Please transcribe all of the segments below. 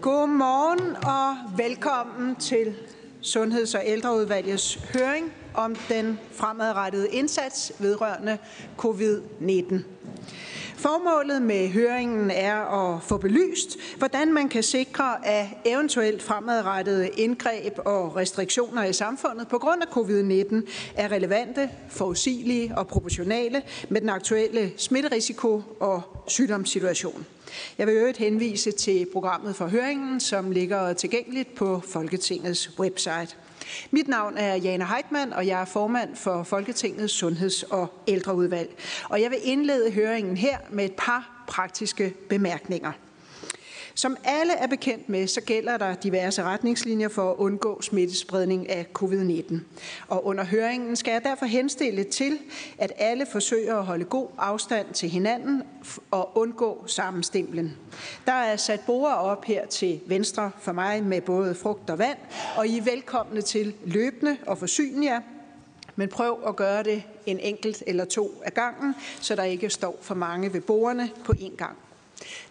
Godmorgen og velkommen til Sundheds- og ældreudvalgets høring om den fremadrettede indsats vedrørende covid-19. Formålet med høringen er at få belyst, hvordan man kan sikre, at eventuelt fremadrettede indgreb og restriktioner i samfundet på grund af covid-19 er relevante, forudsigelige og proportionale med den aktuelle smitterisiko og sygdomssituation. Jeg vil øvrigt henvise til programmet for høringen, som ligger tilgængeligt på Folketingets website. Mit navn er Jana Heitmann, og jeg er formand for Folketingets Sundheds- og Ældreudvalg. Og jeg vil indlede høringen her med et par praktiske bemærkninger. Som alle er bekendt med, så gælder der diverse retningslinjer for at undgå smittespredning af covid-19. Og under høringen skal jeg derfor henstille til, at alle forsøger at holde god afstand til hinanden og undgå sammenstimlen. Der er sat borer op her til venstre for mig med både frugt og vand, og I er velkomne til løbende og forsyne jer men prøv at gøre det en enkelt eller to af gangen, så der ikke står for mange ved bordene på én gang.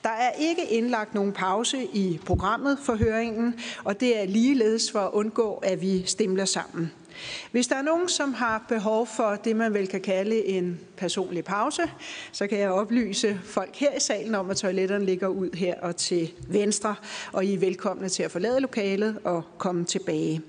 Der er ikke indlagt nogen pause i programmet for høringen, og det er ligeledes for at undgå, at vi stemler sammen. Hvis der er nogen, som har behov for det, man vel kan kalde en personlig pause, så kan jeg oplyse folk her i salen om, at toiletterne ligger ud her og til venstre, og I er velkomne til at forlade lokalet og komme tilbage.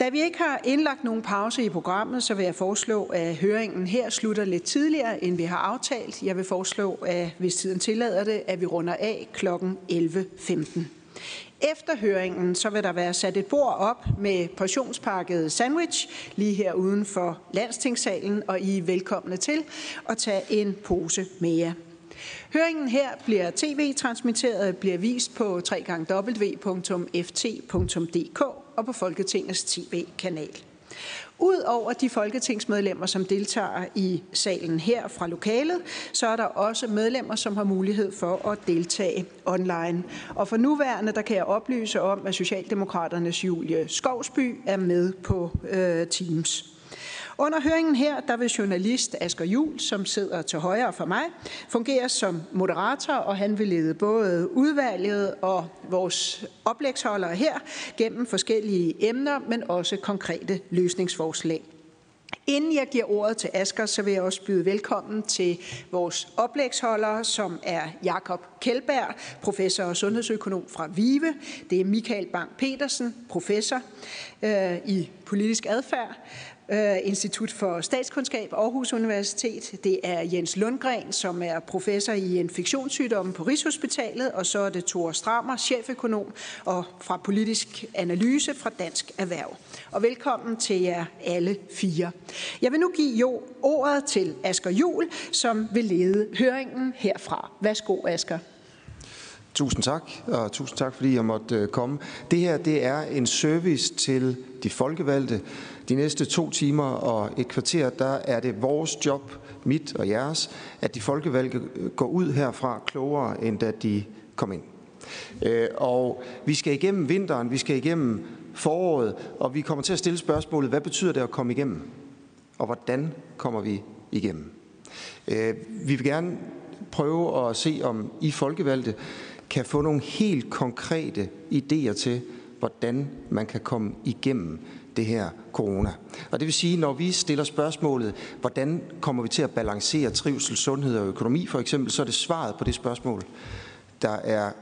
Da vi ikke har indlagt nogen pause i programmet, så vil jeg foreslå, at høringen her slutter lidt tidligere, end vi har aftalt. Jeg vil foreslå, at hvis tiden tillader det, at vi runder af kl. 11.15. Efter høringen så vil der være sat et bord op med portionspakket sandwich lige her uden for landstingssalen, og I er velkomne til at tage en pose med jer. Høringen her bliver tv-transmitteret, bliver vist på www.ft.dk og på Folketingets tv-kanal. Udover de folketingsmedlemmer, som deltager i salen her fra lokalet, så er der også medlemmer, som har mulighed for at deltage online. Og for nuværende, der kan jeg oplyse om, at Socialdemokraternes Julie Skovsby er med på øh, Teams. Under høringen her, der vil journalist Asger Jul, som sidder til højre for mig, fungere som moderator, og han vil lede både udvalget og vores oplægsholdere her gennem forskellige emner, men også konkrete løsningsforslag. Inden jeg giver ordet til Asger, så vil jeg også byde velkommen til vores oplægsholdere, som er Jakob Kjeldberg, professor og sundhedsøkonom fra VIVE. Det er Michael Bang Petersen, professor øh, i politisk adfærd. Øh, Institut for Statskundskab, Aarhus Universitet. Det er Jens Lundgren, som er professor i infektionssygdomme på Rigshospitalet, og så er det Thor Strammer, cheføkonom og fra politisk analyse fra Dansk Erhverv. Og velkommen til jer alle fire. Jeg vil nu give jo ordet til Asger Jul, som vil lede høringen herfra. Værsgo, Asger. Tusind tak, og tusind tak, fordi jeg måtte øh, komme. Det her det er en service til de folkevalgte. De næste to timer og et kvarter, der er det vores job, mit og jeres, at de folkevalgte går ud herfra klogere, end da de kom ind. Øh, og vi skal igennem vinteren, vi skal igennem foråret, og vi kommer til at stille spørgsmålet, hvad betyder det at komme igennem? Og hvordan kommer vi igennem? Øh, vi vil gerne prøve at se, om I folkevalgte kan få nogle helt konkrete idéer til, hvordan man kan komme igennem det her corona. Og det vil sige, når vi stiller spørgsmålet, hvordan kommer vi til at balancere trivsel, sundhed og økonomi for eksempel, så er det svaret på det spørgsmål, der er,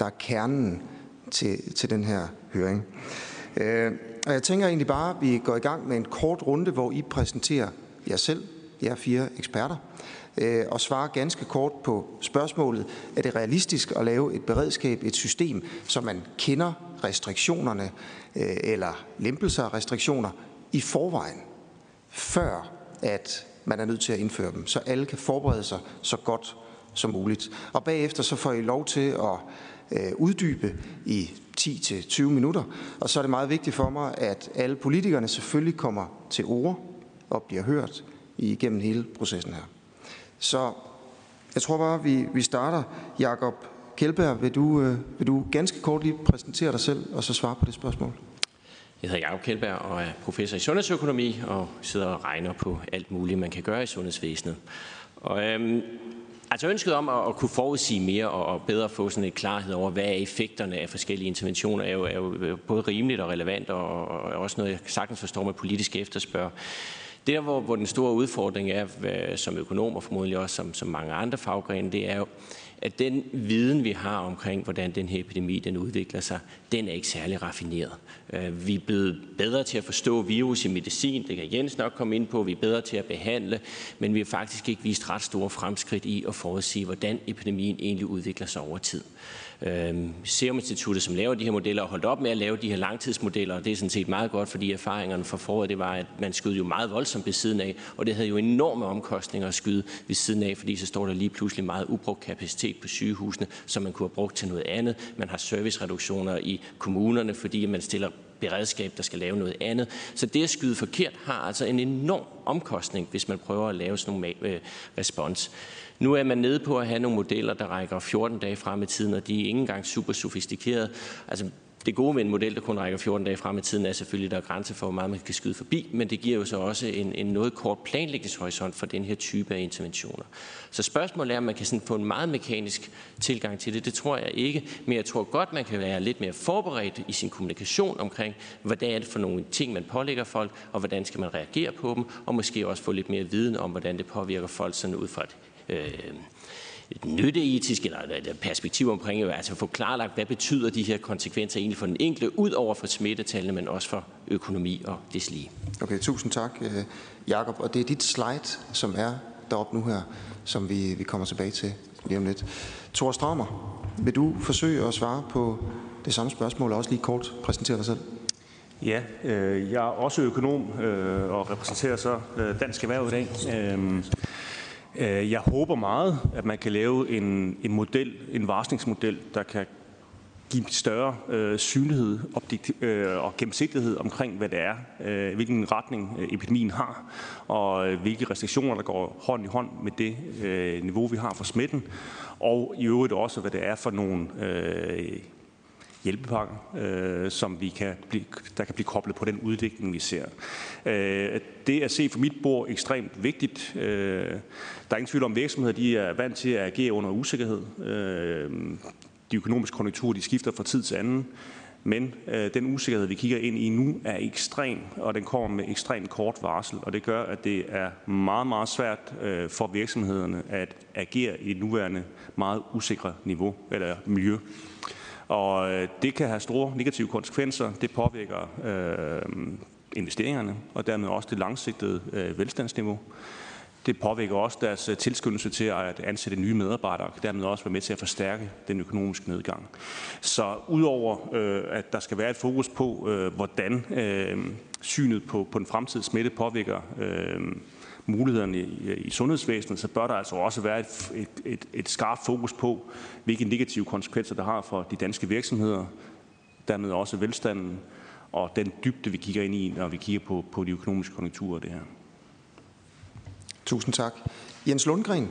der er kernen til, til den her høring. Øh, og jeg tænker egentlig bare, at vi går i gang med en kort runde, hvor I præsenterer jer selv, jer fire eksperter, øh, og svarer ganske kort på spørgsmålet, er det realistisk at lave et beredskab, et system, som man kender restriktionerne øh, eller lempelser af restriktioner i forvejen, før at man er nødt til at indføre dem, så alle kan forberede sig så godt som muligt. Og bagefter så får I lov til at øh, uddybe i 10-20 minutter, og så er det meget vigtigt for mig, at alle politikerne selvfølgelig kommer til ord og bliver hørt igennem hele processen her. Så jeg tror bare, vi, vi starter. Jakob Kjeldberg, vil du, øh, vil du ganske kort lige præsentere dig selv og så svare på det spørgsmål? Jeg hedder Jakob Kjeldberg og er professor i sundhedsøkonomi og sidder og regner på alt muligt, man kan gøre i sundhedsvæsenet. Og øhm, Altså ønsket om at, at kunne forudsige mere og, og bedre få sådan et klarhed over, hvad er effekterne af forskellige interventioner, er jo, er jo både rimeligt og relevant, og, og også noget, jeg sagtens forstår med politisk efterspørg. Der, hvor, hvor den store udfordring er, som økonom og formodentlig også som, som mange andre faggrene, det er jo, at den viden, vi har omkring, hvordan den her epidemi den udvikler sig, den er ikke særlig raffineret. Øh, vi er blevet bedre til at forstå virus i medicin, det kan Jens nok komme ind på, vi er bedre til at behandle, men vi har faktisk ikke vist ret store fremskridt i at forudsige, hvordan epidemien egentlig udvikler sig over tid. Øhm, Serum Instituttet, som laver de her modeller, og holdt op med at lave de her langtidsmodeller, og det er sådan set meget godt, fordi erfaringerne fra foråret, det var, at man skød jo meget voldsomt ved siden af, og det havde jo enorme omkostninger at skyde ved siden af, fordi så står der lige pludselig meget ubrugt kapacitet på sygehusene, som man kunne have brugt til noget andet. Man har servicereduktioner i kommunerne, fordi man stiller beredskab, der skal lave noget andet. Så det at skyde forkert har altså en enorm omkostning, hvis man prøver at lave sådan nogle øh, respons. Nu er man nede på at have nogle modeller, der rækker 14 dage frem i tiden, og de er ikke engang super sofistikerede. Altså, det gode med en model, der kun rækker 14 dage frem i tiden, er selvfølgelig, at der er grænser for, hvor meget man kan skyde forbi, men det giver jo så også en, en noget kort planlægningshorisont for den her type af interventioner. Så spørgsmålet er, om man kan sådan få en meget mekanisk tilgang til det. Det tror jeg ikke, men jeg tror godt, man kan være lidt mere forberedt i sin kommunikation omkring, hvordan er det for nogle ting, man pålægger folk, og hvordan skal man reagere på dem, og måske også få lidt mere viden om, hvordan det påvirker folk sådan ud fra et øh, et nytteetisk eller et perspektiv omkring, altså få klarlagt, hvad betyder de her konsekvenser egentlig for den enkelte, ud over for smittetallene, men også for økonomi og deslige. Okay, tusind tak, øh, Jakob. Og det er dit slide, som er deroppe nu her, som vi, vi kommer tilbage til lige om lidt. Thor Straumer, vil du forsøge at svare på det samme spørgsmål, og også lige kort præsentere dig selv? Ja, øh, jeg er også økonom øh, og repræsenterer så øh, Dansk Erhverv i dag. Øh, Øh, jeg håber meget, at man kan lave en, en model, en varslingsmodel, der kan give større øh, synlighed øh, og gennemsigtighed omkring, hvad det er, øh, hvilken retning øh, epidemien har, og øh, hvilke restriktioner, der går hånd i hånd med det øh, niveau, vi har for smitten, og i øvrigt også, hvad det er for nogle øh, hjælpepakker, øh, som vi kan blive, der kan blive koblet på den udvikling, vi ser. Øh, det at se for mit bord ekstremt vigtigt. Øh, der er ingen tvivl om, at virksomheder de er vant til at agere under usikkerhed. Øh, de økonomiske konjunkturer de skifter fra tid til anden. Men øh, den usikkerhed, vi kigger ind i nu, er ekstrem, og den kommer med ekstremt kort varsel, og det gør, at det er meget, meget svært øh, for virksomhederne at agere i et nuværende meget usikre niveau eller miljø. Og øh, det kan have store negative konsekvenser. Det påvirker øh, investeringerne, og dermed også det langsigtede øh, velstandsniveau. Det påvirker også deres øh, tilskyndelse til at ansætte nye medarbejdere, og dermed også være med til at forstærke den økonomiske nedgang. Så udover øh, at der skal være et fokus på, øh, hvordan øh, synet på, på den fremtidige smitte påvirker øh, mulighederne i, i sundhedsvæsenet, så bør der altså også være et, et, et, et skarpt fokus på, hvilke negative konsekvenser det har for de danske virksomheder, dermed også velstanden, og den dybde, vi kigger ind i, når vi kigger på, på de økonomiske konjunkturer det her. Tusind tak. Jens Lundgren.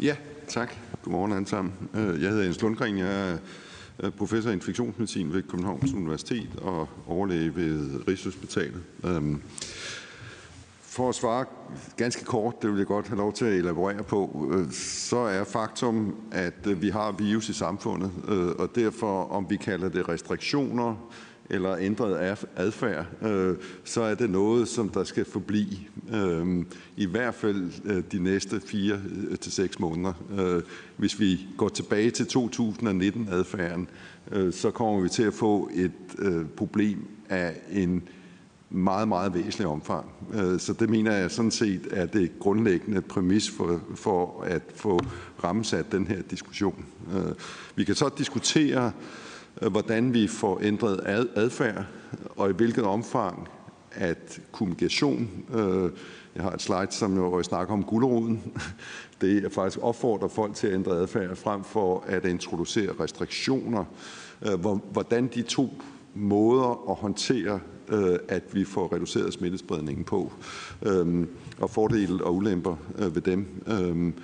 Ja, tak. Godmorgen alle sammen. Øh, jeg hedder Jens Lundgren. Jeg er professor i infektionsmedicin ved Københavns Universitet og overlæge ved Rigshospitalet. Øhm, for at svare ganske kort, det vil jeg godt have lov til at elaborere på, øh, så er faktum, at øh, vi har virus i samfundet, og derfor, om vi kalder det restriktioner eller ændret adfærd, øh, så er det noget, som der skal forblive øh, i hvert fald øh, de næste fire til seks måneder. Hvis vi går tilbage til 2019-adfærden, så kommer vi til at få et problem af en meget, meget væsentlig omfang. Øh, så det mener jeg sådan set er det grundlæggende præmis for, for at få rammesat den her diskussion. Øh, vi kan så diskutere, Øh, hvordan vi får ændret adfærd, og i hvilket omfang at kommunikation, øh, jeg har et slide, som jo snakker om guleroden det er faktisk opfordrer folk til at ændre adfærd frem for at introducere restriktioner, øh, hvordan de to måder at håndtere øh, at vi får reduceret smittespredningen på, øhm, og fordele og ulemper øh, ved dem. Øhm,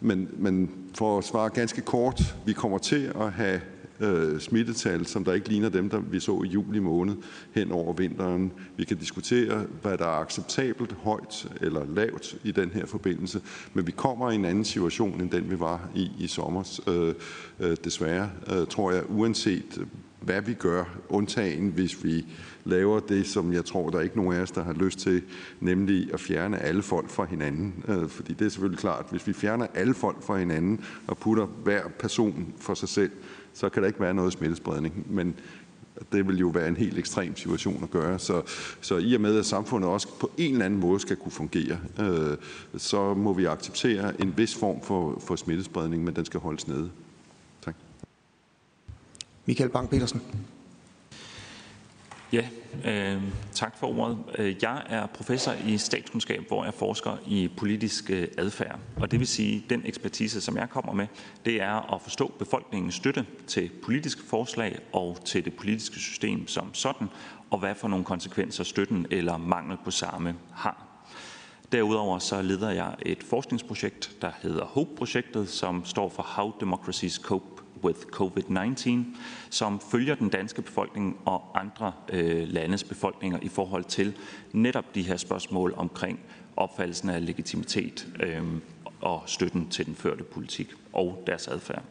men, men for at svare ganske kort, vi kommer til at have øh, smittetal, som der ikke ligner dem, der vi så i juli måned hen over vinteren. Vi kan diskutere, hvad der er acceptabelt højt eller lavt i den her forbindelse, men vi kommer i en anden situation end den, vi var i i sommer. Øh, øh, desværre øh, tror jeg, uanset øh, hvad vi gør, undtagen hvis vi laver det, som jeg tror, der er ikke nogen af os, der har lyst til, nemlig at fjerne alle folk fra hinanden. Øh, fordi det er selvfølgelig klart, hvis vi fjerner alle folk fra hinanden og putter hver person for sig selv, så kan der ikke være noget smittespredning. Men det vil jo være en helt ekstrem situation at gøre. Så, så i og med, at samfundet også på en eller anden måde skal kunne fungere, øh, så må vi acceptere en vis form for, for smittespredning, men den skal holdes nede. Tak. Michael Bang-Petersen. Ja, øh, tak for ordet. Øh, jeg er professor i statskundskab, hvor jeg forsker i politisk øh, adfærd. Og det vil sige, den ekspertise, som jeg kommer med, det er at forstå befolkningens støtte til politiske forslag og til det politiske system som sådan, og hvad for nogle konsekvenser støtten eller mangel på samme har. Derudover så leder jeg et forskningsprojekt, der hedder HOPE-projektet, som står for How Democracies Cope with COVID-19, som følger den danske befolkning og andre øh, landes befolkninger i forhold til netop de her spørgsmål omkring opfattelsen af legitimitet øh, og støtten til den førte politik og deres adfærd.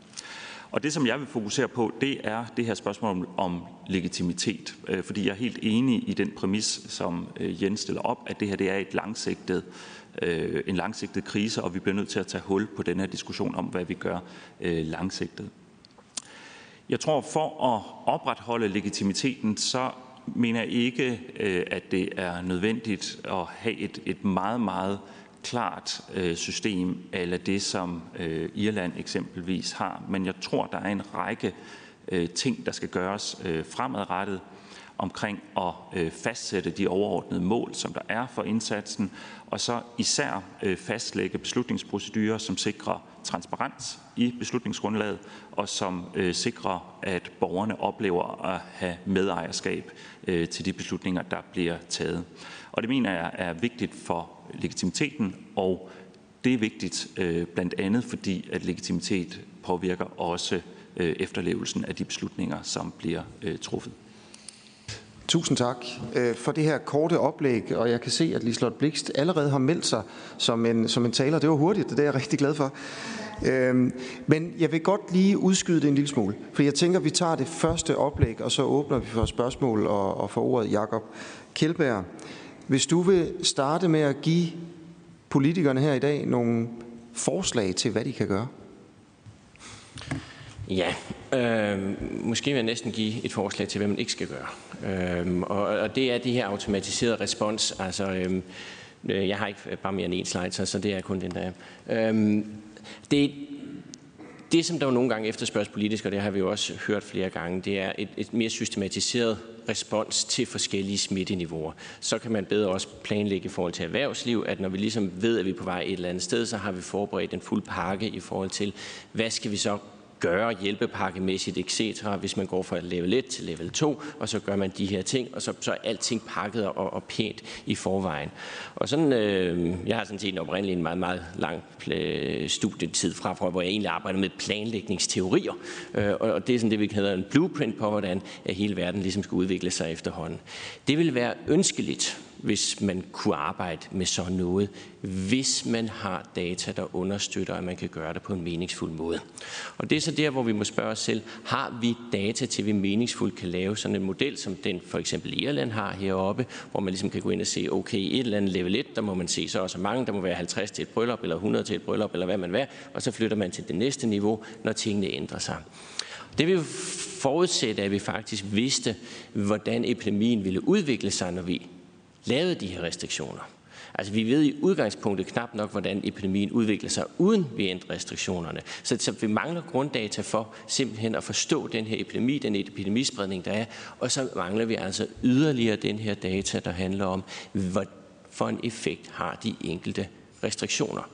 Og det, som jeg vil fokusere på, det er det her spørgsmål om, om legitimitet. Øh, fordi jeg er helt enig i den præmis, som øh, Jens stiller op, at det her det er et langsigtet, øh, en langsigtet krise, og vi bliver nødt til at tage hul på den her diskussion om, hvad vi gør øh, langsigtet. Jeg tror, for at opretholde legitimiteten, så mener jeg ikke, øh, at det er nødvendigt at have et, et meget, meget klart øh, system, eller det, som øh, Irland eksempelvis har. Men jeg tror, der er en række ting, der skal gøres fremadrettet omkring at fastsætte de overordnede mål, som der er for indsatsen, og så især fastlægge beslutningsprocedurer, som sikrer transparens i beslutningsgrundlaget, og som øh, sikrer, at borgerne oplever at have medejerskab øh, til de beslutninger, der bliver taget. Og det mener jeg er vigtigt for legitimiteten, og det er vigtigt øh, blandt andet, fordi at legitimitet påvirker også efterlevelsen af de beslutninger, som bliver truffet. Tusind tak øh, for det her korte oplæg, og jeg kan se, at Liselotte Blikst allerede har meldt sig som en, som en taler. Det var hurtigt, det er jeg rigtig glad for. Øhm, men jeg vil godt lige udskyde det en lille smule, for jeg tænker, at vi tager det første oplæg, og så åbner vi for spørgsmål og, og for ordet Jakob Kjeldberg. Hvis du vil starte med at give politikerne her i dag nogle forslag til, hvad de kan gøre. Ja, øh, måske vil jeg næsten give et forslag til, hvad man ikke skal gøre. Øh, og, og det er det her automatiserede respons. Altså, øh, øh, jeg har ikke bare mere end en slide, så, så det er kun den der. Øh, det, det, som der jo nogle gange efterspørges politisk, og det har vi jo også hørt flere gange, det er et, et mere systematiseret respons til forskellige smitteniveauer. Så kan man bedre også planlægge i forhold til erhvervsliv, at når vi ligesom ved, at vi er på vej et eller andet sted, så har vi forberedt en fuld pakke i forhold til, hvad skal vi så gøre hjælpepakkemæssigt, etc., hvis man går fra level 1 til level 2, og så gør man de her ting, og så, så er alting pakket og, og pænt i forvejen. Og sådan, øh, jeg har sådan set oprindeligt en meget, meget lang øh, studietid fra, hvor jeg egentlig arbejder med planlægningsteorier, øh, og det er sådan det, vi kalder en blueprint på, hvordan hele verden ligesom skal udvikle sig efterhånden. Det vil være ønskeligt, hvis man kunne arbejde med sådan noget, hvis man har data, der understøtter, at man kan gøre det på en meningsfuld måde. Og det er så der, hvor vi må spørge os selv, har vi data til, at vi meningsfuldt kan lave sådan en model, som den for eksempel Irland har heroppe, hvor man ligesom kan gå ind og se, okay, et eller andet level 1, der må man se så også mange, der må være 50 til et bryllup, eller 100 til et bryllup, eller hvad man vil, og så flytter man til det næste niveau, når tingene ændrer sig. Det vil forudsætte, at vi faktisk vidste, hvordan epidemien ville udvikle sig, når vi lavede de her restriktioner. Altså vi ved i udgangspunktet knap nok, hvordan epidemien udvikler sig, uden vi ændrer restriktionerne. Så, så vi mangler grunddata for simpelthen at forstå den her epidemi, den epidemispredning, der er, og så mangler vi altså yderligere den her data, der handler om, hvad for en effekt har de enkelte restriktioner.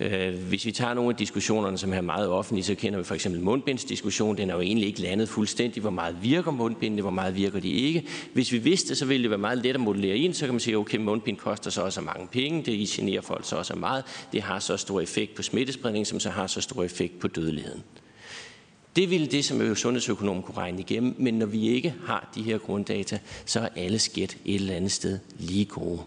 Øh, hvis vi tager nogle af diskussionerne, som er meget offentlige, så kender vi for eksempel mundbindsdiskussionen. Den er jo egentlig ikke landet fuldstændig. Hvor meget virker mundbindene, hvor meget virker de ikke? Hvis vi vidste, så ville det være meget let at modellere ind. Så kan man sige, okay, mundbind koster så også mange penge. Det generer folk så også meget. Det har så stor effekt på smittespredning, som så har så stor effekt på dødeligheden. Det ville det, som sundhedsøkonom kunne regne igennem, men når vi ikke har de her grunddata, så er alle skæt et eller andet sted lige gode.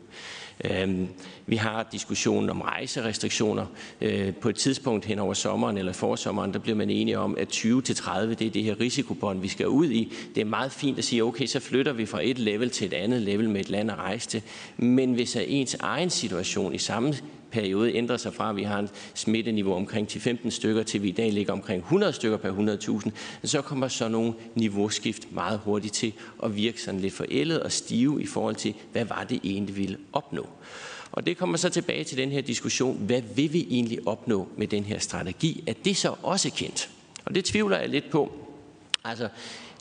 Øhm, vi har diskussionen om rejserestriktioner. Øh, på et tidspunkt hen over sommeren eller forsommeren, der bliver man enige om, at 20 til 30, det er det her risikobånd, vi skal ud i. Det er meget fint at sige, okay, så flytter vi fra et level til et andet level med et land at rejse til. Men hvis er ens egen situation i samme periode ændrer sig fra, at vi har et smitteniveau omkring 10-15 stykker, til vi i dag ligger omkring 100 stykker per 100.000, så kommer så nogle niveauskift meget hurtigt til at virke sådan lidt forældet og stive i forhold til, hvad var det egentlig, vi ville opnå. Og det kommer så tilbage til den her diskussion, hvad vil vi egentlig opnå med den her strategi? Er det så også kendt? Og det tvivler jeg lidt på. Altså,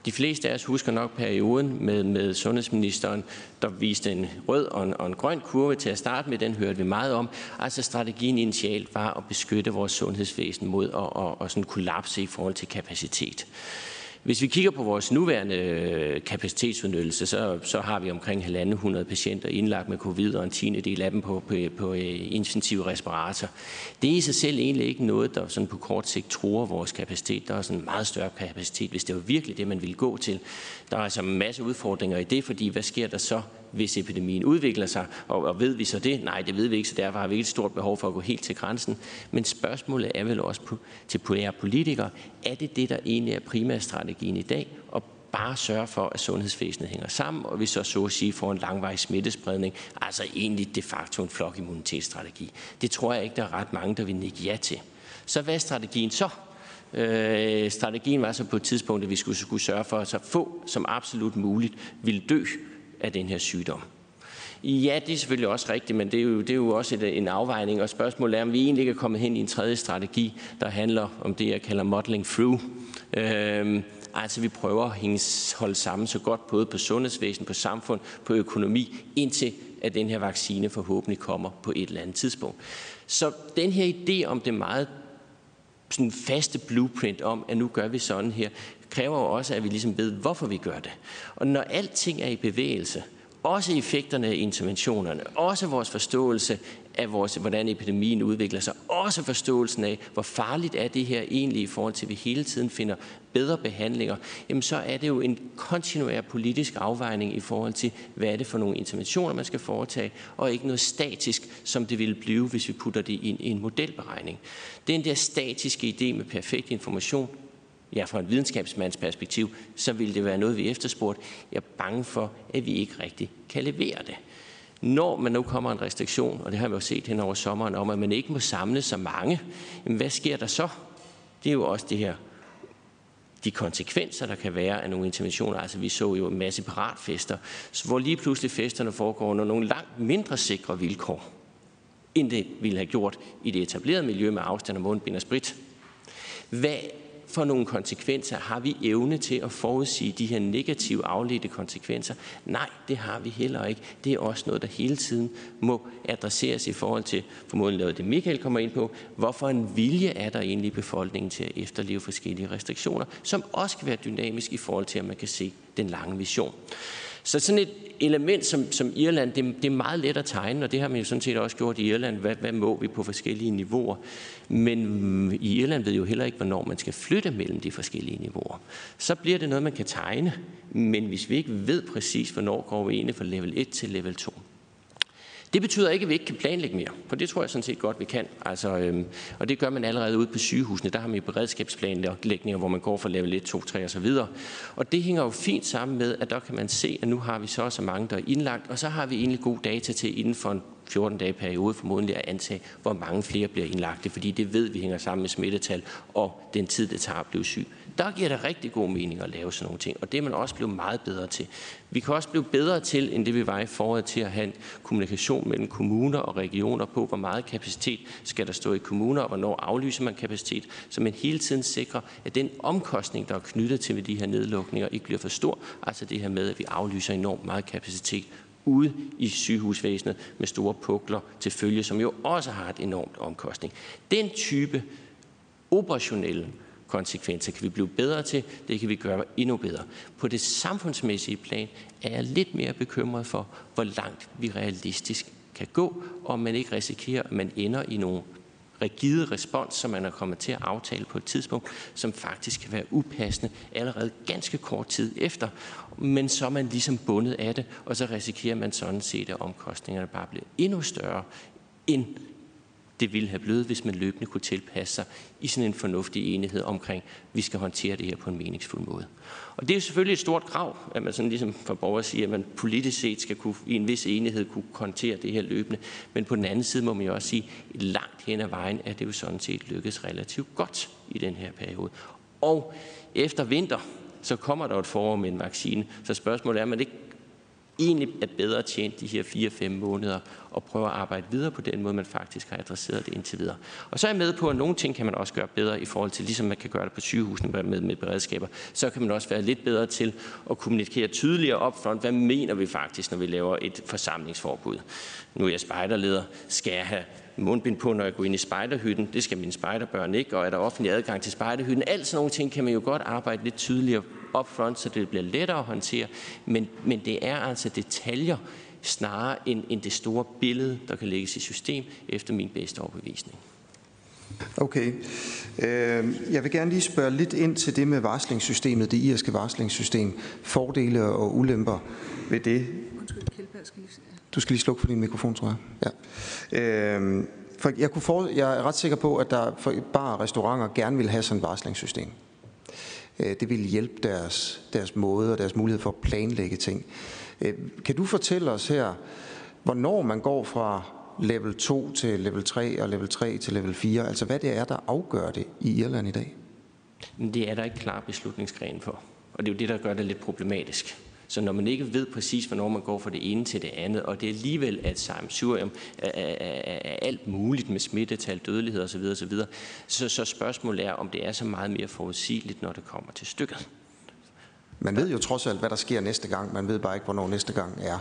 de fleste af os husker nok perioden med, med sundhedsministeren, der viste en rød og en, og en grøn kurve til at starte med. Den hørte vi meget om. Altså strategien initialt var at beskytte vores sundhedsvæsen mod at, at, at sådan kollapse i forhold til kapacitet. Hvis vi kigger på vores nuværende øh, kapacitetsudnyttelse, så, så har vi omkring 1.500 patienter indlagt med covid, og en tiende del af dem på, på, på øh, intensiv respirator. Det er i sig selv egentlig ikke noget, der sådan på kort sigt tror vores kapacitet. Der er sådan en meget større kapacitet, hvis det var virkelig det, man ville gå til. Der er altså en masse udfordringer i det, fordi hvad sker der så, hvis epidemien udvikler sig. Og, og ved vi så det? Nej, det ved vi ikke, så derfor har vi ikke et stort behov for at gå helt til grænsen. Men spørgsmålet er vel også på, til politikere, er det det, der egentlig er primærstrategien i dag? Og bare sørge for, at sundhedsvæsenet hænger sammen, og vi så så at sige får en langvarig smittespredning, altså egentlig de facto en flokimmunitetsstrategi. Det tror jeg ikke, der er ret mange, der vil nikke ja til. Så hvad er strategien så? Øh, strategien var så på et tidspunkt, at vi skulle, skulle sørge for, at så få som absolut muligt ville dø af den her sygdom. Ja, det er selvfølgelig også rigtigt, men det er jo, det er jo også et, en afvejning, og spørgsmålet er, om vi egentlig ikke er kommet hen i en tredje strategi, der handler om det, jeg kalder modeling through. Øhm, altså, vi prøver at hænge, holde sammen så godt både på sundhedsvæsen, på samfund, på økonomi, indtil at den her vaccine forhåbentlig kommer på et eller andet tidspunkt. Så den her idé om det meget sådan faste blueprint om, at nu gør vi sådan her, kræver jo også, at vi ligesom ved, hvorfor vi gør det. Og når alting er i bevægelse, også effekterne af interventionerne, også vores forståelse af, vores, hvordan epidemien udvikler sig, også forståelsen af, hvor farligt er det her egentlig i forhold til, at vi hele tiden finder bedre behandlinger, jamen så er det jo en kontinuerlig politisk afvejning i forhold til, hvad er det for nogle interventioner, man skal foretage, og ikke noget statisk, som det ville blive, hvis vi putter det ind i en modelberegning. Den der statiske idé med perfekt information, ja, fra en videnskabsmands perspektiv, så ville det være noget, vi efterspurgte. Jeg er bange for, at vi ikke rigtig kan levere det. Når man nu kommer en restriktion, og det har vi jo set hen over sommeren, om at man ikke må samle så mange, jamen hvad sker der så? Det er jo også det her de konsekvenser, der kan være af nogle interventioner. Altså, vi så jo en masse piratfester, hvor lige pludselig festerne foregår under nogle langt mindre sikre vilkår, end det ville have gjort i det etablerede miljø med afstand og mundbind og sprit. Hvad for nogle konsekvenser? Har vi evne til at forudsige de her negative afledte konsekvenser? Nej, det har vi heller ikke. Det er også noget, der hele tiden må adresseres i forhold til, formodentlig noget det Michael kommer ind på, hvorfor en vilje er der egentlig i befolkningen til at efterleve forskellige restriktioner, som også kan være dynamisk i forhold til, at man kan se den lange vision. Så sådan et element som, som Irland, det, det er meget let at tegne, og det har man jo sådan set også gjort i Irland. Hvad, hvad må vi på forskellige niveauer? Men i Irland ved jo heller ikke, hvornår man skal flytte mellem de forskellige niveauer. Så bliver det noget, man kan tegne, men hvis vi ikke ved præcis, hvornår går vi egentlig fra level 1 til level 2, det betyder ikke, at vi ikke kan planlægge mere, for det tror jeg sådan set godt, vi kan. Altså, øhm, og det gør man allerede ude på sygehusene. Der har man jo beredskabsplanlægninger, hvor man går fra level 1, 2, 3 og så videre. Og det hænger jo fint sammen med, at der kan man se, at nu har vi så og så mange, der er indlagt, og så har vi egentlig god data til inden for en 14 dage periode formodentlig at antage, hvor mange flere bliver indlagt, fordi det ved vi hænger sammen med smittetal og den tid, det tager at blive syg. Der giver det rigtig god mening at lave sådan nogle ting, og det er man også blevet meget bedre til. Vi kan også blive bedre til, end det vi var i foråret, til at have en kommunikation mellem kommuner og regioner på, hvor meget kapacitet skal der stå i kommuner, og hvornår aflyser man kapacitet, så man hele tiden sikrer, at den omkostning, der er knyttet til de her nedlukninger, ikke bliver for stor. Altså det her med, at vi aflyser enormt meget kapacitet ude i sygehusvæsenet med store pukler til følge, som jo også har et enormt omkostning. Den type operationelle konsekvenser. Kan vi blive bedre til, det? Kan vi gøre endnu bedre. På det samfundsmæssige plan er jeg lidt mere bekymret for, hvor langt vi realistisk kan gå, og man ikke risikerer, at man ender i nogle rigide respons, som man er kommet til at aftale på et tidspunkt, som faktisk kan være upassende allerede ganske kort tid efter, men så er man ligesom bundet af det, og så risikerer man sådan set, at omkostningerne bare bliver endnu større, end det ville have blevet, hvis man løbende kunne tilpasse sig i sådan en fornuftig enighed omkring, at vi skal håndtere det her på en meningsfuld måde. Og det er jo selvfølgelig et stort krav, at man sådan ligesom for borger siger, at man politisk set skal kunne, i en vis enighed kunne håndtere det her løbende. Men på den anden side må man jo også sige, at langt hen ad vejen er det jo sådan set lykkedes relativt godt i den her periode. Og efter vinter, så kommer der et forår med en vaccine. Så spørgsmålet er, om man ikke egentlig er bedre tjent de her 4-5 måneder og prøve at arbejde videre på den måde, man faktisk har adresseret det indtil videre. Og så er jeg med på, at nogle ting kan man også gøre bedre i forhold til, ligesom man kan gøre det på sygehusene med, med beredskaber, så kan man også være lidt bedre til at kommunikere tydeligere op front, hvad mener vi faktisk, når vi laver et forsamlingsforbud. Nu er jeg spejderleder. Skal jeg have mundbind på, når jeg går ind i spejderhytten? Det skal mine spejderbørn ikke. Og er der offentlig adgang til spejderhytten? Alt sådan nogle ting kan man jo godt arbejde lidt tydeligere up front, så det bliver lettere at håndtere. Men, men det er altså detaljer, snarere end, end det store billede, der kan lægges i system, efter min bedste overbevisning. Okay. Øh, jeg vil gerne lige spørge lidt ind til det med varslingssystemet, det irske varslingssystem. Fordele og ulemper ved det. Du skal lige slukke for din mikrofon, tror jeg. Ja. Øh, for jeg, kunne for, jeg er ret sikker på, at der for bare restauranter gerne vil have sådan et varslingssystem. Øh, det vil hjælpe deres, deres måde og deres mulighed for at planlægge ting. Øh, kan du fortælle os her, hvornår man går fra level 2 til level 3 og level 3 til level 4? Altså hvad det er, der afgør det i Irland i dag? Det er der ikke klar beslutningsgren for. Og det er jo det, der gør det lidt problematisk. Så når man ikke ved præcis, hvornår man går fra det ene til det andet, og det er alligevel at samsurium er, er, er alt muligt med smittetal, dødelighed osv., osv., så, så spørgsmålet er, om det er så meget mere forudsigeligt, når det kommer til stykket. Man ved jo trods alt, hvad der sker næste gang. Man ved bare ikke, hvornår næste gang er.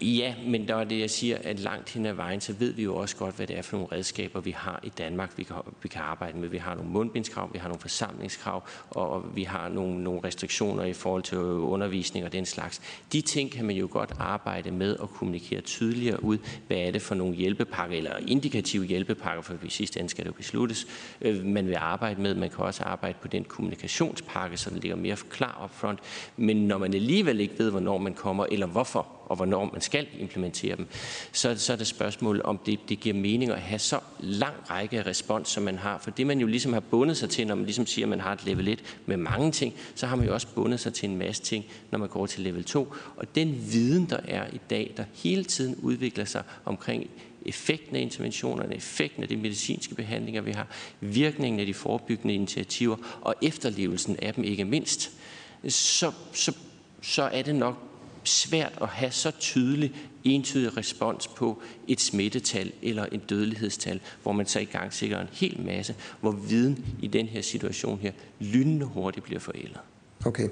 Ja, men der er det, jeg siger, at langt hen ad vejen, så ved vi jo også godt, hvad det er for nogle redskaber, vi har i Danmark, vi kan, vi kan arbejde med. Vi har nogle mundbindskrav, vi har nogle forsamlingskrav, og vi har nogle, nogle restriktioner i forhold til undervisning og den slags. De ting kan man jo godt arbejde med og kommunikere tydeligere ud, hvad er det for nogle hjælpepakker, eller indikative hjælpepakker, for i sidste ende skal det jo besluttes, øh, man vil arbejde med. Man kan også arbejde på den kommunikationspakke, så den ligger mere klar op front. Men når man alligevel ikke ved, hvornår man kommer, eller hvorfor, og hvornår man skal implementere dem, så, så er det spørgsmål, om det, det giver mening at have så lang række af respons, som man har. For det man jo ligesom har bundet sig til, når man ligesom siger, at man har et level 1 med mange ting, så har man jo også bundet sig til en masse ting, når man går til level 2. Og den viden, der er i dag, der hele tiden udvikler sig omkring effekten af interventionerne, effekten af de medicinske behandlinger, vi har, virkningen af de forebyggende initiativer og efterlevelsen af dem ikke mindst, så, så, så er det nok svært at have så tydelig, entydig respons på et smittetal eller en dødelighedstal, hvor man så i gang sikrer en hel masse, hvor viden i den her situation her lynende hurtigt bliver forældet. Okay.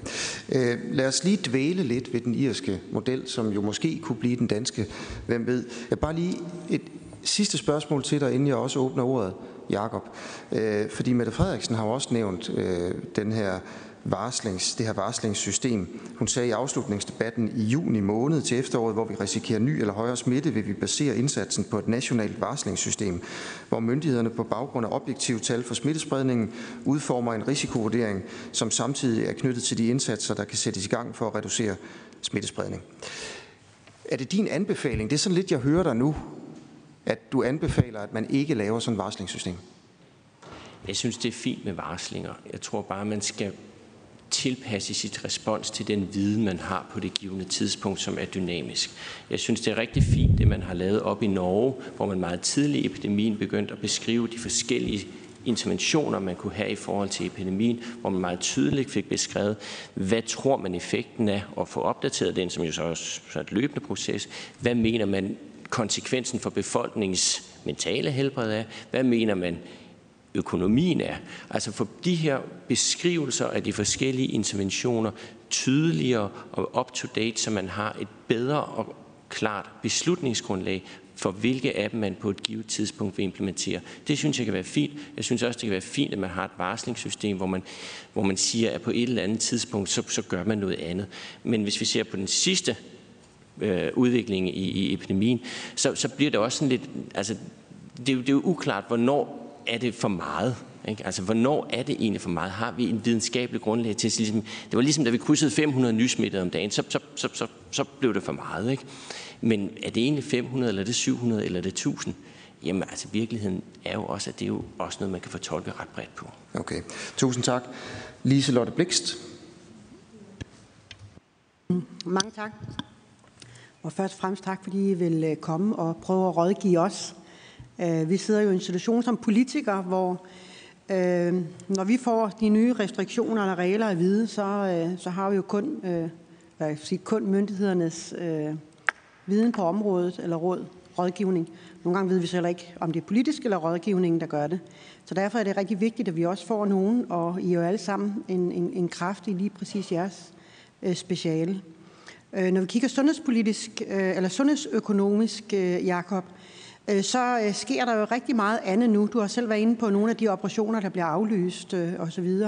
Øh, lad os lige dvæle lidt ved den irske model, som jo måske kunne blive den danske. Hvem ved? Jeg bare lige et sidste spørgsmål til dig, inden jeg også åbner ordet, Jakob. Øh, fordi Mette Frederiksen har jo også nævnt øh, den her varslings, det her varslingssystem. Hun sagde i afslutningsdebatten i juni måned til efteråret, hvor vi risikerer ny eller højere smitte, vil vi basere indsatsen på et nationalt varslingssystem, hvor myndighederne på baggrund af objektive tal for smittespredningen udformer en risikovurdering, som samtidig er knyttet til de indsatser, der kan sættes i gang for at reducere smittespredning. Er det din anbefaling? Det er sådan lidt, jeg hører dig nu, at du anbefaler, at man ikke laver sådan et varslingssystem. Jeg synes, det er fint med varslinger. Jeg tror bare, man skal tilpasse sit respons til den viden, man har på det givende tidspunkt, som er dynamisk. Jeg synes, det er rigtig fint, det man har lavet op i Norge, hvor man meget tidligt i epidemien begyndte at beskrive de forskellige interventioner, man kunne have i forhold til epidemien, hvor man meget tydeligt fik beskrevet, hvad tror man effekten er, og få opdateret den, som jo så er et løbende proces. Hvad mener man konsekvensen for befolkningens mentale helbred er? Hvad mener man økonomien er. Altså for de her beskrivelser af de forskellige interventioner tydeligere og up-to-date, så man har et bedre og klart beslutningsgrundlag for hvilke af dem man på et givet tidspunkt vil implementere. Det synes jeg kan være fint. Jeg synes også, det kan være fint, at man har et varslingssystem, hvor man, hvor man siger, at på et eller andet tidspunkt, så, så gør man noget andet. Men hvis vi ser på den sidste øh, udvikling i, i epidemien, så, så bliver det også sådan lidt, altså det, er jo, det er jo uklart, hvornår er det for meget. Ikke? Altså, hvornår er det egentlig for meget? Har vi en videnskabelig grundlag til at sige, ligesom, det var ligesom, da vi krydsede 500 nysmittede om dagen, så, så, så, så, så blev det for meget. Ikke? Men er det egentlig 500, eller er det 700, eller er det 1000? Jamen altså, virkeligheden er jo også, at det er jo også noget, man kan fortolke ret bredt på. Okay, tusind tak. Lise Lotte Blikst. Mange tak. Og først og fremmest tak, fordi I vil øh, komme og prøve at rådgive os. Øh, vi sidder jo i en situation som politikere, hvor øh, når vi får de nye restriktioner eller regler at vide, så, øh, så har vi jo kun, øh, hvad sige, kun myndighedernes øh, viden på området eller råd, rådgivning. Nogle gange ved vi så heller ikke, om det er politisk eller rådgivningen, der gør det. Så derfor er det rigtig vigtigt, at vi også får nogen, og I er jo alle sammen en, en, en kraft i lige præcis jeres øh, speciale. Øh, når vi kigger sundhedspolitisk øh, eller sundhedsøkonomisk, øh, Jakob, Øh, så øh, sker der jo rigtig meget andet nu. Du har selv været inde på nogle af de operationer, der bliver aflyst øh, osv.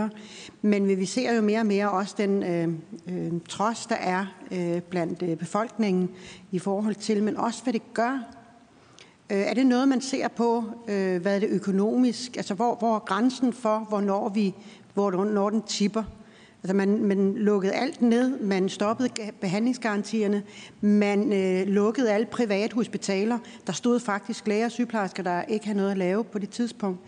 Men vi ser jo mere og mere også den øh, trods, der er øh, blandt befolkningen i forhold til, men også hvad det gør. Øh, er det noget, man ser på, øh, hvad er det økonomisk? Altså hvor, hvor er grænsen for, hvornår, vi, hvornår den tipper? Altså man, man lukkede alt ned, man stoppede behandlingsgarantierne, man øh, lukkede alle private hospitaler. Der stod faktisk læger og sygeplejersker, der ikke havde noget at lave på det tidspunkt.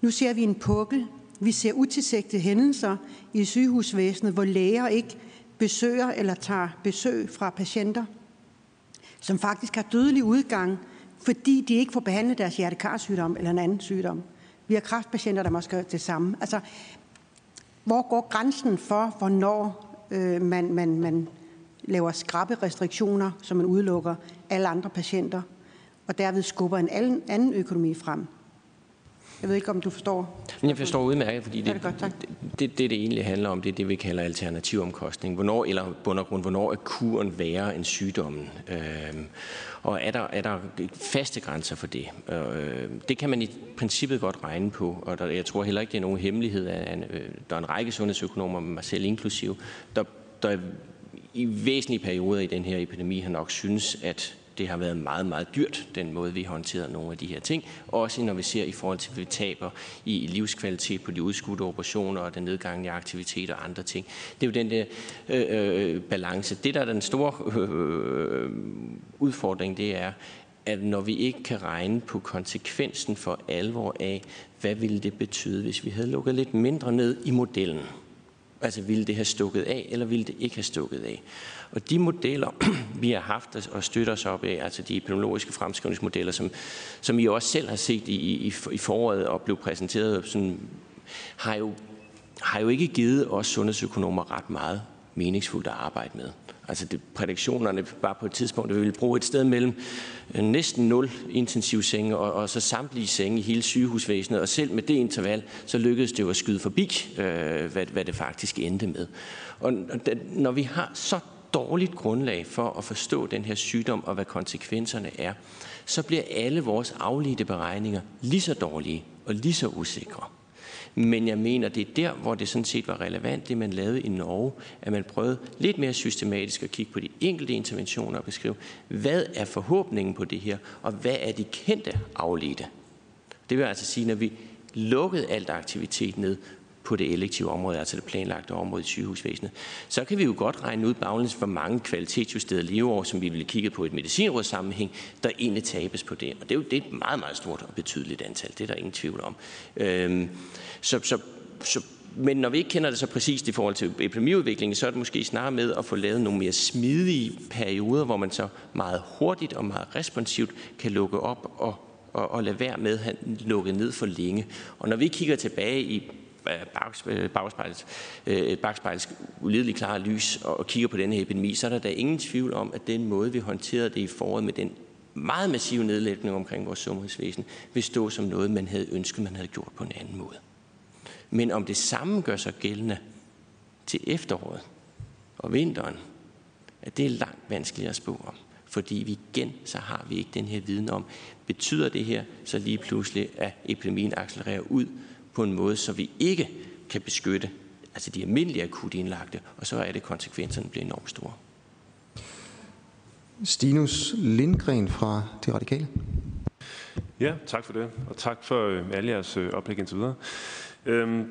Nu ser vi en pukkel. Vi ser utilsigtede hændelser i sygehusvæsenet, hvor læger ikke besøger eller tager besøg fra patienter, som faktisk har dødelig udgang, fordi de ikke får behandlet deres hjertekarsygdom eller en anden sygdom. Vi har kræftpatienter, der måske det samme. Altså, hvor går grænsen for, hvornår øh, man, man, man laver skrappe restriktioner, så man udelukker alle andre patienter, og derved skubber en anden økonomi frem? Jeg ved ikke, om du forstår. Men jeg forstår udmærket, fordi det, det, godt, tak. det, det, det, det egentlig handler om, det er det, vi kalder alternativomkostning. Hvornår, eller bund og grund, hvornår er kuren værre end sygdommen? Øhm, og er der, er der faste grænser for det? Øh, det kan man i princippet godt regne på, og der, jeg tror heller ikke, det er nogen hemmelighed. At, øh, der er en række sundhedsøkonomer, mig selv inklusiv, der, der i væsentlige perioder i den her epidemi har nok synes, at det har været meget, meget dyrt, den måde, vi håndterer nogle af de her ting. Også når vi ser i forhold til, at vi taber i livskvalitet på de udskudte operationer og den nedgang i aktivitet og andre ting. Det er jo den der øh, øh, balance. Det, der er den store øh, øh, udfordring, det er, at når vi ikke kan regne på konsekvensen for alvor af, hvad ville det betyde, hvis vi havde lukket lidt mindre ned i modellen. Altså ville det have stukket af, eller ville det ikke have stukket af? Og de modeller, vi har haft og støtter os op af, altså de epidemiologiske fremskrivningsmodeller, som, som I også selv har set i, i, i foråret og blev præsenteret, sådan, har, jo, har jo ikke givet os sundhedsøkonomer ret meget meningsfuldt at arbejde med. Altså det, prædiktionerne var på et tidspunkt, at vi ville bruge et sted mellem øh, næsten 0 intensivsenge og, og så samtlige senge i hele sygehusvæsenet. Og selv med det interval, så lykkedes det jo at skyde forbi, øh, hvad, hvad det faktisk endte med. Og når vi har så dårligt grundlag for at forstå den her sygdom og hvad konsekvenserne er, så bliver alle vores afledte beregninger lige så dårlige og lige så usikre. Men jeg mener, det er der, hvor det sådan set var relevant, det man lavede i Norge, at man prøvede lidt mere systematisk at kigge på de enkelte interventioner og beskrive, hvad er forhåbningen på det her, og hvad er de kendte afledte. Det vil altså sige, når vi lukkede alt aktivitet ned, på det elektive område, altså det planlagte område i sygehusvæsenet, så kan vi jo godt regne ud baglæns, hvor mange kvalitetsjusterede leveår, som vi ville kigge på i et medicinråds sammenhæng, der egentlig tabes på det. Og det er jo det er et meget, meget stort og betydeligt antal, det er der ingen tvivl om. Øhm, så, så, så men når vi ikke kender det så præcist i forhold til epidemiudviklingen, så er det måske snarere med at få lavet nogle mere smidige perioder, hvor man så meget hurtigt og meget responsivt kan lukke op og, og, og lade være med at lukke ned for længe. Og når vi kigger tilbage i bagspejlet, øh, bagspejlet øh, ulideligt klare lys og kigger på denne epidemi, så er der da ingen tvivl om, at den måde, vi håndterede det i foråret med den meget massive nedlægning omkring vores sundhedsvæsen, vil stå som noget, man havde ønsket, man havde gjort på en anden måde. Men om det samme gør sig gældende til efteråret og vinteren, at det er langt vanskeligere at spå om. Fordi vi igen, så har vi ikke den her viden om, betyder det her så lige pludselig, at epidemien accelererer ud på en måde, så vi ikke kan beskytte altså de almindelige akut indlagte, og så er det konsekvenserne bliver enormt store. Stinus Lindgren fra De Radikale. Ja, tak for det, og tak for øh, alle jeres øh, oplæg indtil videre. Øhm,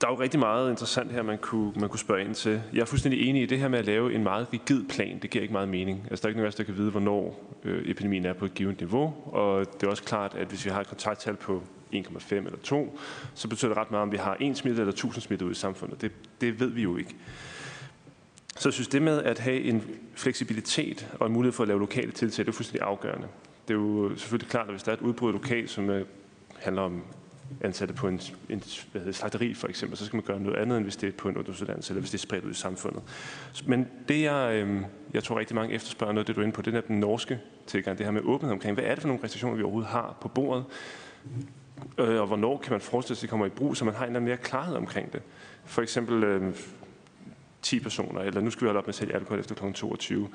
der er jo rigtig meget interessant her, man kunne, man kunne spørge ind til. Jeg er fuldstændig enig i det her med at lave en meget rigid plan. Det giver ikke meget mening. Altså, der er ikke nogen af os, der kan vide, hvornår øh, epidemien er på et givet niveau. Og det er også klart, at hvis vi har et kontakttal på 1,5 eller 2, så betyder det ret meget, om vi har en smitte eller 1000 smitte ud i samfundet. Det, det ved vi jo ikke. Så jeg synes, det med at have en fleksibilitet og en mulighed for at lave lokale tiltag, det er fuldstændig afgørende. Det er jo selvfølgelig klart, at hvis der er et udbrud lokalt, som øh, handler om ansatte på en, en hvad hedder, slagteri for eksempel, så skal man gøre noget andet, end hvis det er på en ungdomsuddannelse, eller hvis det er spredt ud i samfundet. Men det, jeg, øh, jeg tror rigtig mange efterspørger noget, det du er inde på, det er den norske tilgang, det her med åbenhed omkring, hvad er det for nogle restriktioner, vi overhovedet har på bordet, øh, og hvornår kan man forestille sig, at det kommer i brug, så man har en eller mere klarhed omkring det. For eksempel øh, 10 personer, eller nu skal vi holde op med at sælge alkohol efter kl. 22.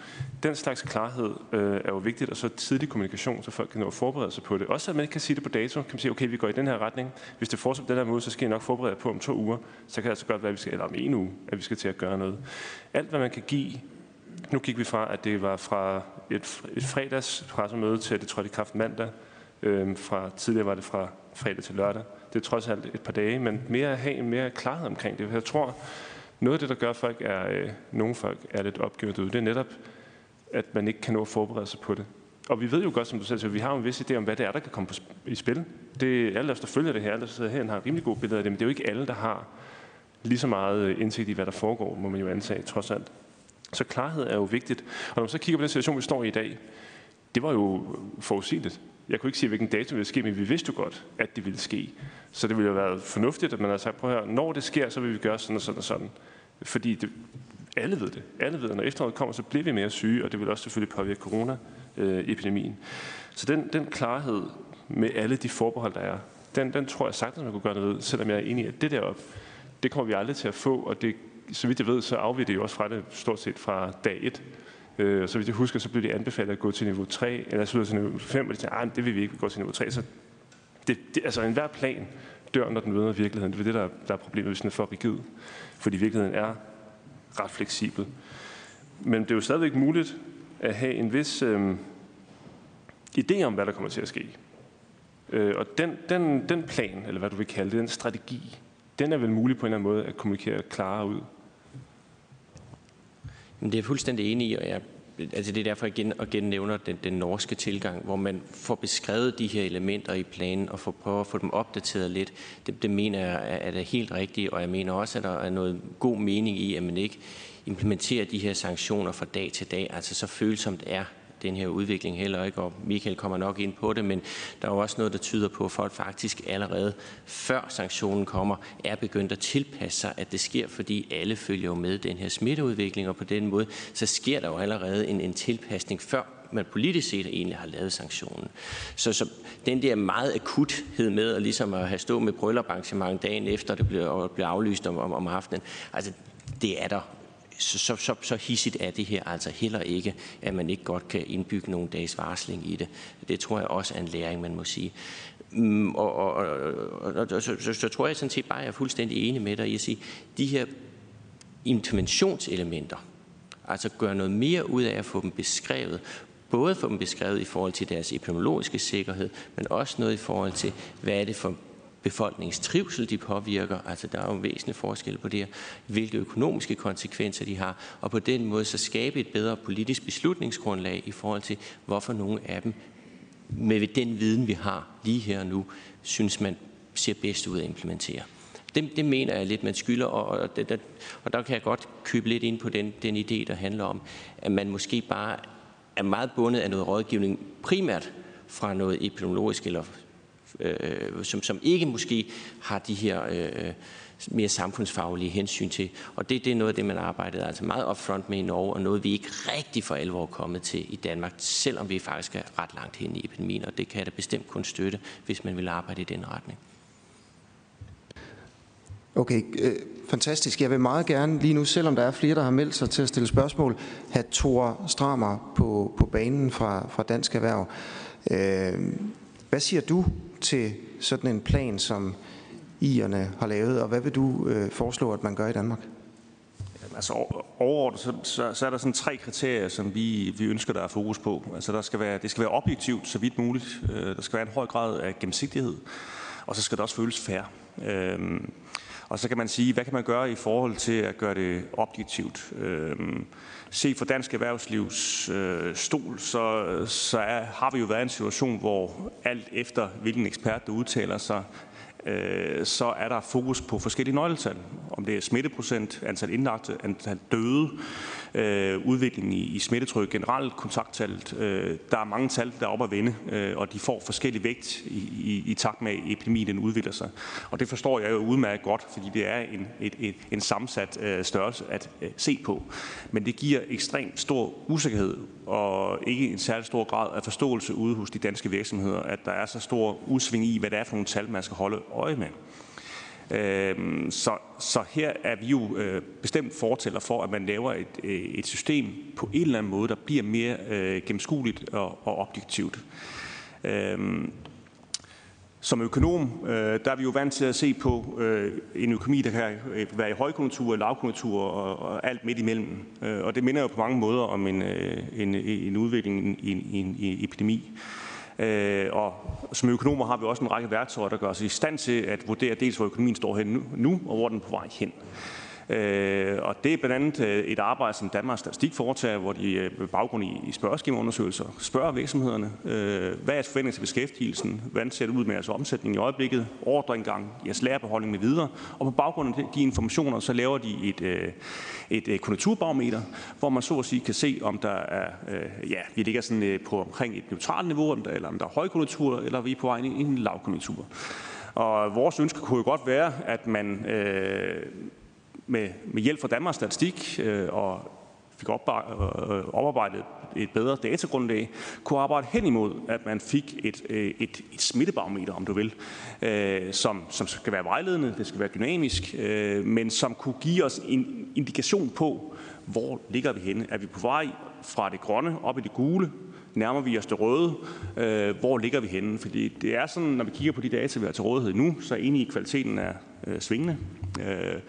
Den slags klarhed øh, er jo vigtigt, og så tidlig kommunikation, så folk kan nå at forberede sig på det. Også at man ikke kan sige det på dato, kan man sige, okay, vi går i den her retning. Hvis det fortsætter på den her måde, så skal jeg nok forberede på om to uger. Så kan det altså godt være, at vi skal, eller om en uge, at vi skal til at gøre noget. Alt, hvad man kan give nu gik vi fra, at det var fra et, et fredags pressemøde til, at det trådte i kraft mandag. Øhm, fra, tidligere var det fra fredag til lørdag. Det er trods alt et par dage, men mere at have en mere klarhed omkring det. Jeg tror, noget af det, der gør, folk er, øh, nogle folk er lidt opgivet ud, det er netop, at man ikke kan nå at forberede sig på det. Og vi ved jo godt, som du selv siger, vi har jo en vis idé om, hvad det er, der kan komme på i spil. Det er alle os, der følger det her, alle der sidder her, har en rimelig god billede af det, men det er jo ikke alle, der har lige så meget øh, indsigt i, hvad der foregår, må man jo antage, trods alt. Så klarhed er jo vigtigt. Og når man så kigger på den situation, vi står i i dag, det var jo forudsigeligt. Jeg kunne ikke sige, hvilken dato det ville ske, men vi vidste jo godt, at det ville ske. Så det ville jo være fornuftigt, at man havde sagt, prøv her, når det sker, så vil vi gøre sådan og sådan og sådan. Fordi det, alle ved det. Alle ved, at når efteråret kommer, så bliver vi mere syge, og det vil også selvfølgelig påvirke corona-epidemien. Så den, den klarhed med alle de forbehold, der er, den, den tror jeg sagtens, man kunne gøre noget ved, selvom jeg er enig i, at det deroppe, det kommer vi aldrig til at få, og det, så vidt jeg ved, så afviger det jo også fra det stort set fra dag 1. Øh, så hvis jeg husker, så blev det anbefalet at gå til niveau 3, eller så til niveau 5, og de sagde, ah, det vil vi ikke, vi går til niveau 3. Så det, det, altså enhver plan dør, når den møder virkeligheden. Det er det, der, der er problemet, hvis den er for rigid. Fordi virkeligheden er ret fleksibel. Men det er jo stadigvæk muligt at have en vis øh, idé om, hvad der kommer til at ske. Øh, og den, den, den plan, eller hvad du vil kalde det, den strategi, den er vel mulig på en eller anden måde at kommunikere klarere ud. Men det er jeg fuldstændig enig i, og jeg altså det er derfor, jeg igen og igen nævner den, den norske tilgang, hvor man får beskrevet de her elementer i planen og får prøver at få dem opdateret lidt. Det, det mener jeg er, er det helt rigtigt, og jeg mener også, at der er noget god mening i, at man ikke implementerer de her sanktioner fra dag til dag, altså så følsomt er den her udvikling heller ikke, og Michael kommer nok ind på det, men der er jo også noget, der tyder på, at folk faktisk allerede før sanktionen kommer, er begyndt at tilpasse sig, at det sker, fordi alle følger jo med den her smitteudvikling, og på den måde, så sker der jo allerede en, en tilpasning før man politisk set egentlig har lavet sanktionen. Så, så den der meget akuthed med at, ligesom at have stået med brylluparrangement dagen efter, det blev, blev aflyst om, om, om aftenen, altså det er der så, så, så, hissigt er det her altså heller ikke, at man ikke godt kan indbygge nogle dages varsling i det. Det tror jeg også er en læring, man må sige. Mm, og, og, og, og så, så, så tror jeg sådan set bare, at jeg er fuldstændig enig med dig i at sige, de her interventionselementer, altså gøre noget mere ud af at få dem beskrevet, både få dem beskrevet i forhold til deres epidemiologiske sikkerhed, men også noget i forhold til, hvad er det for befolkningens trivsel de påvirker. Altså der er jo en væsentlig forskel på det her, hvilke økonomiske konsekvenser de har, og på den måde så skabe et bedre politisk beslutningsgrundlag i forhold til, hvorfor nogle af dem med den viden, vi har lige her og nu, synes man ser bedst ud at implementere. Det, det mener jeg lidt, man skylder, og, og, det, der, og der kan jeg godt købe lidt ind på den, den idé, der handler om, at man måske bare er meget bundet af noget rådgivning, primært fra noget epidemiologisk eller øh, som, som ikke måske har de her øh, mere samfundsfaglige hensyn til. Og det, det er noget af det, man arbejdede altså meget upfront med i Norge, og noget vi ikke rigtig for alvor er kommet til i Danmark, selvom vi faktisk er ret langt hen i epidemien, og det kan jeg da bestemt kun støtte, hvis man vil arbejde i den retning. Okay, øh, fantastisk. Jeg vil meget gerne lige nu, selvom der er flere, der har meldt sig til at stille spørgsmål, have Thor Strammer på, på banen fra, fra Dansk Erhverv. Øh, hvad siger du til sådan en plan, som Ierne har lavet, og hvad vil du øh, foreslå, at man gør i Danmark? Altså overordnet, så, så, så er der sådan tre kriterier, som vi, vi ønsker, der er fokus på. Altså der skal være, det skal være objektivt, så vidt muligt. Øh, der skal være en høj grad af gennemsigtighed, og så skal det også føles fair. Øhm, og så kan man sige, hvad kan man gøre i forhold til at gøre det objektivt? Øhm, se for dansk erhvervslivs øh, stol, så, så er, har vi jo været i en situation, hvor alt efter hvilken ekspert, der udtaler sig, øh, så er der fokus på forskellige nøgletal. Om det er smitteprocent, antal indlagte, antal døde, øh, udviklingen i, i smittetryk, generelt kontakttallet. Øh, der er mange tal, der er op at vende, øh, og de får forskellig vægt i, i, i takt med, at epidemien den udvikler sig. Og det forstår jeg jo udmærket godt, fordi det er en, et, et, en sammensat øh, størrelse at øh, se på. Men det giver ekstremt stor usikkerhed og ikke en særlig stor grad af forståelse ude hos de danske virksomheder, at der er så stor udsving i, hvad det er for nogle tal, man skal holde øje med. Øhm, så, så her er vi jo øh, bestemt fortæller for, at man laver et, øh, et system på en eller anden måde, der bliver mere øh, gennemskueligt og, og objektivt. Øhm, som økonom, der er vi jo vant til at se på en økonomi, der kan være i højkonjunktur, lavkonjunktur og, alt midt imellem. Og det minder jo på mange måder om en, en, en udvikling i en, en, i en epidemi. Øh, og som økonomer har vi også en række værktøjer, der gør os i stand til at vurdere dels, hvor økonomien står hen nu, og hvor den er på vej hen. Øh, og det er blandt andet øh, et arbejde, som Danmarks Statistik foretager, hvor de øh, med baggrund i, spørgeskemaundersøgelser spørger virksomhederne, øh, hvad er forventningen til beskæftigelsen, hvordan ser det ud med jeres omsætning i øjeblikket, ordreindgang, jeres lærerbeholdning med videre, og på baggrund af de informationer, så laver de et, øh, et, et konjunkturbarometer, hvor man så at sige kan se, om der er, ja, vi ligger sådan på omkring et neutralt niveau, eller om der er højkonjunktur, eller vi er på vej ind i en lavkonjunktur. Og vores ønske kunne jo godt være, at man øh, med, med hjælp fra Danmarks Statistik øh, og fik op, øh, oparbejdet et bedre datagrundlag, kunne arbejde hen imod, at man fik et, øh, et, et smittebarometer, om du vil, øh, som, som skal være vejledende, det skal være dynamisk, øh, men som kunne give os en indikation på, hvor ligger vi henne. Er vi på vej fra det grønne op i det gule, nærmer vi os det røde, øh, hvor ligger vi henne? Fordi det er sådan, når vi kigger på de data, vi har til rådighed nu, så er enig i, at kvaliteten er øh, svingende. Øh,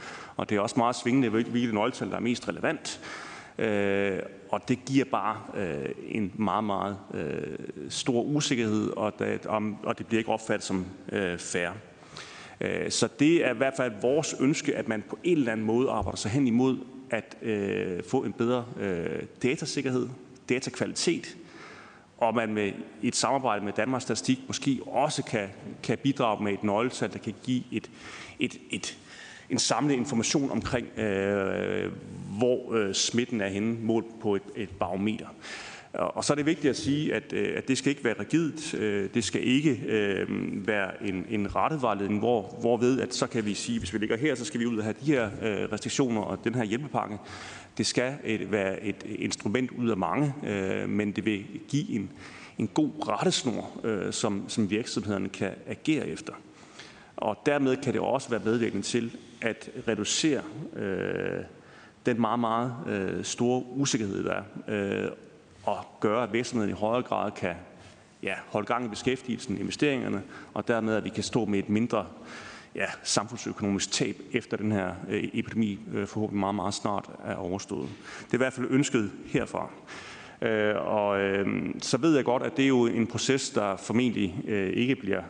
og det er også meget svingende, hvilket nøgletal, der er mest relevant. Øh, og det giver bare øh, en meget, meget øh, stor usikkerhed, og det, om, og det bliver ikke opfattet som øh, fair. Øh, så det er i hvert fald vores ønske, at man på en eller anden måde arbejder sig hen imod at øh, få en bedre øh, datasikkerhed, datakvalitet, og man med et samarbejde med Danmarks Statistik måske også kan, kan bidrage med et nøgletal, der kan give et, et, et, en samlet information omkring, øh, hvor øh, smitten er henne, målt på et, et barometer. Og så er det vigtigt at sige, at, øh, at det skal ikke være rigidt. Øh, det skal ikke øh, være en, en rettevejledning, hvor, hvor ved, at så kan vi sige, hvis vi ligger her, så skal vi ud og have de her øh, restriktioner og den her hjælpepakke. Det skal et, være et instrument ud af mange, øh, men det vil give en, en god rettesnor, øh, som, som virksomhederne kan agere efter. Og dermed kan det også være medvirkende til at reducere øh, den meget, meget øh, store usikkerhed, der er, øh, og gøre, at virksomheden i højere grad kan ja, holde gang i beskæftigelsen, investeringerne, og dermed, at vi kan stå med et mindre ja, samfundsøkonomisk tab efter den her øh, epidemi øh, forhåbentlig meget, meget snart er overstået. Det er i hvert fald ønsket herfra. Øh, og øh, så ved jeg godt, at det er jo en proces, der formentlig øh, ikke bliver,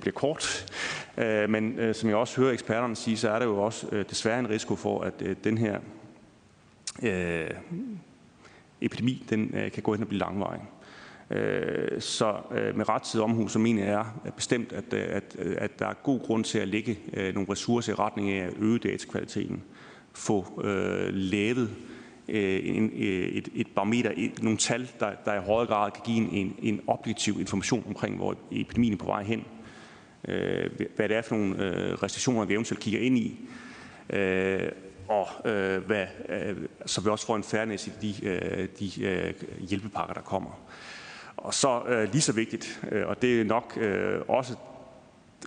bliver kort. Øh, men øh, som jeg også hører eksperterne sige, så er der jo også øh, desværre en risiko for, at øh, den her øh, epidemi den, øh, kan gå hen og blive langvarig. Øh, så øh, med rettidig omhu, så mener jeg bestemt, at, øh, at, øh, at der er god grund til at lægge øh, nogle ressourcer i retning af at øge datakvaliteten. Få øh, lavet øh, en, et, et barometer, et, nogle tal, der, der i højere grad kan give en, en, en objektiv information omkring, hvor epidemien er på vej hen. Øh, hvad det er for nogle øh, restriktioner, vi eventuelt kigger ind i. Øh, og øh, hvad, øh, så vi også får en fairness i de, øh, de øh, hjælpepakker, der kommer. Og så øh, lige så vigtigt, øh, og det er nok øh, også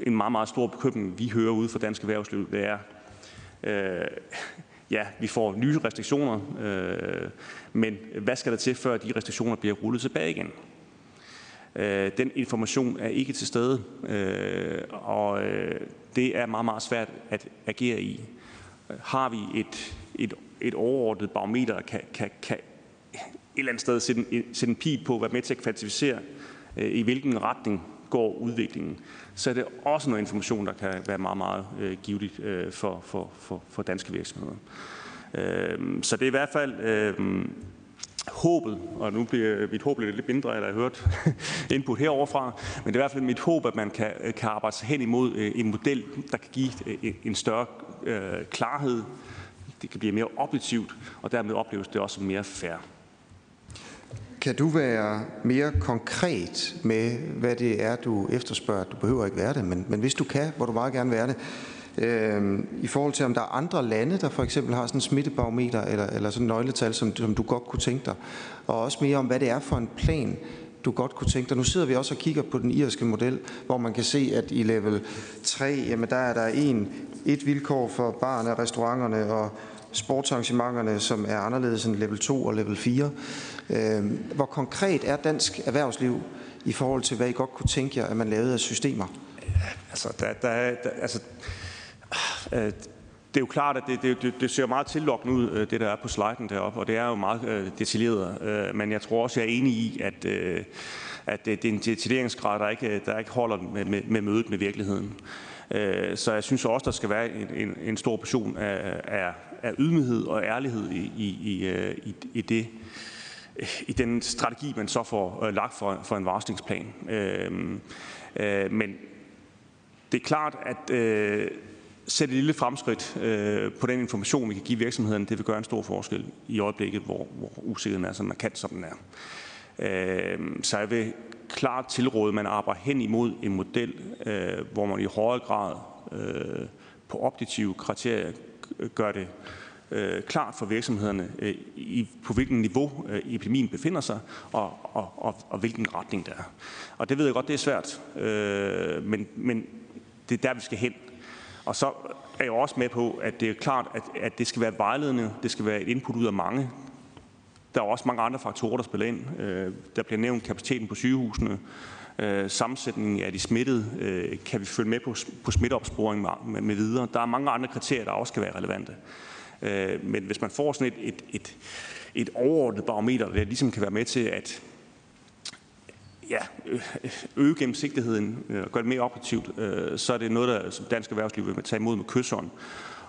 en meget, meget stor bekymring, vi hører ude fra dansk erhvervsliv, det er, øh, ja, vi får nye restriktioner, øh, men hvad skal der til, før de restriktioner bliver rullet tilbage igen? Øh, den information er ikke til stede, øh, og øh, det er meget, meget svært at agere i. Har vi et, et, et overordnet barometer kan, kan, kan et eller andet sted sætte en, sætte en pil på, være med til at kvantificere, øh, i hvilken retning går udviklingen, så er det også noget information, der kan være meget, meget øh, givetigt øh, for, for, for, for danske virksomheder. Øh, så det er i hvert fald øh, håbet, og nu bliver mit håb lidt mindre, eller jeg har hørt input heroverfra, men det er i hvert fald mit håb, at man kan, kan arbejde sig hen imod øh, en model, der kan give øh, en større øh, klarhed, det kan blive mere objektivt, og dermed opleves det også mere fair. Kan du være mere konkret med, hvad det er, du efterspørger? Du behøver ikke være det, men, men hvis du kan, hvor du meget gerne være det. Øh, I forhold til, om der er andre lande, der for eksempel har sådan en smittebarometer eller, eller sådan en nøgletal, som, som du godt kunne tænke dig. Og også mere om, hvad det er for en plan, du godt kunne tænke dig. Nu sidder vi også og kigger på den irske model, hvor man kan se, at i level 3, jamen der er der en, et vilkår for barne, restauranterne og sportsarrangementerne, som er anderledes end level 2 og level 4. Øhm, hvor konkret er dansk erhvervsliv i forhold til, hvad I godt kunne tænke jer, at man lavede af systemer? Altså, der, der, der, altså øh, det er jo klart, at det, det, det ser meget tillokkende ud, øh, det der er på sliden deroppe, og det er jo meget øh, detaljeret. Øh, men jeg tror også, jeg er enig i, at, øh, at det, det er en detaljeringsgrad, der ikke, der ikke holder med, med, med mødet med virkeligheden. Øh, så jeg synes også, der skal være en, en, en stor portion af, af, af ydmyghed og ærlighed i, i, i, øh, i, i det i den strategi, man så får øh, lagt for, for en varslingsplan. Øh, øh, men det er klart, at øh, sætte et lille fremskridt øh, på den information, vi kan give virksomhederne, det vil gøre en stor forskel i øjeblikket, hvor, hvor usikkerheden er så markant, som den er. Øh, så jeg vil klart tilråde, at man arbejder hen imod en model, øh, hvor man i højere grad øh, på objektive kriterier gør det øh, klart for virksomhederne, øh, i, på hvilken niveau øh, epidemien befinder sig, og, og, og, og hvilken retning der er. Og det ved jeg godt, det er svært, øh, men, men det er der, vi skal hen. Og så er jeg også med på, at det er klart, at, at det skal være vejledende, det skal være et input ud af mange. Der er også mange andre faktorer, der spiller ind. Øh, der bliver nævnt kapaciteten på sygehusene, øh, sammensætningen af de smittede, øh, kan vi følge med på, på smitteopsporing med, med videre. Der er mange andre kriterier, der også skal være relevante. Øh, men hvis man får sådan et, et, et, et overordnet barometer, der ligesom kan være med til at ja, øh, øge gennemsigtigheden øh, og gøre det mere operativt, øh, så er det noget, der, som dansk erhvervsliv vil tage imod med kysseren,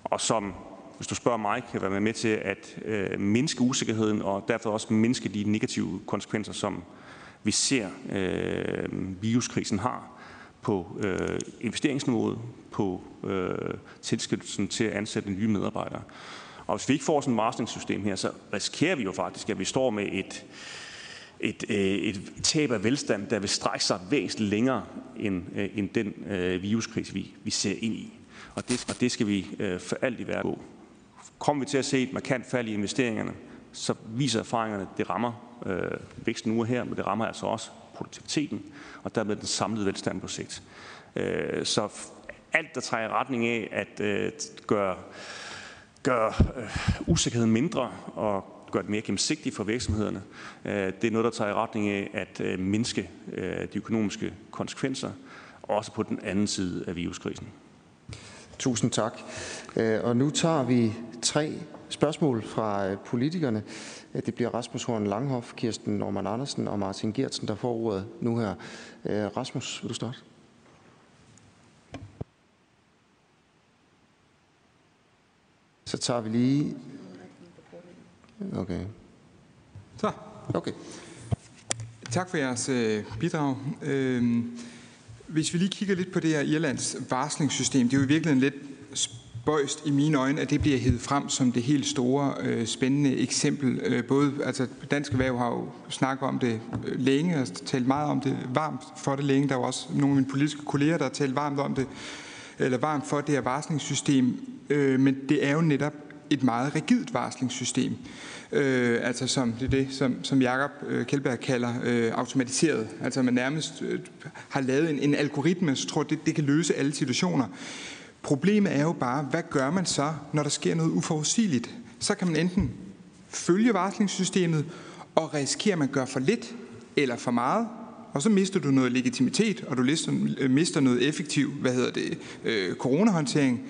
og som, hvis du spørger mig, kan være med til at mindske usikkerheden og derfor også mindske de negative konsekvenser, som vi ser øh, viruskrisen har på øh, investeringsniveauet, på øh, tilskyndelsen til at ansætte nye medarbejdere. Og hvis vi ikke får sådan et varslingssystem her, så risikerer vi jo faktisk, at vi står med et, et, øh, Øh, et tab af velstand, der vil strække sig væsentligt længere end, øh, end den øh, viruskrise, vi, vi ser ind i. Og det, og det skal vi øh, for alt i verden gå. Kommer vi til at se et markant fald i investeringerne, så viser erfaringerne, at det rammer øh, væksten nu og her, men det rammer altså også produktiviteten, og dermed den samlede velstand på sigt. Øh, så alt, der træder i retning af at øh, gøre, gøre øh, usikkerheden mindre og gøre det mere gennemsigtigt for virksomhederne. Øh, det er noget, der tager i retning af at øh, mindske øh, de økonomiske konsekvenser, også på den anden side af viruskrisen. Tusind tak. Og nu tager vi tre spørgsmål fra politikerne. Det bliver Rasmus Horn Langhoff, Kirsten Norman Andersen og Martin Gertsen, der får ordet nu her. Rasmus, vil du starte? Så tager vi lige Okay. Så. Okay. Tak for jeres øh, bidrag. Øh, hvis vi lige kigger lidt på det her Irlands varslingssystem, det er jo i virkeligheden lidt spøjst i mine øjne, at det bliver hævet frem som det helt store, øh, spændende eksempel. Øh, både, altså Dansk Erhverv har jo snakket om det øh, længe, og talt meget om det, varmt for det længe. Der er jo også nogle af mine politiske kolleger, der har talt varmt om det, eller varmt for det her varslingssystem. Øh, men det er jo netop et meget rigidt varslingssystem. Øh, altså som det er det, som, som Jakob øh, Kjeldberg kalder øh, automatiseret. Altså man nærmest øh, har lavet en, en algoritme, så tror det, det kan løse alle situationer. Problemet er jo bare, hvad gør man så, når der sker noget uforudsigeligt? Så kan man enten følge varslingssystemet og risikere, at man gør for lidt eller for meget, og så mister du noget legitimitet, og du øh, mister noget effektiv, hvad hedder det, øh, coronahåndtering,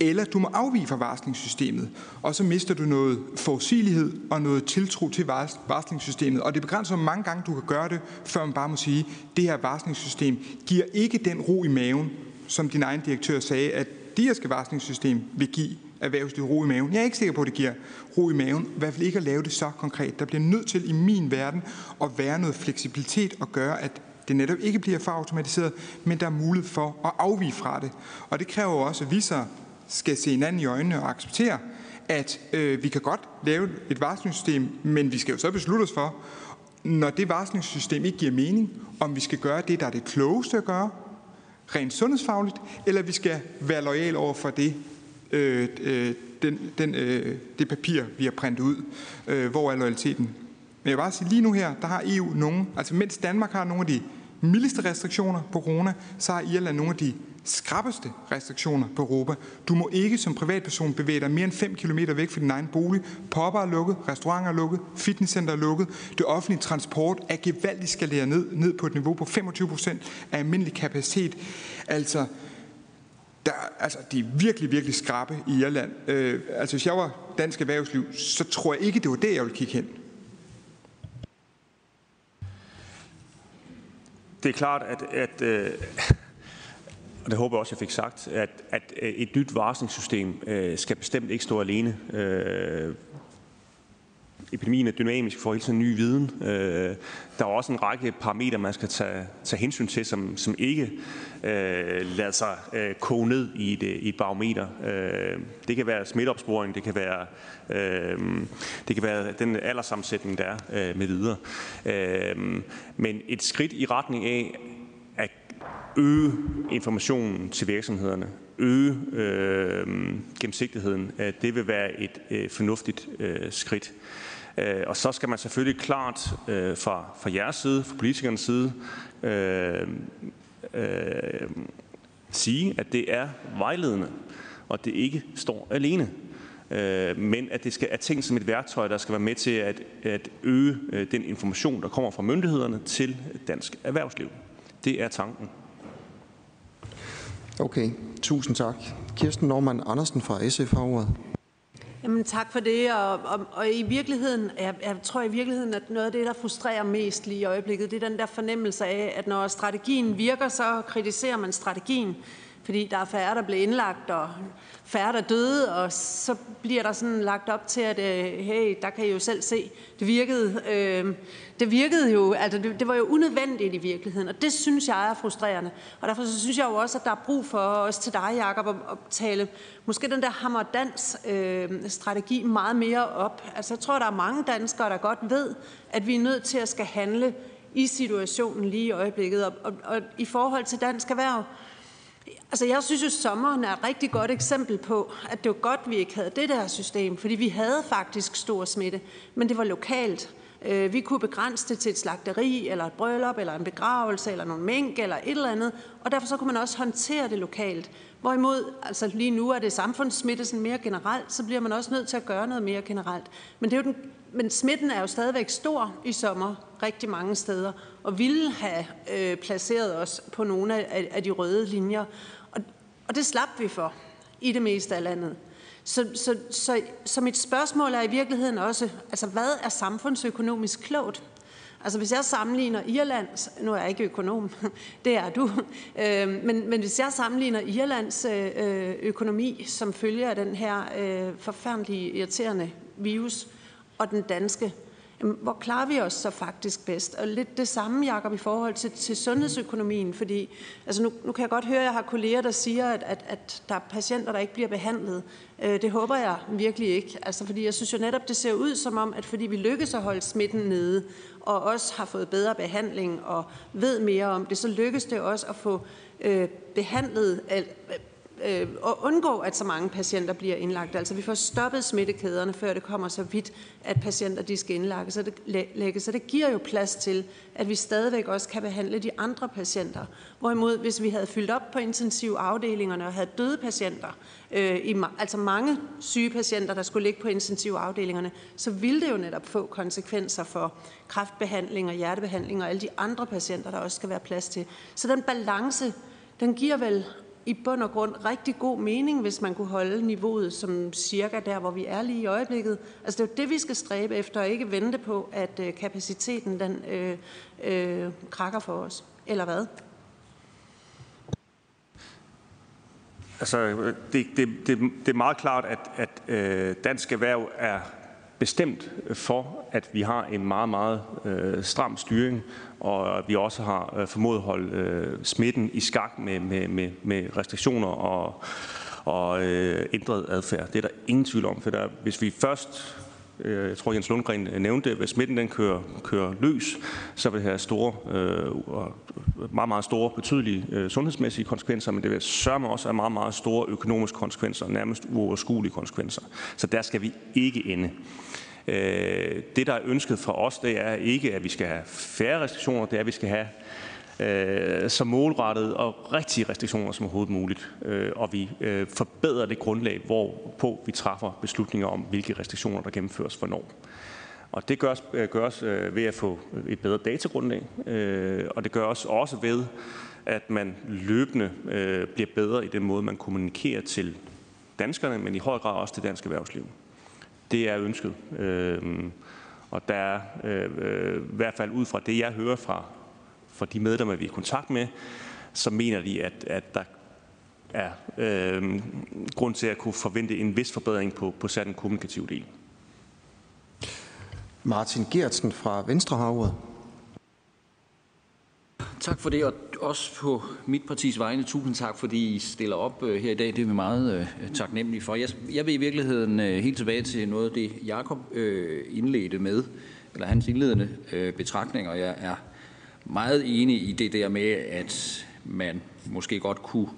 eller du må afvige fra varslingssystemet, og så mister du noget forudsigelighed og noget tiltro til varslingssystemet, og det begrænser, hvor mange gange du kan gøre det, før man bare må sige, det her varslingssystem giver ikke den ro i maven, som din egen direktør sagde, at det her skal varslingssystem vil give erhvervslivet ro i maven. Jeg er ikke sikker på, at det giver ro i maven. I hvert fald ikke at lave det så konkret. Der bliver nødt til i min verden at være noget fleksibilitet og gøre, at det netop ikke bliver for automatiseret, men der er mulighed for at afvige fra det. Og det kræver også, at vi så skal se hinanden i øjnene og acceptere, at øh, vi kan godt lave et varslingssystem, men vi skal jo så beslutte os for, når det varslingssystem ikke giver mening, om vi skal gøre det, der er det klogeste at gøre, rent sundhedsfagligt, eller vi skal være lojal over for det, Øh, øh, den, den, øh, det papir, vi har printet ud. Øh, hvor er loyaliteten? Men jeg vil bare sige, lige nu her, der har EU nogen, altså mens Danmark har nogle af de mildeste restriktioner på corona, så har Irland nogle af de skrappeste restriktioner på Europa. Du må ikke som privatperson bevæge dig mere end 5 km væk fra din egen bolig. Popper er lukket, restauranter er lukket, fitnesscenter er lukket. Det offentlige transport er gevaldigt skaleret ned, ned på et niveau på 25 procent af almindelig kapacitet. Altså, der, altså, de er virkelig, virkelig skrappe i Irland. Øh, altså, hvis jeg var dansk erhvervsliv, så tror jeg ikke, det var det, jeg ville kigge hen. Det er klart, at, at øh, og det håber jeg også, jeg fik sagt, at, at øh, et nyt varslingssystem øh, skal bestemt ikke stå alene. Øh, epidemien er dynamisk, for hele tiden ny viden. Øh, der er også en række parametre, man skal tage, tage hensyn til, som, som ikke øh, lader sig øh, koge ned i et, øh, i et barometer. Øh, det kan være smitteopsporing, det kan være, øh, det kan være den alderssammensætning, der er øh, med videre. Øh, men et skridt i retning af at øge informationen til virksomhederne, øge øh, gennemsigtigheden, at det vil være et øh, fornuftigt øh, skridt. Øh, og så skal man selvfølgelig klart øh, fra, fra jeres side, fra politikernes side, øh, øh, sige, at det er vejledende, og det ikke står alene. Øh, men at det skal er tænkt som et værktøj, der skal være med til at, at øge øh, den information, der kommer fra myndighederne til dansk erhvervsliv. Det er tanken. Okay, tusind tak. Kirsten Norman Andersen fra SF har ordet. Jamen tak for det, og, og, og i virkeligheden, jeg, jeg tror i virkeligheden, at noget af det, der frustrerer mest lige i øjeblikket, det er den der fornemmelse af, at når strategien virker, så kritiserer man strategien, fordi der er færre, der bliver indlagt, og færre, der døde, og så bliver der sådan lagt op til, at øh, hey, der kan I jo selv se, det virkede, øh, det virkede jo, altså det, det var jo unødvendigt i virkeligheden, og det synes jeg er frustrerende. Og derfor så synes jeg jo også, at der er brug for, os til dig, Jacob, at, at tale måske den der hammerdans øh, strategi meget mere op. Altså jeg tror, der er mange danskere, der godt ved, at vi er nødt til at skal handle i situationen lige i øjeblikket. Og, og, og i forhold til dansk erhverv, Altså, jeg synes jo, sommeren er et rigtig godt eksempel på, at det var godt, vi ikke havde det der system, fordi vi havde faktisk stor smitte, men det var lokalt. Øh, vi kunne begrænse det til et slagteri, eller et bryllup, eller en begravelse, eller nogle mink, eller et eller andet, og derfor så kunne man også håndtere det lokalt. Hvorimod, altså lige nu er det samfundssmitte sådan mere generelt, så bliver man også nødt til at gøre noget mere generelt. Men, det er jo den, men smitten er jo stadigvæk stor i sommer rigtig mange steder, og ville have øh, placeret os på nogle af, af de røde linjer. Og, og det slap vi for i det meste af landet. Så, så, så, så mit spørgsmål er i virkeligheden også, altså hvad er samfundsøkonomisk klogt? Altså hvis jeg sammenligner Irlands, nu er jeg ikke økonom, det er du, øh, men, men hvis jeg sammenligner Irlands øh, øh, økonomi som følger af den her øh, forfærdelige irriterende virus og den danske, hvor klarer vi os så faktisk bedst? Og lidt det samme, Jacob, i forhold til, til sundhedsøkonomien, fordi altså nu, nu kan jeg godt høre, at jeg har kolleger, der siger, at, at, at der er patienter, der ikke bliver behandlet. Øh, det håber jeg virkelig ikke, altså fordi jeg synes jo netop, det ser ud som om, at fordi vi lykkes at holde smitten nede, og også har fået bedre behandling og ved mere om det, så lykkes det også at få øh, behandlet øh, Øh, at undgå, at så mange patienter bliver indlagt. Altså vi får stoppet smittekæderne, før det kommer så vidt, at patienter de skal indlægges. Så det, lægges. så det giver jo plads til, at vi stadigvæk også kan behandle de andre patienter. Hvorimod, hvis vi havde fyldt op på intensivafdelingerne og havde døde patienter, øh, i, altså mange syge patienter, der skulle ligge på intensivafdelingerne, så ville det jo netop få konsekvenser for kræftbehandling og hjertebehandling og alle de andre patienter, der også skal være plads til. Så den balance, den giver vel i bund og grund rigtig god mening, hvis man kunne holde niveauet som cirka der, hvor vi er lige i øjeblikket. Altså det er jo det, vi skal stræbe efter, og ikke vente på, at øh, kapaciteten den øh, øh, krakker for os. Eller hvad? Altså, øh, det, det, det, det er meget klart, at, at øh, dansk erhverv er bestemt for, at vi har en meget, meget øh, stram styring, og vi også har øh, formået at holde øh, smitten i skak med, med, med, med restriktioner og, og øh, ændret adfærd. Det er der ingen tvivl om, for der, hvis vi først Øh, jeg tror Jens Lundgren øh, nævnte, det. hvis smitten den kører, kører løs, så vil det have store, øh, meget, meget store, betydelige øh, sundhedsmæssige konsekvenser, men det vil sørme også have meget, meget store økonomiske konsekvenser, nærmest uoverskuelige konsekvenser. Så der skal vi ikke ende. Øh, det, der er ønsket fra os, det er ikke, at vi skal have færre restriktioner, det er, at vi skal have øh, så målrettet og rigtige restriktioner som overhovedet muligt. Øh, og vi øh, forbedrer det grundlag, hvorpå vi træffer beslutninger om, hvilke restriktioner, der gennemføres hvornår. Og det gøres, øh, gøres øh, ved at få et bedre datagrundlag, øh, og det gøres også ved, at man løbende øh, bliver bedre i den måde, man kommunikerer til danskerne, men i høj grad også til dansk erhvervsliv. Det er ønsket. Øh, og der er øh, øh, i hvert fald ud fra det, jeg hører fra for de medlemmer, vi er i kontakt med, så mener de, at, at der er øh, grund til at kunne forvente en vis forbedring på, på særlig den kommunikative del. Martin Gertsen fra Venstre har ordet. Tak for det, og også på mit partis vegne, tusind tak, fordi I stiller op øh, her i dag. Det er vi meget øh, taknemmelige for. Jeg, jeg vil i virkeligheden øh, helt tilbage til noget af det, Jakob øh, indledte med, eller hans indledende øh, betragtninger. Jeg er meget enig i det der med, at man måske godt kunne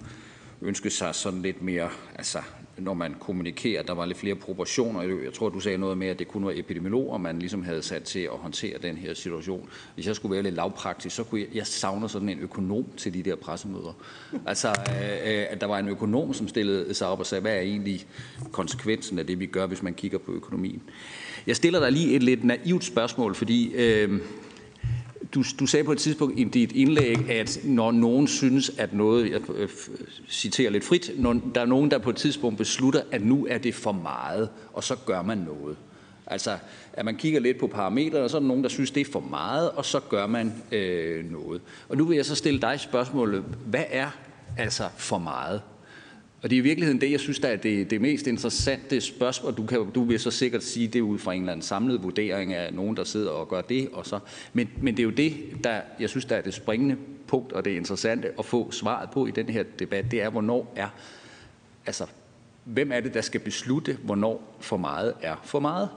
ønske sig sådan lidt mere, altså når man kommunikerer, der var lidt flere proportioner. Jeg tror, du sagde noget med, at det kun var epidemiologer, man ligesom havde sat til at håndtere den her situation. Hvis jeg skulle være lidt lavpraktisk, så kunne jeg, jeg savner sådan en økonom til de der pressemøder. Altså, øh, øh at der var en økonom, som stillede sig op og sagde, hvad er egentlig konsekvensen af det, vi gør, hvis man kigger på økonomien. Jeg stiller dig lige et lidt naivt spørgsmål, fordi øh, du, du sagde på et tidspunkt i dit indlæg, at når nogen synes, at noget, jeg øh, citerer lidt frit, når der er nogen, der på et tidspunkt beslutter, at nu er det for meget, og så gør man noget. Altså, at man kigger lidt på parametre, og så er der nogen, der synes, det er for meget, og så gør man øh, noget. Og nu vil jeg så stille dig spørgsmålet, hvad er altså for meget? Og det er i virkeligheden det, jeg synes, der er det, det mest interessante spørgsmål. Du, kan, du vil så sikkert sige det ud fra en eller anden samlet vurdering af nogen, der sidder og gør det. Og så. Men, men det er jo det, der, jeg synes, der er det springende punkt, og det er interessante at få svaret på i den her debat. Det er, hvornår er, altså, hvem er det, der skal beslutte, hvornår for meget er for meget?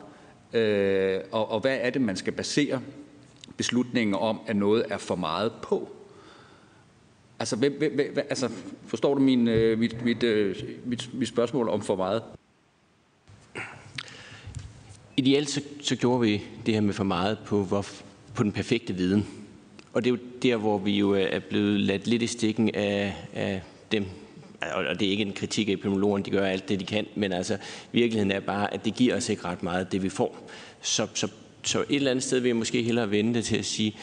Øh, og, og hvad er det, man skal basere beslutningen om, at noget er for meget på? Altså, hvem, hvem, hvem, altså forstår du min, øh, mit, mit, øh, mit, mit spørgsmål om for meget? Ideelt så, så gjorde vi det her med for meget på, hvor, på den perfekte viden. Og det er jo der, hvor vi jo øh, er blevet ladt lidt i stikken af, af dem, og det er ikke en kritik af epidemiologerne, de gør alt det, de kan, men altså virkeligheden er bare, at det giver os ikke ret meget, det vi får. Så, så, så et eller andet sted vil jeg måske hellere vente til at sige,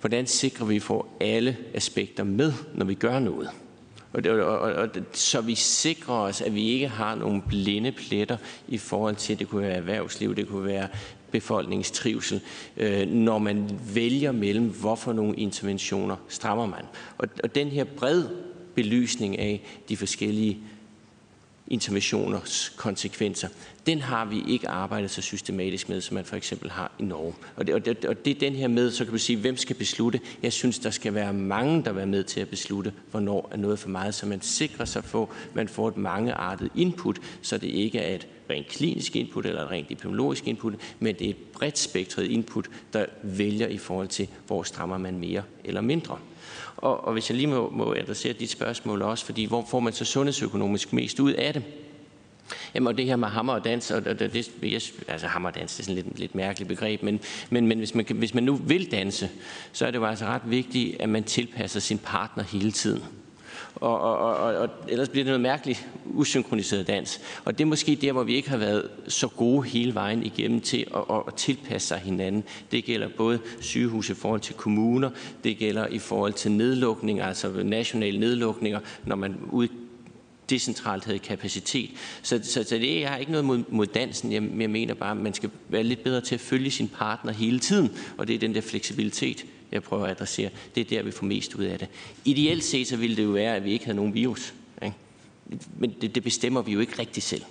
hvordan sikrer vi, at vi får alle aspekter med, når vi gør noget. Og, det, og, og, og, så vi sikrer os, at vi ikke har nogle blinde pletter i forhold til, det kunne være erhvervsliv, det kunne være befolkningstrivsel, øh, når man vælger mellem, hvorfor nogle interventioner strammer man. Og, og den her bred belysning af de forskellige interventioners konsekvenser, den har vi ikke arbejdet så systematisk med, som man for eksempel har i Norge. Og det, og det, og det er den her med, så kan man sige, hvem skal beslutte? Jeg synes, der skal være mange, der er med til at beslutte, hvornår er noget for meget, så man sikrer sig for, man får et mangeartet input, så det ikke er et rent klinisk input eller et rent epidemiologisk input, men det er et bredt spektret input, der vælger i forhold til, hvor strammer man mere eller mindre. Og, og hvis jeg lige må, må adressere dit spørgsmål også, fordi hvor får man så sundhedsøkonomisk mest ud af det? Jamen, og det her med hammer og dans, og det, det, yes, altså hammer og dans, det er sådan lidt, lidt mærkeligt begreb, men, men, men hvis, man, hvis man nu vil danse, så er det jo altså ret vigtigt, at man tilpasser sin partner hele tiden. Og, og, og, og ellers bliver det noget mærkeligt usynkroniseret dans. Og det er måske der, hvor vi ikke har været så gode hele vejen igennem til at, at, at tilpasse sig hinanden. Det gælder både sygehus i forhold til kommuner, det gælder i forhold til nedlukninger, altså nationale nedlukninger, når man ud decentralt havde kapacitet. Så, så, så det har ikke noget mod, mod dansen. Jeg, jeg mener bare, at man skal være lidt bedre til at følge sin partner hele tiden, og det er den der fleksibilitet, jeg prøver at adressere. Det er der, vi får mest ud af det. Ideelt set, så ville det jo være, at vi ikke havde nogen virus. Ikke? Men det, det bestemmer vi jo ikke rigtig selv.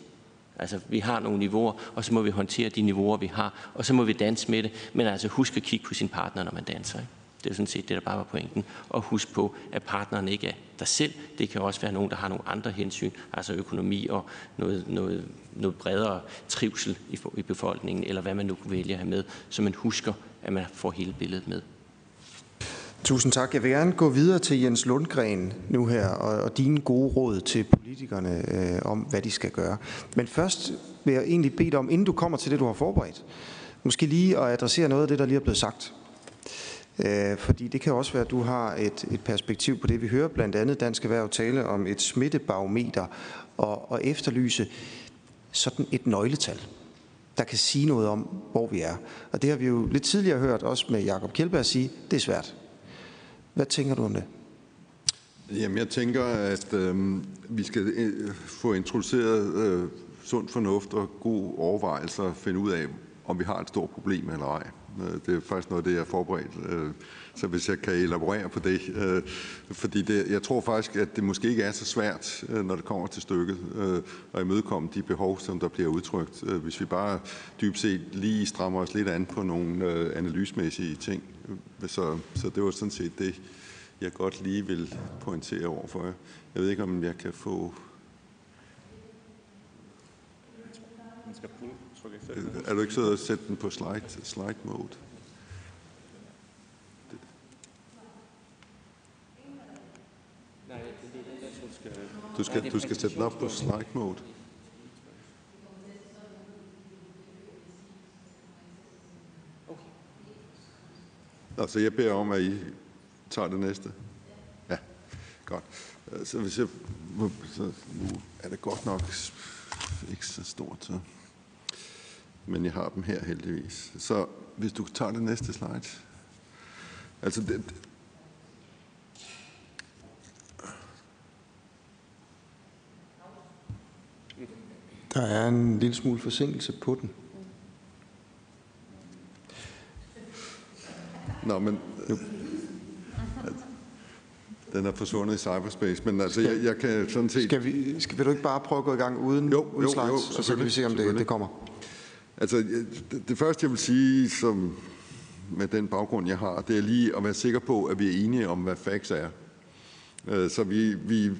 Altså, vi har nogle niveauer, og så må vi håndtere de niveauer, vi har, og så må vi danse med det. Men altså, husk at kigge på sin partner, når man danser. Ikke? Det er sådan set det, der bare var pointen. Og husk på, at partneren ikke er dig selv. Det kan også være nogen, der har nogle andre hensyn, altså økonomi og noget, noget, noget bredere trivsel i, i befolkningen, eller hvad man nu vælger vælge at have med, så man husker, at man får hele billedet med. Tusind tak. Jeg vil gerne gå videre til Jens Lundgren nu her, og, og dine gode råd til politikerne øh, om, hvad de skal gøre. Men først vil jeg egentlig bede dig om, inden du kommer til det, du har forberedt, måske lige at adressere noget af det, der lige er blevet sagt. Øh, fordi det kan også være, at du har et, et perspektiv på det. Vi hører blandt andet Dansk Erhverv tale om et smittebarometer og, og efterlyse sådan et nøgletal, der kan sige noget om, hvor vi er. Og det har vi jo lidt tidligere hørt, også med Jakob Kjeldberg sige, det er svært. Hvad tænker du om det? Jamen, jeg tænker, at øh, vi skal øh, få introduceret øh, sund fornuft og god overvejelse og finde ud af, om vi har et stort problem eller ej. Øh, det er faktisk noget af det, jeg har forberedt. Øh, så hvis jeg kan elaborere på det. Øh, fordi det, jeg tror faktisk, at det måske ikke er så svært, når det kommer til stykket, at imødekomme de behov, som der bliver udtrykt. Hvis vi bare dybt set lige strammer os lidt an på nogle analysmæssige ting. Så, så det var sådan set det, jeg godt lige vil pointere over for jer. Jeg ved ikke, om jeg kan få... Er du ikke så at sætte den på slide, slide mode? Du skal, du skal sætte den op på slide mode. Altså, jeg beder om, at I tager det næste. Ja, godt. Så hvis jeg, så nu er det godt nok ikke så stort, så men jeg har dem her heldigvis. Så hvis du tager det næste slide. Altså det, Der er en lille smule forsinkelse på den. Nå, men den er forsvundet i cyberspace, men altså, jeg, jeg kan sådan set... Skal vi, skal, vil du ikke bare prøve at gå i gang uden, jo, uden slides, jo, og så kan vi se, om det, det kommer? Altså, det, det første, jeg vil sige, som med den baggrund, jeg har, det er lige at være sikker på, at vi er enige om, hvad facts er. Øh, så vi, vi,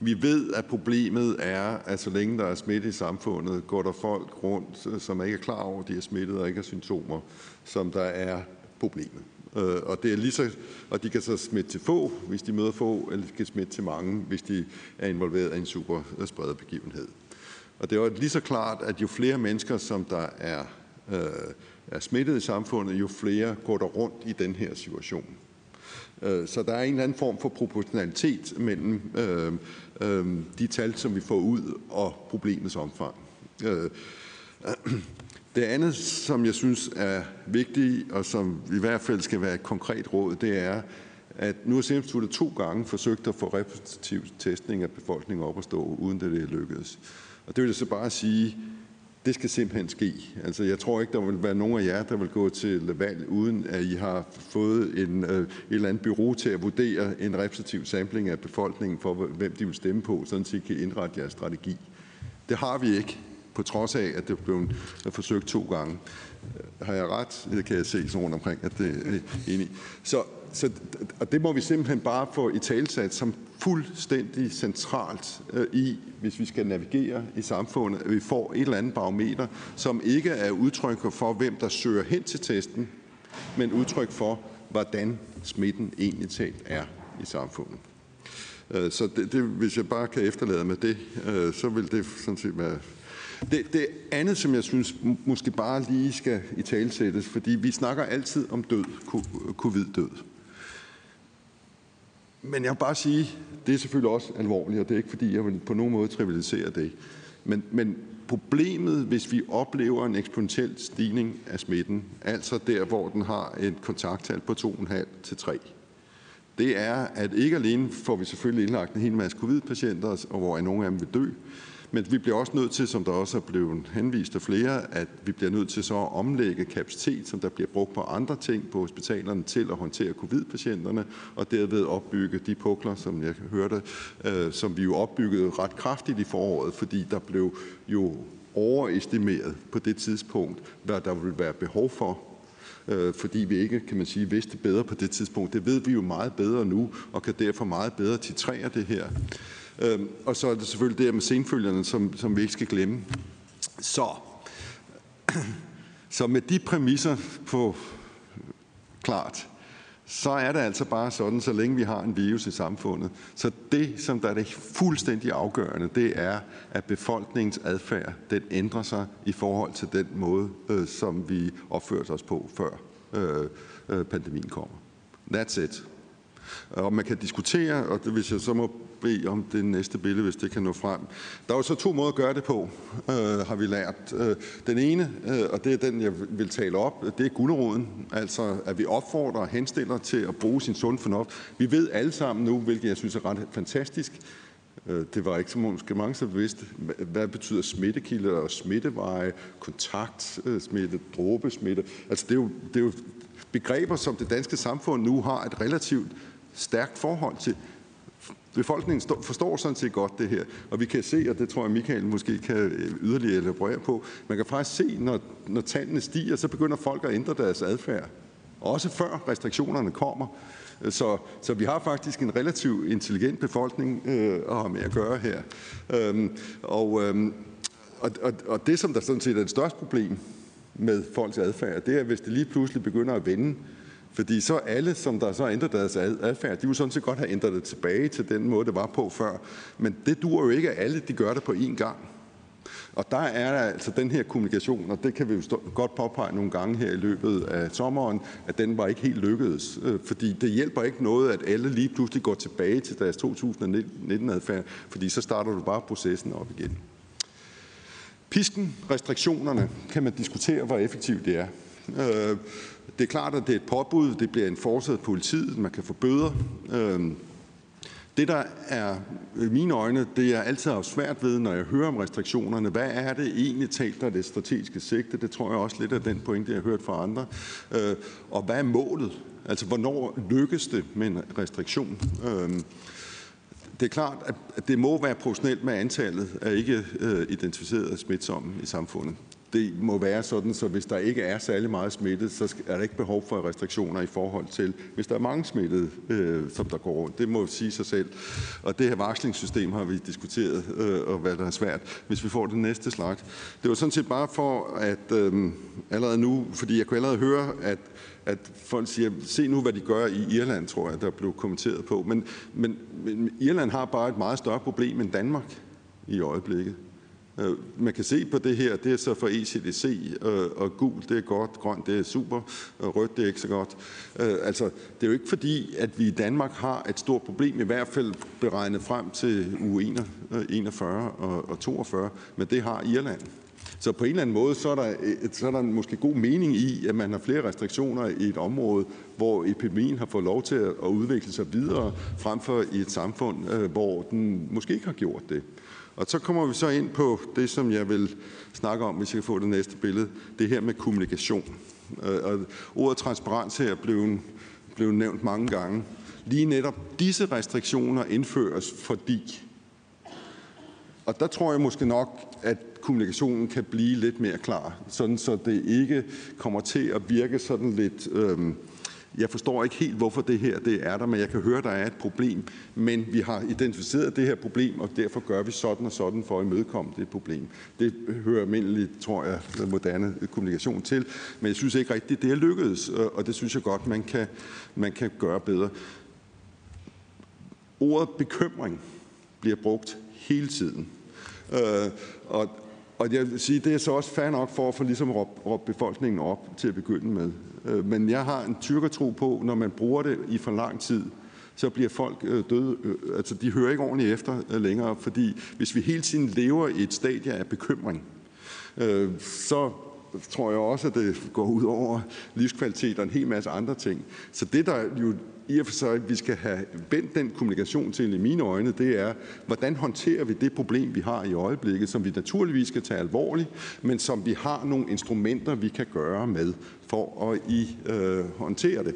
vi ved, at problemet er, at så længe der er smitte i samfundet, går der folk rundt, øh, som ikke er klar over, at de er smittet og ikke har symptomer, som der er problemet. Øh, og, det er lige så, og de kan så smitte til få, hvis de møder få, eller de kan smitte til mange, hvis de er involveret i en super øh, begivenhed. Og det er jo lige så klart, at jo flere mennesker, som der er, øh, er smittet i samfundet, jo flere går der rundt i den her situation. Øh, så der er en eller anden form for proportionalitet mellem øh, øh, de tal, som vi får ud, og problemets omfang. Øh, det andet, som jeg synes er vigtigt, og som i hvert fald skal være et konkret råd, det er, at nu har Serum to gange forsøgt at få repræsentativ testning af befolkningen op at stå, uden det er lykkedes. Og det vil jeg så bare sige, det skal simpelthen ske. Altså, jeg tror ikke, der vil være nogen af jer, der vil gå til valg, uden at I har fået en, øh, et eller andet bureau til at vurdere en repræsentativ sampling af befolkningen for, hvem de vil stemme på, sådan at I kan indrette jeres strategi. Det har vi ikke, på trods af, at det blev forsøgt to gange. Øh, har jeg ret? Det kan jeg se sådan rundt omkring, at det er enig. Så, og det må vi simpelthen bare få i talsat som fuldstændig centralt øh, i, hvis vi skal navigere i samfundet, at vi får et eller andet barometer, som ikke er udtryk for, hvem der søger hen til testen, men udtryk for, hvordan smitten egentlig talt er i samfundet. Øh, så det, det, hvis jeg bare kan efterlade med det, øh, så vil det sådan set være... Det, det andet, som jeg synes måske bare lige skal i talsættes, fordi vi snakker altid om død, covid-død. Men jeg vil bare sige, det er selvfølgelig også alvorligt, og det er ikke fordi, jeg vil på nogen måde trivialisere det. Men, men problemet, hvis vi oplever en eksponentiel stigning af smitten, altså der, hvor den har et kontakttal på 2,5 til 3, det er, at ikke alene får vi selvfølgelig indlagt en hel masse covid-patienter, og hvor nogle af dem vil dø, men vi bliver også nødt til, som der også er blevet henvist af flere, at vi bliver nødt til så at omlægge kapacitet, som der bliver brugt på andre ting på hospitalerne, til at håndtere covid-patienterne, og derved opbygge de pukler, som jeg hørte, øh, som vi jo opbyggede ret kraftigt i foråret, fordi der blev jo overestimeret på det tidspunkt, hvad der ville være behov for øh, fordi vi ikke, kan man sige, vidste bedre på det tidspunkt. Det ved vi jo meget bedre nu, og kan derfor meget bedre titrere det her. Øhm, og så er det selvfølgelig det med senfølgerne, som, som vi ikke skal glemme. Så, så med de præmisser på klart, så er det altså bare sådan, så længe vi har en virus i samfundet. Så det, som der er det fuldstændig afgørende, det er, at befolkningens adfærd, den ændrer sig i forhold til den måde, øh, som vi opførte os på, før øh, øh, pandemien kommer. That's it. Og man kan diskutere, og det, hvis jeg så må bede om det næste billede, hvis det kan nå frem. Der er jo så to måder at gøre det på, øh, har vi lært. Øh, den ene, øh, og det er den, jeg vil tale op, det er gulderoden. Altså, at vi opfordrer og henstiller til at bruge sin sund fornuft. Vi ved alle sammen nu, hvilket jeg synes er ret fantastisk, øh, det var ikke så måske mange, som vidste, hvad betyder smittekilder og smitteveje, kontaktsmitte, dråbesmitte. Altså det er, jo, det er jo begreber, som det danske samfund nu har et relativt stærkt forhold til. Befolkningen forstår sådan set godt det her, og vi kan se, og det tror jeg Michael måske kan øh, yderligere elaborere på, man kan faktisk se, når, når tallene stiger, så begynder folk at ændre deres adfærd. Også før restriktionerne kommer. Så, så vi har faktisk en relativt intelligent befolkning øh, at have med at gøre her. Øhm, og, øhm, og, og, og det, som der sådan set er det største problem med folks adfærd, det er, hvis det lige pludselig begynder at vende fordi så alle, som der så ændrer ændret deres adfærd, de vil sådan set godt have ændret det tilbage til den måde, det var på før. Men det duer jo ikke, at alle de gør det på én gang. Og der er altså den her kommunikation, og det kan vi jo godt påpege nogle gange her i løbet af sommeren, at den var ikke helt lykkedes. Øh, fordi det hjælper ikke noget, at alle lige pludselig går tilbage til deres 2019-adfærd, fordi så starter du bare processen op igen. Pisken, restriktionerne, kan man diskutere, hvor effektivt det er. Øh, det er klart, at det er et påbud. Det bliver enforcet af politiet. Man kan få bøder. Øhm, det, der er i mine øjne, det er altid svært ved, når jeg hører om restriktionerne. Hvad er det egentlig talt, der er det strategiske sigte? Det tror jeg også lidt af den pointe, jeg har hørt fra andre. Øh, og hvad er målet? Altså, hvornår lykkes det med en restriktion? Øhm, det er klart, at det må være proportionelt med antallet af ikke øh, identificerede smitsomme i samfundet det må være sådan, så hvis der ikke er særlig meget smittet, så er der ikke behov for restriktioner i forhold til, hvis der er mange smittede, øh, som der går rundt. Det må sige sig selv. Og det her varslingssystem har vi diskuteret, øh, og hvad der er svært, hvis vi får det næste slide. Det var sådan set bare for at øh, allerede nu, fordi jeg kunne allerede høre, at at folk siger, se nu, hvad de gør i Irland, tror jeg, der blev kommenteret på. Men, men, men Irland har bare et meget større problem end Danmark i øjeblikket. Øh, man kan se på det her, det er så for ECDC, øh, og gul det er godt, grøn det er super, og rødt det er ikke så godt. Øh, altså, det er jo ikke fordi, at vi i Danmark har et stort problem, i hvert fald beregnet frem til uge 41 og 42, men det har Irland. Så på en eller anden måde, så er, der, så er der måske god mening i, at man har flere restriktioner i et område, hvor epidemien har fået lov til at udvikle sig videre, frem for i et samfund, hvor den måske ikke har gjort det. Og så kommer vi så ind på det, som jeg vil snakke om, hvis jeg kan få det næste billede. Det her med kommunikation. Øh, og ordet transparens her blev, blev nævnt mange gange. Lige netop disse restriktioner indføres, fordi. Og der tror jeg måske nok, at kommunikationen kan blive lidt mere klar, sådan så det ikke kommer til at virke sådan lidt... Øh, jeg forstår ikke helt, hvorfor det her det er der, men jeg kan høre, at der er et problem. Men vi har identificeret det her problem, og derfor gør vi sådan og sådan for at imødekomme det problem. Det hører almindeligt, tror jeg, moderne kommunikation til. Men jeg synes ikke rigtigt, det er lykkedes, og det synes jeg godt, man kan, man kan gøre bedre. ordet bekymring bliver brugt hele tiden. Øh, og, og jeg vil sige, det er så også fair nok for at få ligesom råbt befolkningen op til at begynde med. Øh, men jeg har en tyrkertro på, når man bruger det i for lang tid, så bliver folk øh, døde. Øh, altså, de hører ikke ordentligt efter længere, fordi hvis vi hele tiden lever i et stadie af bekymring, så tror jeg også, at det går ud over livskvalitet og en hel masse andre ting. Så det, der jo i og for sig, vi skal have vendt den kommunikation til i mine øjne, det er, hvordan håndterer vi det problem, vi har i øjeblikket, som vi naturligvis skal tage alvorligt, men som vi har nogle instrumenter, vi kan gøre med for at i, øh, håndtere det.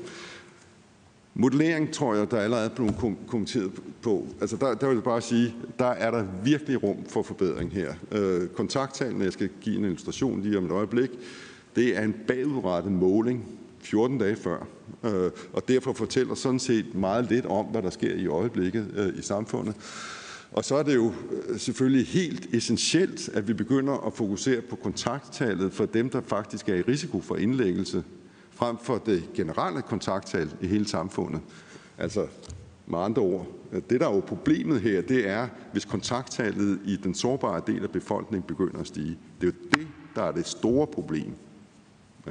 Modellering tror jeg, der allerede er blevet kommenteret på. Altså der, der vil jeg bare sige, der er der virkelig rum for forbedring her. Øh, kontakttallene, jeg skal give en illustration lige om et øjeblik, det er en bagudrettet måling 14 dage før, Øh, og derfor fortæller sådan set meget lidt om, hvad der sker i øjeblikket øh, i samfundet. Og så er det jo øh, selvfølgelig helt essentielt, at vi begynder at fokusere på kontakttallet for dem, der faktisk er i risiko for indlæggelse, frem for det generelle kontakttal i hele samfundet. Altså med andre ord, det der er jo problemet her, det er, hvis kontakttallet i den sårbare del af befolkningen begynder at stige. Det er jo det, der er det store problem.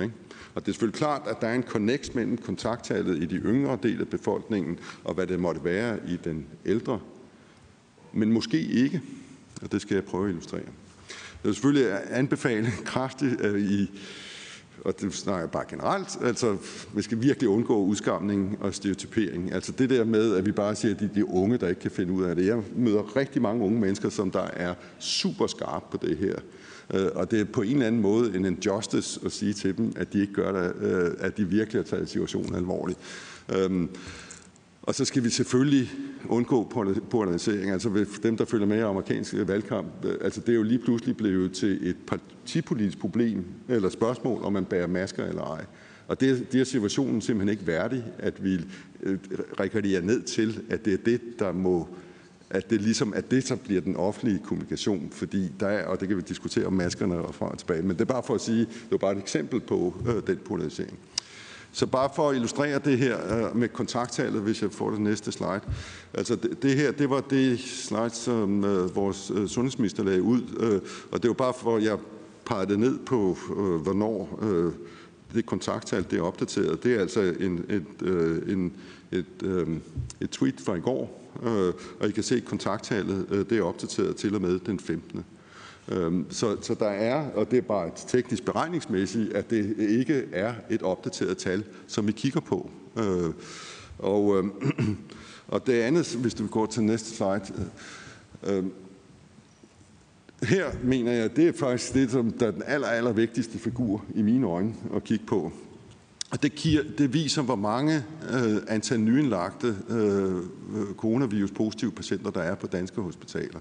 Ikke? Og det er selvfølgelig klart, at der er en connect mellem kontakttallet i de yngre del af befolkningen, og hvad det måtte være i den ældre. Men måske ikke, og det skal jeg prøve at illustrere. Jeg vil selvfølgelig anbefale kraftigt øh, i, og det snakker jeg bare generelt, altså vi skal virkelig undgå udskamning og stereotypering. Altså det der med, at vi bare siger, at det er de unge, der ikke kan finde ud af det. Jeg møder rigtig mange unge mennesker, som der er super skarpe på det her. Øh, og det er på en eller anden måde en injustice at sige til dem, at de ikke gør det, øh, at de virkelig har taget situationen alvorligt. Øhm, og så skal vi selvfølgelig undgå polarisering. Altså dem, der følger med i amerikansk øh, valgkamp, øh, altså det er jo lige pludselig blevet til et partipolitisk problem, eller spørgsmål, om man bærer masker eller ej. Og det, det er situationen simpelthen ikke værdig, at vi rekreerer ned til, at det er det, der må at det ligesom at det så bliver den offentlige kommunikation, fordi der er, og det kan vi diskutere om maskerne og fra og tilbage, men det er bare for at sige, det var bare et eksempel på øh, den polarisering. Så bare for at illustrere det her øh, med kontakttallet, hvis jeg får det næste slide. Altså det, det her, det var det slide, som øh, vores øh, sundhedsminister lagde ud, øh, og det var bare for, at jeg pegede ned på, øh, hvornår øh, det kontakttal det er opdateret. Det er altså en, et, øh, en, et, øh, et tweet fra i går, Øh, og I kan se, at kontakttallet øh, det er opdateret til og med den 15. Øhm, så, så der er, og det er bare et teknisk beregningsmæssigt, at det ikke er et opdateret tal, som vi kigger på. Øh, og, øhm, og det andet, hvis du går til næste slide, øh, øhm, her mener jeg, det er faktisk det, som der er den aller, aller vigtigste figur i mine øjne at kigge på. Og det, giver, det viser, hvor mange øh, antal nyindlagte øh, coronavirus-positive patienter, der er på danske hospitaler.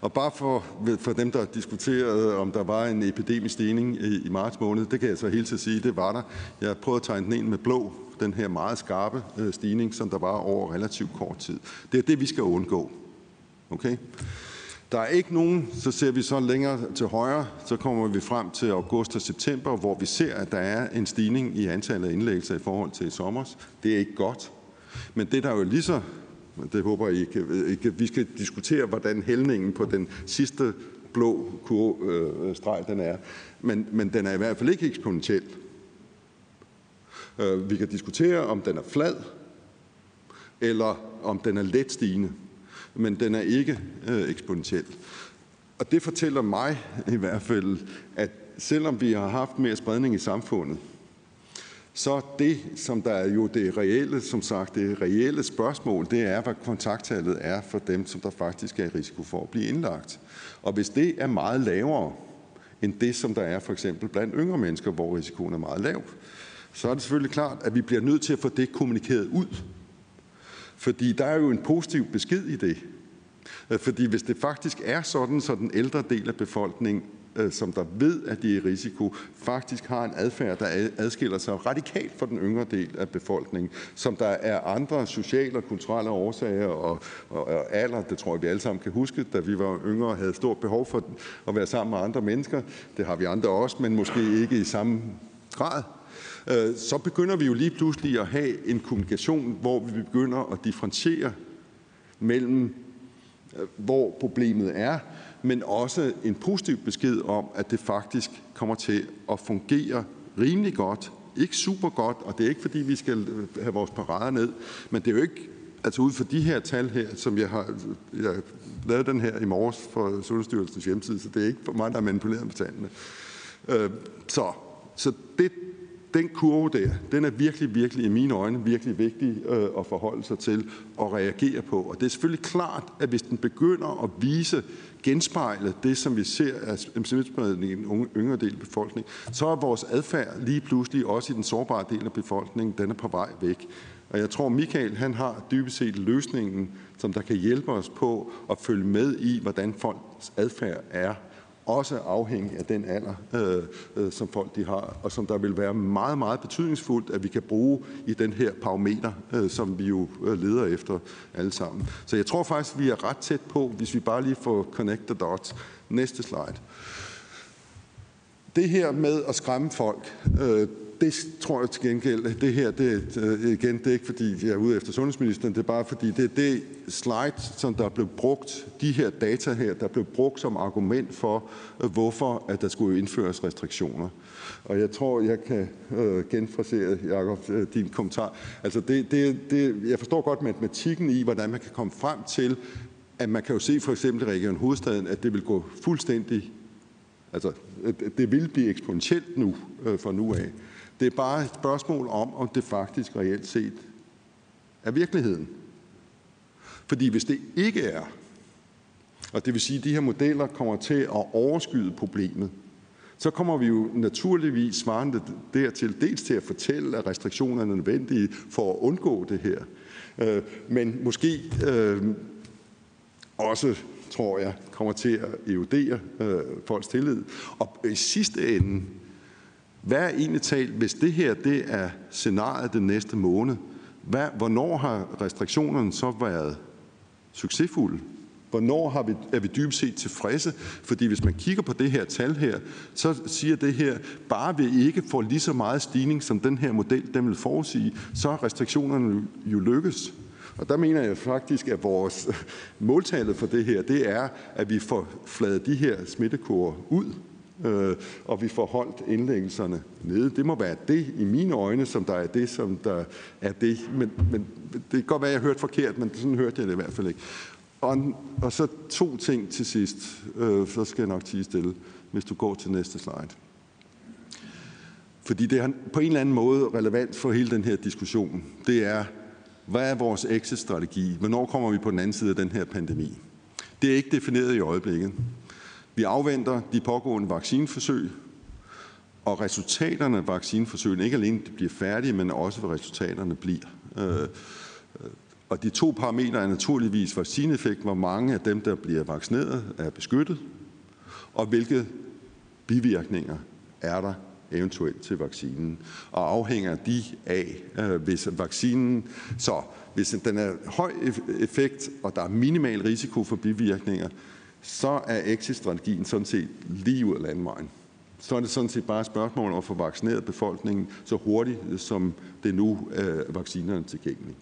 Og bare for, for dem, der diskuterede, om der var en epidemisk stigning i, i marts måned, det kan jeg så hele tiden sige, det var der. Jeg prøvede at tegne den ind med blå, den her meget skarpe øh, stigning, som der var over relativt kort tid. Det er det, vi skal undgå. Okay? Der er ikke nogen, så ser vi så længere til højre, så kommer vi frem til august og september, hvor vi ser, at der er en stigning i antallet af indlæggelser i forhold til i sommer. Det er ikke godt. Men det, der er jo lige så, det håber jeg ikke, vi skal diskutere, hvordan hældningen på den sidste blå øh, streg den er. Men, men den er i hvert fald ikke eksponentiel. Øh, vi kan diskutere, om den er flad, eller om den er let stigende men den er ikke øh, eksponentiel. Og det fortæller mig i hvert fald, at selvom vi har haft mere spredning i samfundet, så det, som der er jo det reelle, som sagt, det reelle spørgsmål, det er, hvad kontakttallet er for dem, som der faktisk er i risiko for at blive indlagt. Og hvis det er meget lavere end det, som der er for eksempel blandt yngre mennesker, hvor risikoen er meget lav, så er det selvfølgelig klart, at vi bliver nødt til at få det kommunikeret ud fordi der er jo en positiv besked i det. Øh, fordi hvis det faktisk er sådan, så den ældre del af befolkningen, øh, som der ved, at de er i risiko, faktisk har en adfærd, der adskiller sig radikalt fra den yngre del af befolkningen, som der er andre sociale og kulturelle årsager og, og, og alder, det tror jeg, vi alle sammen kan huske, da vi var yngre og havde stort behov for at være sammen med andre mennesker. Det har vi andre også, men måske ikke i samme grad. Øh, så begynder vi jo lige pludselig at have en kommunikation, hvor vi begynder at differentiere mellem, øh, hvor problemet er, men også en positiv besked om, at det faktisk kommer til at fungere rimelig godt. Ikke super godt, og det er ikke fordi, vi skal øh, have vores parader ned, men det er jo ikke altså ud fra de her tal her, som jeg har, jeg lavet den her i morges for Sundhedsstyrelsens hjemmeside, så det er ikke for mig, der er manipuleret med tallene. Øh, så, så det, den kurve der, den er virkelig, virkelig i mine øjne virkelig vigtig øh, at forholde sig til og reagere på. Og det er selvfølgelig klart, at hvis den begynder at vise, genspejle det, som vi ser af smittespredning i den yngre del af befolkningen, så er vores adfærd lige pludselig også i den sårbare del af befolkningen, den er på vej væk. Og jeg tror, Michael han har dybest set løsningen, som der kan hjælpe os på at følge med i, hvordan folks adfærd er også afhængig af den alder, øh, øh, som folk de har, og som der vil være meget, meget betydningsfuldt, at vi kan bruge i den her parameter, øh, som vi jo øh, leder efter alle sammen. Så jeg tror faktisk, vi er ret tæt på, hvis vi bare lige får connect the dots. Næste slide. Det her med at skræmme folk, øh, det tror jeg til gengæld, det her, det, øh, igen, det er ikke fordi, jeg er ude efter sundhedsministeren, det er bare fordi, det er det slide, som der blev brugt, de her data her, der blev brugt som argument for, øh, hvorfor at der skulle indføres restriktioner. Og jeg tror, jeg kan øh, genfrasere, Jacob, øh, din kommentar. Altså, det, det, det, jeg forstår godt matematikken i, hvordan man kan komme frem til, at man kan jo se for eksempel i Region Hovedstaden, at det vil gå fuldstændig Altså, det vil blive eksponentielt nu, øh, fra nu af. Det er bare et spørgsmål om, om det faktisk reelt set er virkeligheden. Fordi hvis det ikke er, og det vil sige, at de her modeller kommer til at overskyde problemet, så kommer vi jo naturligvis svarende dertil, dels til at fortælle, at restriktionerne er nødvendige for at undgå det her, øh, men måske øh, også, tror jeg, kommer til at erodere øh, folks tillid. Og i sidste ende, hvad er egentlig talt, hvis det her det er scenariet den næste måned, hvad, hvornår har restriktionerne så været succesfulde? Hvornår har vi, er vi dybest set tilfredse? Fordi hvis man kigger på det her tal her, så siger det her, bare vi ikke får lige så meget stigning, som den her model den vil forudsige, så er restriktionerne jo lykkes. Og der mener jeg faktisk, at vores måltallet for det her, det er, at vi får fladet de her smittekurver ud Øh, og vi får holdt indlæggelserne nede. Det må være det i mine øjne, som der er det, som der er det. Men, men det kan godt være, at jeg hørte forkert, men sådan hørte jeg det i hvert fald ikke. Og, og så to ting til sidst, øh, så skal jeg nok tige stille, hvis du går til næste slide. Fordi det er på en eller anden måde relevant for hele den her diskussion. Det er, hvad er vores exit-strategi? Hvornår kommer vi på den anden side af den her pandemi? Det er ikke defineret i øjeblikket. Vi afventer de pågående vaccineforsøg, og resultaterne af vaccineforsøgene, ikke alene de bliver færdige, men også hvad resultaterne bliver. Øh, øh, og de to parametre er naturligvis vaccineeffekt, hvor mange af dem, der bliver vaccineret, er beskyttet, og hvilke bivirkninger er der eventuelt til vaccinen. Og afhænger de af, øh, hvis vaccinen, så hvis den er høj e-, effekt, og der er minimal risiko for bivirkninger, så er exit-strategien sådan set lige ud af landvejen. Så er det sådan set bare et spørgsmål om at få vaccineret befolkningen så hurtigt, som det nu øh, er vaccinerne tilgængelige.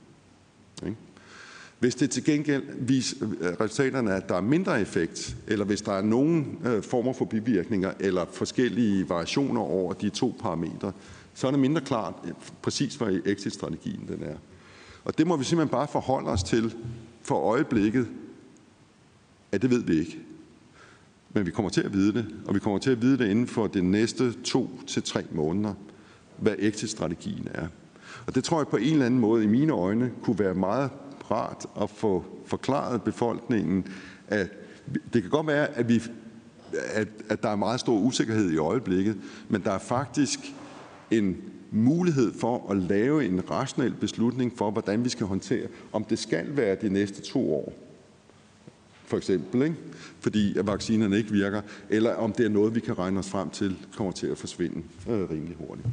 Hvis det til gengæld viser øh, resultaterne, at der er mindre effekt, eller hvis der er nogen øh, former for bivirkninger eller forskellige variationer over de to parametre, så er det mindre klart øh, præcis, hvad exit-strategien den er. Og det må vi simpelthen bare forholde os til for øjeblikket, Ja, det ved vi ikke. Men vi kommer til at vide det, og vi kommer til at vide det inden for de næste to til tre måneder, hvad exit-strategien er. Og det tror jeg på en eller anden måde i mine øjne kunne være meget rart at få forklaret befolkningen, at det kan godt være, at, vi, at, at der er meget stor usikkerhed i øjeblikket, men der er faktisk en mulighed for at lave en rationel beslutning for, hvordan vi skal håndtere, om det skal være de næste to år fordi at vaccinerne ikke virker, eller om det er noget, vi kan regne os frem til, kommer til at forsvinde øh, rimelig hurtigt.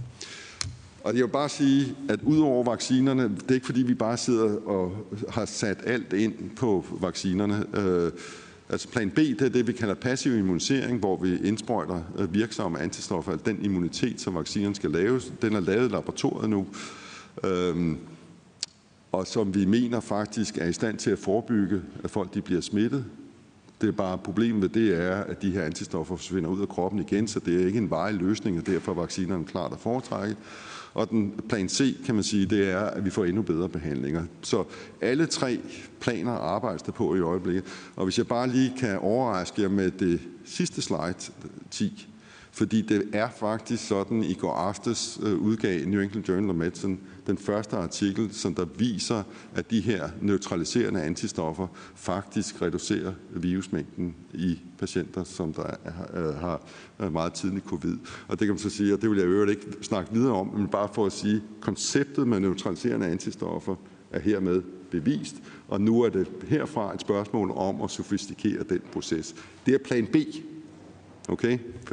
Og jeg vil bare sige, at udover vaccinerne, det er ikke fordi, vi bare sidder og har sat alt ind på vaccinerne. Øh, altså plan B, det er det, vi kalder passiv immunisering, hvor vi indsprøjter øh, virksomme antistoffer, altså den immunitet, som vaccinerne skal laves. Den er lavet i laboratoriet nu. Øh, og som vi mener faktisk er i stand til at forebygge, at folk de bliver smittet. Det er bare problemet ved det er, at de her antistoffer forsvinder ud af kroppen igen, så det er ikke en varig løsning, og derfor er vaccinerne klart at foretrække. Og den plan C, kan man sige, det er, at vi får endnu bedre behandlinger. Så alle tre planer arbejdes der på i øjeblikket. Og hvis jeg bare lige kan overraske jer med det sidste slide, 10, fordi det er faktisk sådan, i går aftes øh, udgav New England Journal of Medicine den første artikel, som der viser, at de her neutraliserende antistoffer faktisk reducerer virusmængden i patienter, som der øh, har øh, meget tidlig covid. Og det kan man så sige, og det vil jeg øvrigt ikke snakke videre om, men bare for at sige, at konceptet med neutraliserende antistoffer er hermed bevist, og nu er det herfra et spørgsmål om at sofistikere den proces. Det er plan B,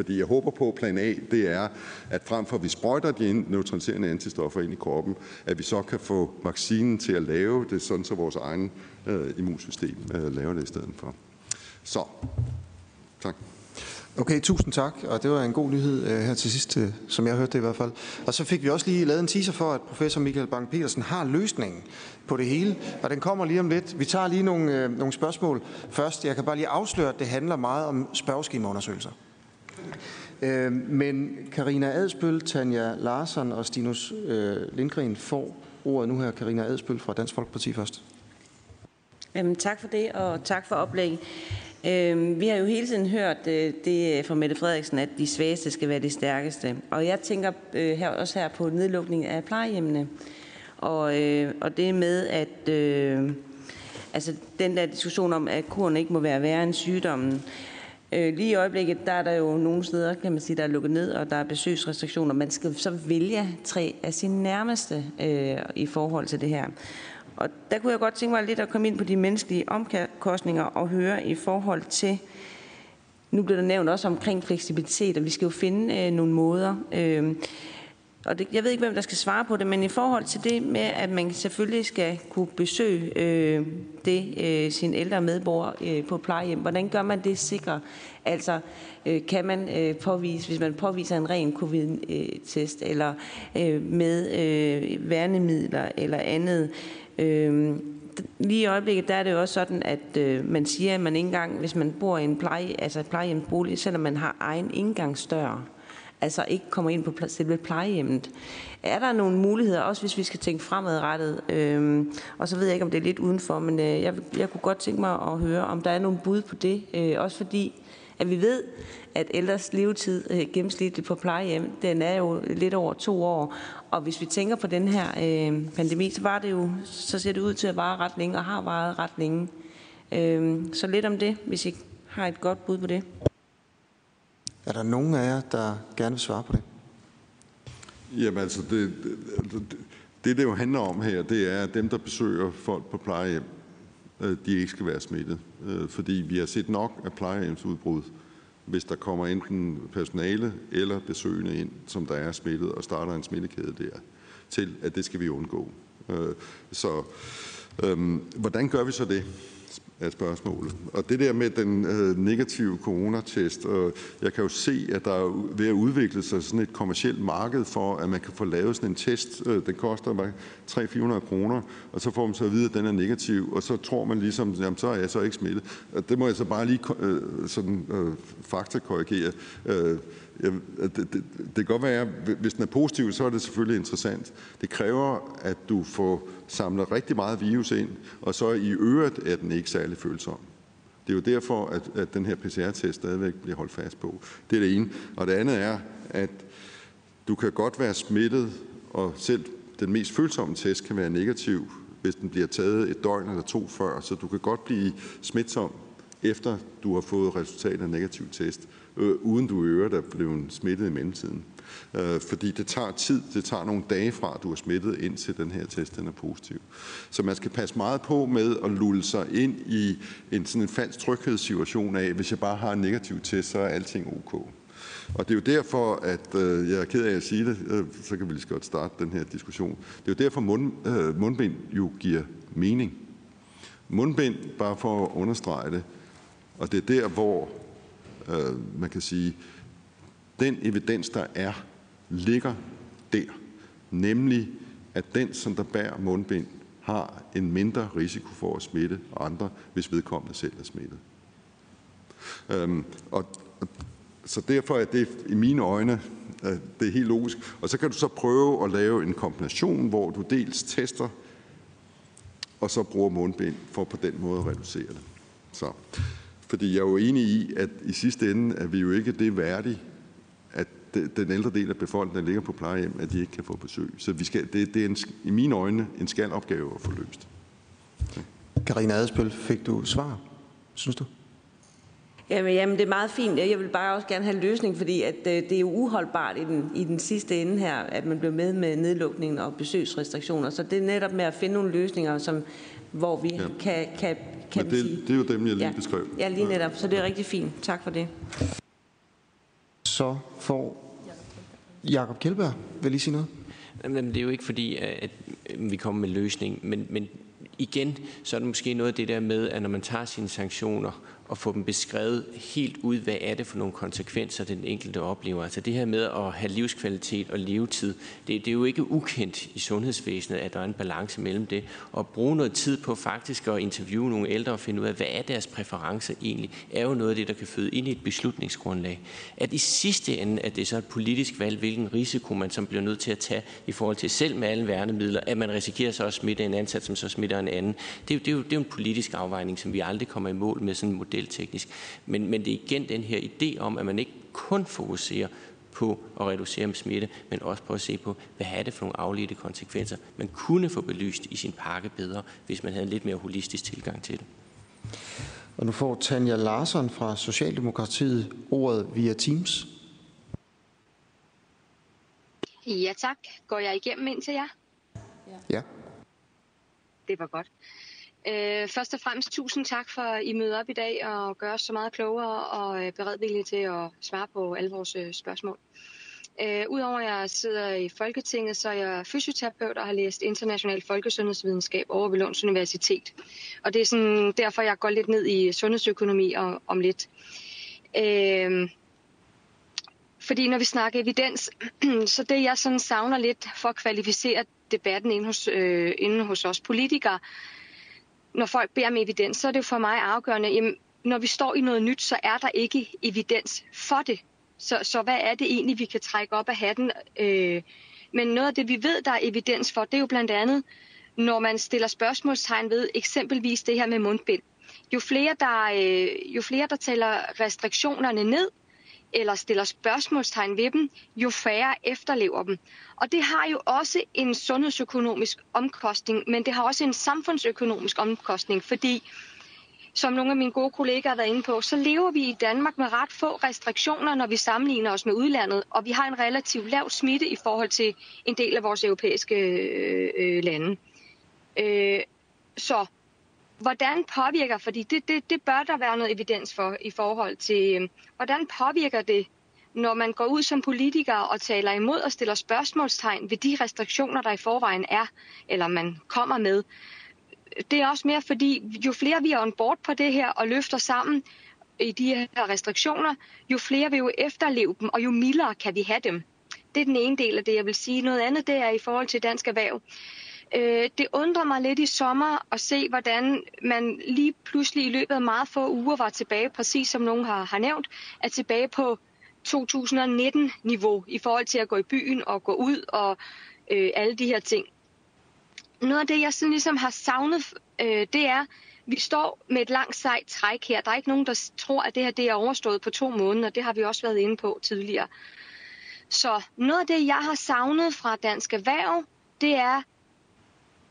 jeg håber på, at plan A, det er, at frem for at vi sprøjter de neutraliserende antistoffer ind i kroppen, at vi så kan få vaccinen til at lave det, sådan så vores egen øh, immunsystem øh, laver det i stedet for. Så, tak. Okay, tusind tak, og det var en god nyhed øh, her til sidst, øh, som jeg hørte det i hvert fald. Og så fik vi også lige lavet en teaser for, at professor Michael Bang-Petersen har løsningen på det hele, og den kommer lige om lidt. Vi tager lige nogle, øh, nogle spørgsmål først. Jeg kan bare lige afsløre, at det handler meget om spørgeskemaundersøgelser. Øh, men Karina Adspøl, Tanja Larsen og Stinus øh, Lindgren får ordet nu her. Karina Adspøl fra Dansk Folkeparti først. Jamen, tak for det, og tak for oplægget. Øh, vi har jo hele tiden hørt øh, det øh, fra Mette Frederiksen, at de svageste skal være de stærkeste. Og jeg tænker øh, her, også her på nedlukning af plejehjemmene. Og, øh, og det med, at øh, altså, den der diskussion om, at kuren ikke må være værre end sygdommen. Øh, lige i øjeblikket, der er der jo nogle steder, kan man sige, der er lukket ned, og der er besøgsrestriktioner. Man skal så vælge tre af sine nærmeste øh, i forhold til det her. Og der kunne jeg godt tænke mig lidt at komme ind på de menneskelige omkostninger og høre i forhold til, nu bliver der nævnt også omkring fleksibilitet, og vi skal jo finde øh, nogle måder. Øh, og det, jeg ved ikke, hvem der skal svare på det, men i forhold til det med, at man selvfølgelig skal kunne besøge øh, det, øh, sin ældre medborger øh, på plejehjem, hvordan gør man det sikkert? Altså, øh, kan man øh, påvise, hvis man påviser en ren covid-test, eller øh, med øh, værnemidler eller andet, øh, lige i øjeblikket, der er det jo også sådan, at øh, man siger, at man ikke engang, hvis man bor i en pleje, altså plejehjemsbolig, selvom man har egen indgangsdør, altså ikke kommer ind på selve plejehjemmet. Er der nogle muligheder, også hvis vi skal tænke fremadrettet, øhm, og så ved jeg ikke, om det er lidt udenfor, men øh, jeg, jeg kunne godt tænke mig at høre, om der er nogle bud på det, øh, også fordi, at vi ved, at ældres levetid øh, gennemsnitligt på plejehjem, den er jo lidt over to år, og hvis vi tænker på den her øh, pandemi, så var det jo, så ser det ud til at vare ret længe, og har varet ret længe. Øh, så lidt om det, hvis I har et godt bud på det. Er der nogen af jer, der gerne vil svare på det? Jamen altså, det, det, det, det jo handler om her, det er, at dem, der besøger folk på plejehjem, øh, de ikke skal være smittet. Øh, fordi vi har set nok af plejehjemsudbrud, hvis der kommer enten personale eller besøgende ind, som der er smittet, og starter en smittekæde der, til at det skal vi undgå. Øh, så øhm, hvordan gør vi så det? Af spørgsmålet. Og det der med den øh, negative coronatest, og jeg kan jo se, at der er ved at udvikle sig sådan et kommersielt marked for, at man kan få lavet sådan en test. Øh, den koster 300-400 kroner, og så får man så at vide, at den er negativ, og så tror man ligesom, jamen så er jeg så ikke smittet. Det må jeg så bare lige øh, sådan øh, faktakorrigere. Jeg, det, det, det kan godt være, hvis den er positiv, så er det selvfølgelig interessant. Det kræver, at du får samlet rigtig meget virus ind, og så i øvrigt er den ikke særlig følsom. Det er jo derfor, at, at den her PCR-test stadigvæk bliver holdt fast på. Det er det ene. Og det andet er, at du kan godt være smittet, og selv den mest følsomme test kan være negativ, hvis den bliver taget et døgn eller to før. Så du kan godt blive smitsom, efter du har fået resultatet af negativ test øh, uden du i øvrigt er blevet smittet i mellemtiden. Øh, fordi det tager tid, det tager nogle dage fra, at du er smittet, indtil den her test den er positiv. Så man skal passe meget på med at lulle sig ind i en sådan en falsk tryghedssituation af, hvis jeg bare har en negativ test, så er alting ok. Og det er jo derfor, at øh, jeg er ked af at sige det, øh, så kan vi lige så godt starte den her diskussion. Det er jo derfor, mund, øh, mundbind jo giver mening. Mundbind, bare for at understrege det, og det er der, hvor øh, man kan sige, den evidens, der er, ligger der. Nemlig, at den, som der bærer mundbind, har en mindre risiko for at smitte andre, hvis vedkommende selv er smittet. Øhm, og, så derfor er det i mine øjne øh, det er helt logisk. Og så kan du så prøve at lave en kombination, hvor du dels tester, og så bruger mundbind for på den måde at reducere det. Så, fordi jeg er jo enig i, at i sidste ende er vi jo ikke det værdige, at den ældre del af befolkningen, der ligger på plejehjem, at de ikke kan få besøg. Så vi skal, det, det er en, i mine øjne en skal opgave at få løst. Karina Adespøl, fik du svar, synes du? Jamen, jamen, det er meget fint. Jeg vil bare også gerne have en løsning, fordi at, øh, det er jo uholdbart i den, i den sidste ende her, at man bliver med med nedlukningen og besøgsrestriktioner. Så det er netop med at finde nogle løsninger, som, hvor vi ja. kan, kan, kan Men det, sige... det er jo dem, jeg lige ja. beskrev. Ja, lige netop. Så det er rigtig fint. Tak for det. Så får Jakob Kjeldberg vil lige sige noget. Jamen, det er jo ikke fordi, at vi kommer med løsning, men, men igen, så er det måske noget af det der med, at når man tager sine sanktioner at få dem beskrevet helt ud, hvad er det for nogle konsekvenser, den enkelte oplever. Altså det her med at have livskvalitet og levetid, det, det er jo ikke ukendt i sundhedsvæsenet, at der er en balance mellem det. Og bruge noget tid på faktisk at interviewe nogle ældre og finde ud af, hvad er deres præferencer egentlig, er jo noget af det, der kan føde ind i et beslutningsgrundlag. At i sidste ende, at det er så et politisk valg, hvilken risiko man som bliver nødt til at tage i forhold til selv med alle værnemidler, at man risikerer så at smitte en ansat, som så smitter en anden. Det, det, er jo, det er jo en politisk afvejning, som vi aldrig kommer i mål med sådan en model modelteknisk. Men, men det er igen den her idé om, at man ikke kun fokuserer på at reducere med smitte, men også på at se på, hvad er det for nogle afledte konsekvenser, man kunne få belyst i sin pakke bedre, hvis man havde en lidt mere holistisk tilgang til det. Og nu får Tanja Larsson fra Socialdemokratiet ordet via Teams. Ja tak. Går jeg igennem ind til jer? Ja. Det var godt. Øh, først og fremmest tusind tak for, at I møder op i dag og gør os så meget klogere og øh, beredvillige til at svare på alle vores øh, spørgsmål. Øh, Udover at jeg sidder i Folketinget, så er jeg fysioterapeut og har læst international folkesundhedsvidenskab over ved Lunds Universitet. Og det er sådan, derfor, jeg går lidt ned i sundhedsøkonomi og, om lidt. Øh, fordi når vi snakker evidens, så det jeg sådan savner lidt for at kvalificere debatten inde hos, øh, inden hos os politikere, når folk beder om evidens, så er det jo for mig afgørende, jamen, når vi står i noget nyt, så er der ikke evidens for det. Så, så hvad er det egentlig, vi kan trække op af hatten? Øh, men noget af det, vi ved, der er evidens for, det er jo blandt andet, når man stiller spørgsmålstegn ved eksempelvis det her med mundbind. Jo flere, der, øh, jo flere, der tæller restriktionerne ned, eller stiller spørgsmålstegn ved dem, jo færre efterlever dem. Og det har jo også en sundhedsøkonomisk omkostning, men det har også en samfundsøkonomisk omkostning, fordi som nogle af mine gode kollegaer har været inde på, så lever vi i Danmark med ret få restriktioner, når vi sammenligner os med udlandet, og vi har en relativt lav smitte i forhold til en del af vores europæiske øh, øh lande. Øh, så hvordan påvirker, fordi det, det, det bør der være noget evidens for i forhold til, øh, hvordan påvirker det, når man går ud som politiker og taler imod og stiller spørgsmålstegn ved de restriktioner, der i forvejen er, eller man kommer med. Det er også mere fordi, jo flere vi er on board på det her og løfter sammen i de her restriktioner, jo flere vil jo efterleve dem, og jo mildere kan vi have dem. Det er den ene del af det, jeg vil sige. Noget andet, det er i forhold til dansk erhverv. Øh, det undrer mig lidt i sommer at se, hvordan man lige pludselig i løbet af meget få uger var tilbage, præcis som nogen har, har nævnt, er tilbage på 2019-niveau i forhold til at gå i byen og gå ud og øh, alle de her ting. Noget af det, jeg sådan ligesom har savnet, øh, det er, vi står med et langt sejt træk her. Der er ikke nogen, der tror, at det her det er overstået på to måneder. Det har vi også været inde på tidligere. Så noget af det, jeg har savnet fra Dansk Erhverv, det er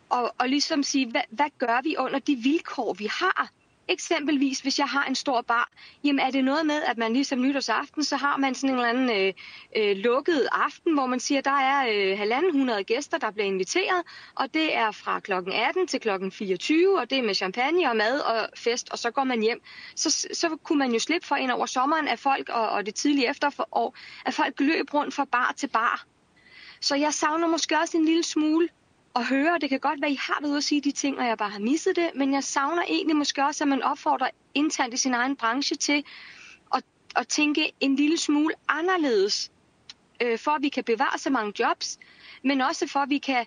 og, og ligesom sige, hvad, hvad gør vi under de vilkår, vi har? Eksempelvis, hvis jeg har en stor bar, jamen er det noget med, at man ligesom nytårsaften, så har man sådan en eller anden øh, øh, lukket aften, hvor man siger, der er øh, halvanden hundrede gæster, der bliver inviteret, og det er fra klokken 18 til klokken 24, og det er med champagne og mad og fest, og så går man hjem. Så, så kunne man jo slippe for ind over sommeren af folk, og, og det tidlige efterår, at folk løb rundt fra bar til bar. Så jeg savner måske også en lille smule at høre. Det kan godt være, at I har været ude at sige de ting, og jeg bare har misset det, men jeg savner egentlig måske også, at man opfordrer internt i sin egen branche til at, at tænke en lille smule anderledes, øh, for at vi kan bevare så mange jobs, men også for at vi kan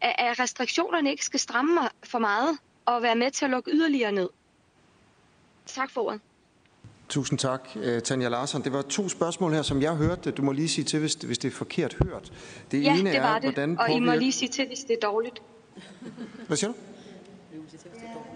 at, restriktionerne ikke skal stramme for meget og være med til at lukke yderligere ned. Tak for ordet. Tusind tak, øh, Tanja Larsson. Det var to spørgsmål her, som jeg hørte. Du må lige sige til, hvis, hvis det er forkert hørt. Det ja, ene det var er, det. hvordan påvirker... Og I må lige sige til, hvis det er dårligt. Hvad siger du?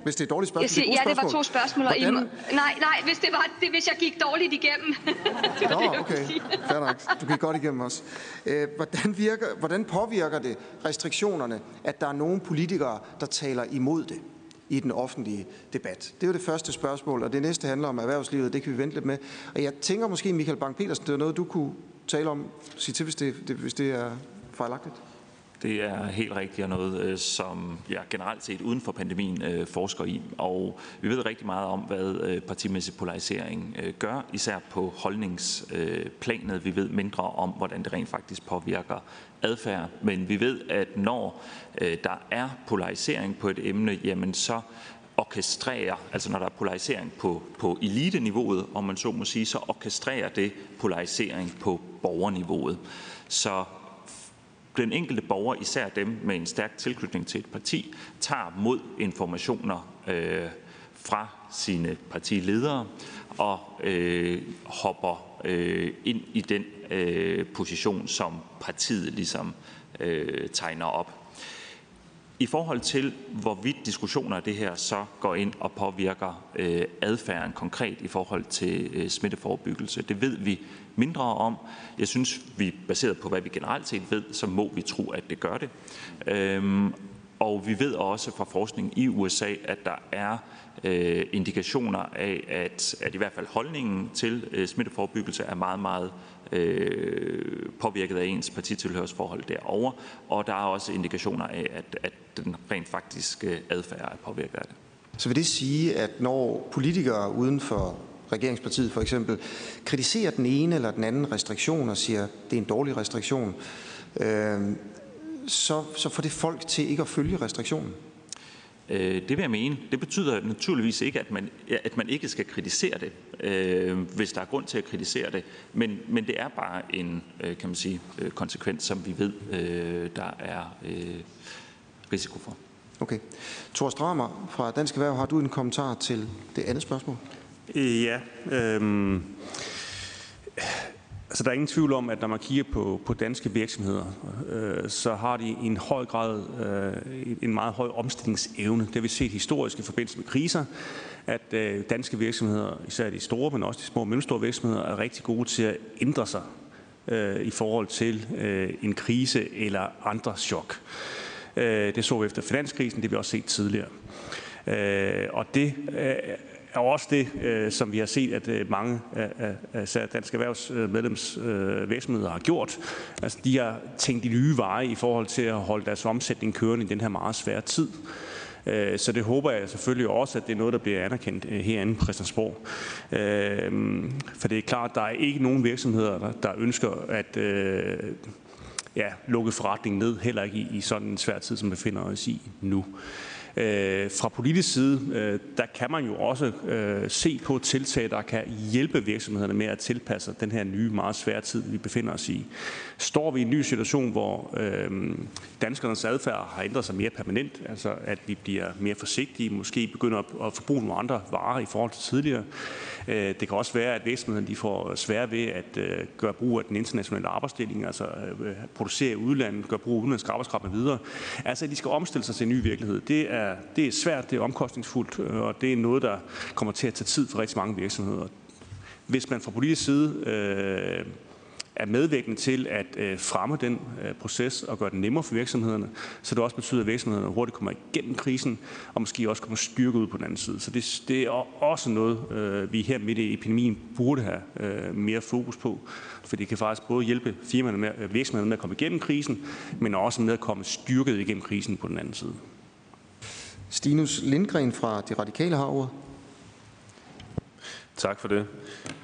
Hvis det er et dårligt spørgsmål. Jeg siger, det ja, det var to spørgsmål. Hvordan... Må... Nej, nej, hvis, det var, det, hvis jeg gik dårligt igennem. det var Nå, det, okay. Fair nok. Du gik godt igennem os. Øh, hvordan, virker, hvordan påvirker det restriktionerne, at der er nogle politikere, der taler imod det? I den offentlige debat? Det er jo det første spørgsmål, og det næste handler om erhvervslivet, det kan vi vente lidt med. Og jeg tænker måske, Michael Bang-Petersen, det er noget, du kunne tale om, Sig til, hvis det, det, hvis det er fejlagtigt. Det er helt rigtigt og noget, øh, som jeg generelt set uden for pandemien øh, forsker i. Og vi ved rigtig meget om, hvad øh, partimæssig polarisering gør, især på holdningsplanet. Vi ved mindre om, hvordan det rent faktisk påvirker adfærd. Men vi ved, at når øh, der er polarisering på et emne, jamen så orkestrerer, altså når der er polarisering på, på eliteniveauet, om man så må sige, så orkestrerer det polarisering på borgerniveauet. Så den enkelte borger, især dem med en stærk tilknytning til et parti, tager mod informationer øh, fra sine partiledere og øh, hopper øh, ind i den øh, position, som partiet ligesom øh, tegner op. I forhold til, hvorvidt diskussioner af det her så går ind og påvirker øh, adfærden konkret i forhold til øh, smitteforebyggelse, det ved vi mindre om. Jeg synes, vi baseret på, hvad vi generelt set ved, så må vi tro, at det gør det. Øhm, og vi ved også fra forskning i USA, at der er øh, indikationer af, at, at i hvert fald holdningen til øh, smitteforebyggelse er meget, meget øh, påvirket af ens partitilhørsforhold derovre. Og der er også indikationer af, at, at den rent faktisk øh, adfærd er påvirket af det. Så vil det sige, at når politikere uden for regeringspartiet for eksempel, kritiserer den ene eller den anden restriktion og siger, det er en dårlig restriktion, øh, så, så får det folk til ikke at følge restriktionen. Øh, det vil jeg mene. Det betyder naturligvis ikke, at man, at man ikke skal kritisere det, øh, hvis der er grund til at kritisere det. Men, men det er bare en øh, kan man sige, øh, konsekvens, som vi ved, øh, der er øh, risiko for. Okay. Thor Stramer fra Dansk Erhverv, har du en kommentar til det andet spørgsmål? Ja. Øhm, altså der er ingen tvivl om, at når man kigger på, på danske virksomheder, øh, så har de i en høj grad øh, en meget høj omstillingsevne. Det har vi set historisk i forbindelse med kriser, at øh, danske virksomheder, især de store, men også de små og mellemstore virksomheder, er rigtig gode til at ændre sig øh, i forhold til øh, en krise eller andre chok. Øh, det så vi efter finanskrisen, det har vi også set tidligere. Øh, og det øh, er også det, øh, som vi har set, at øh, mange af Dansk Erhvervs øh, medlemsvirksomheder øh, har gjort. Altså, de har tænkt i nye veje i forhold til at holde deres omsætning kørende i den her meget svære tid. Øh, så det håber jeg selvfølgelig også, at det er noget, der bliver anerkendt øh, herinde på Christiansborg. For det er klart, at der er ikke nogen virksomheder, der ønsker at ja, lukke forretningen ned, heller ikke i sådan en svær tid, som vi befinder os i nu. Øh, fra politisk side, øh, der kan man jo også øh, se på tiltag, der kan hjælpe virksomhederne med at tilpasse den her nye, meget svære tid, vi befinder os i. Står vi i en ny situation, hvor øh, danskernes adfærd har ændret sig mere permanent, altså at vi bliver mere forsigtige, måske begynder at, at forbruge nogle andre varer i forhold til tidligere. Øh, det kan også være, at virksomhederne de får svært ved at øh, gøre brug af den internationale arbejdsdeling, altså øh, producere i udlandet, gøre brug af udenlandsk arbejdskraft med videre. Altså, at de skal omstille sig til en ny virkelighed. Det er er, det er svært, det er omkostningsfuldt, øh, og det er noget, der kommer til at tage tid for rigtig mange virksomheder. Hvis man fra politisk side øh, er medvirkende til at øh, fremme den øh, proces og gøre den nemmere for virksomhederne, så det også betyder, at virksomhederne hurtigt kommer igennem krisen, og måske også kommer styrket ud på den anden side. Så det, det er også noget, øh, vi her midt i epidemien burde have øh, mere fokus på, for det kan faktisk både hjælpe firmaerne med, øh, virksomhederne med at komme igennem krisen, men også med at komme styrket igennem krisen på den anden side. Stinus Lindgren fra De Radikale har ordet. Tak for det.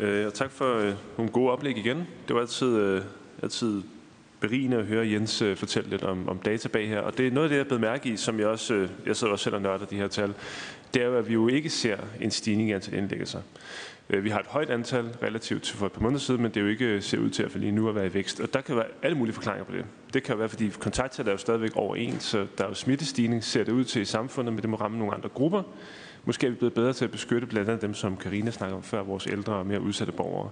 Øh, og tak for øh, nogle gode oplæg igen. Det var altid, øh, altid berigende at høre Jens fortælle lidt om, om data bag her. Og det er noget af det, jeg blev mærke i, som jeg også, jeg sidder også selv og nørder de her tal. Det er jo, at vi jo ikke ser en stigning i antal indlæggelser. Øh, vi har et højt antal relativt til for et par måneder siden, men det er jo ikke øh, ser ud til at lige nu at være i vækst. Og der kan være alle mulige forklaringer på det. Det kan være, fordi kontakttallet er jo stadigvæk over en, så der er jo smittestigning, ser det ud til i samfundet, men det må ramme nogle andre grupper. Måske er vi blevet bedre til at beskytte blandt andet dem, som Karina snakker om før, vores ældre og mere udsatte borgere.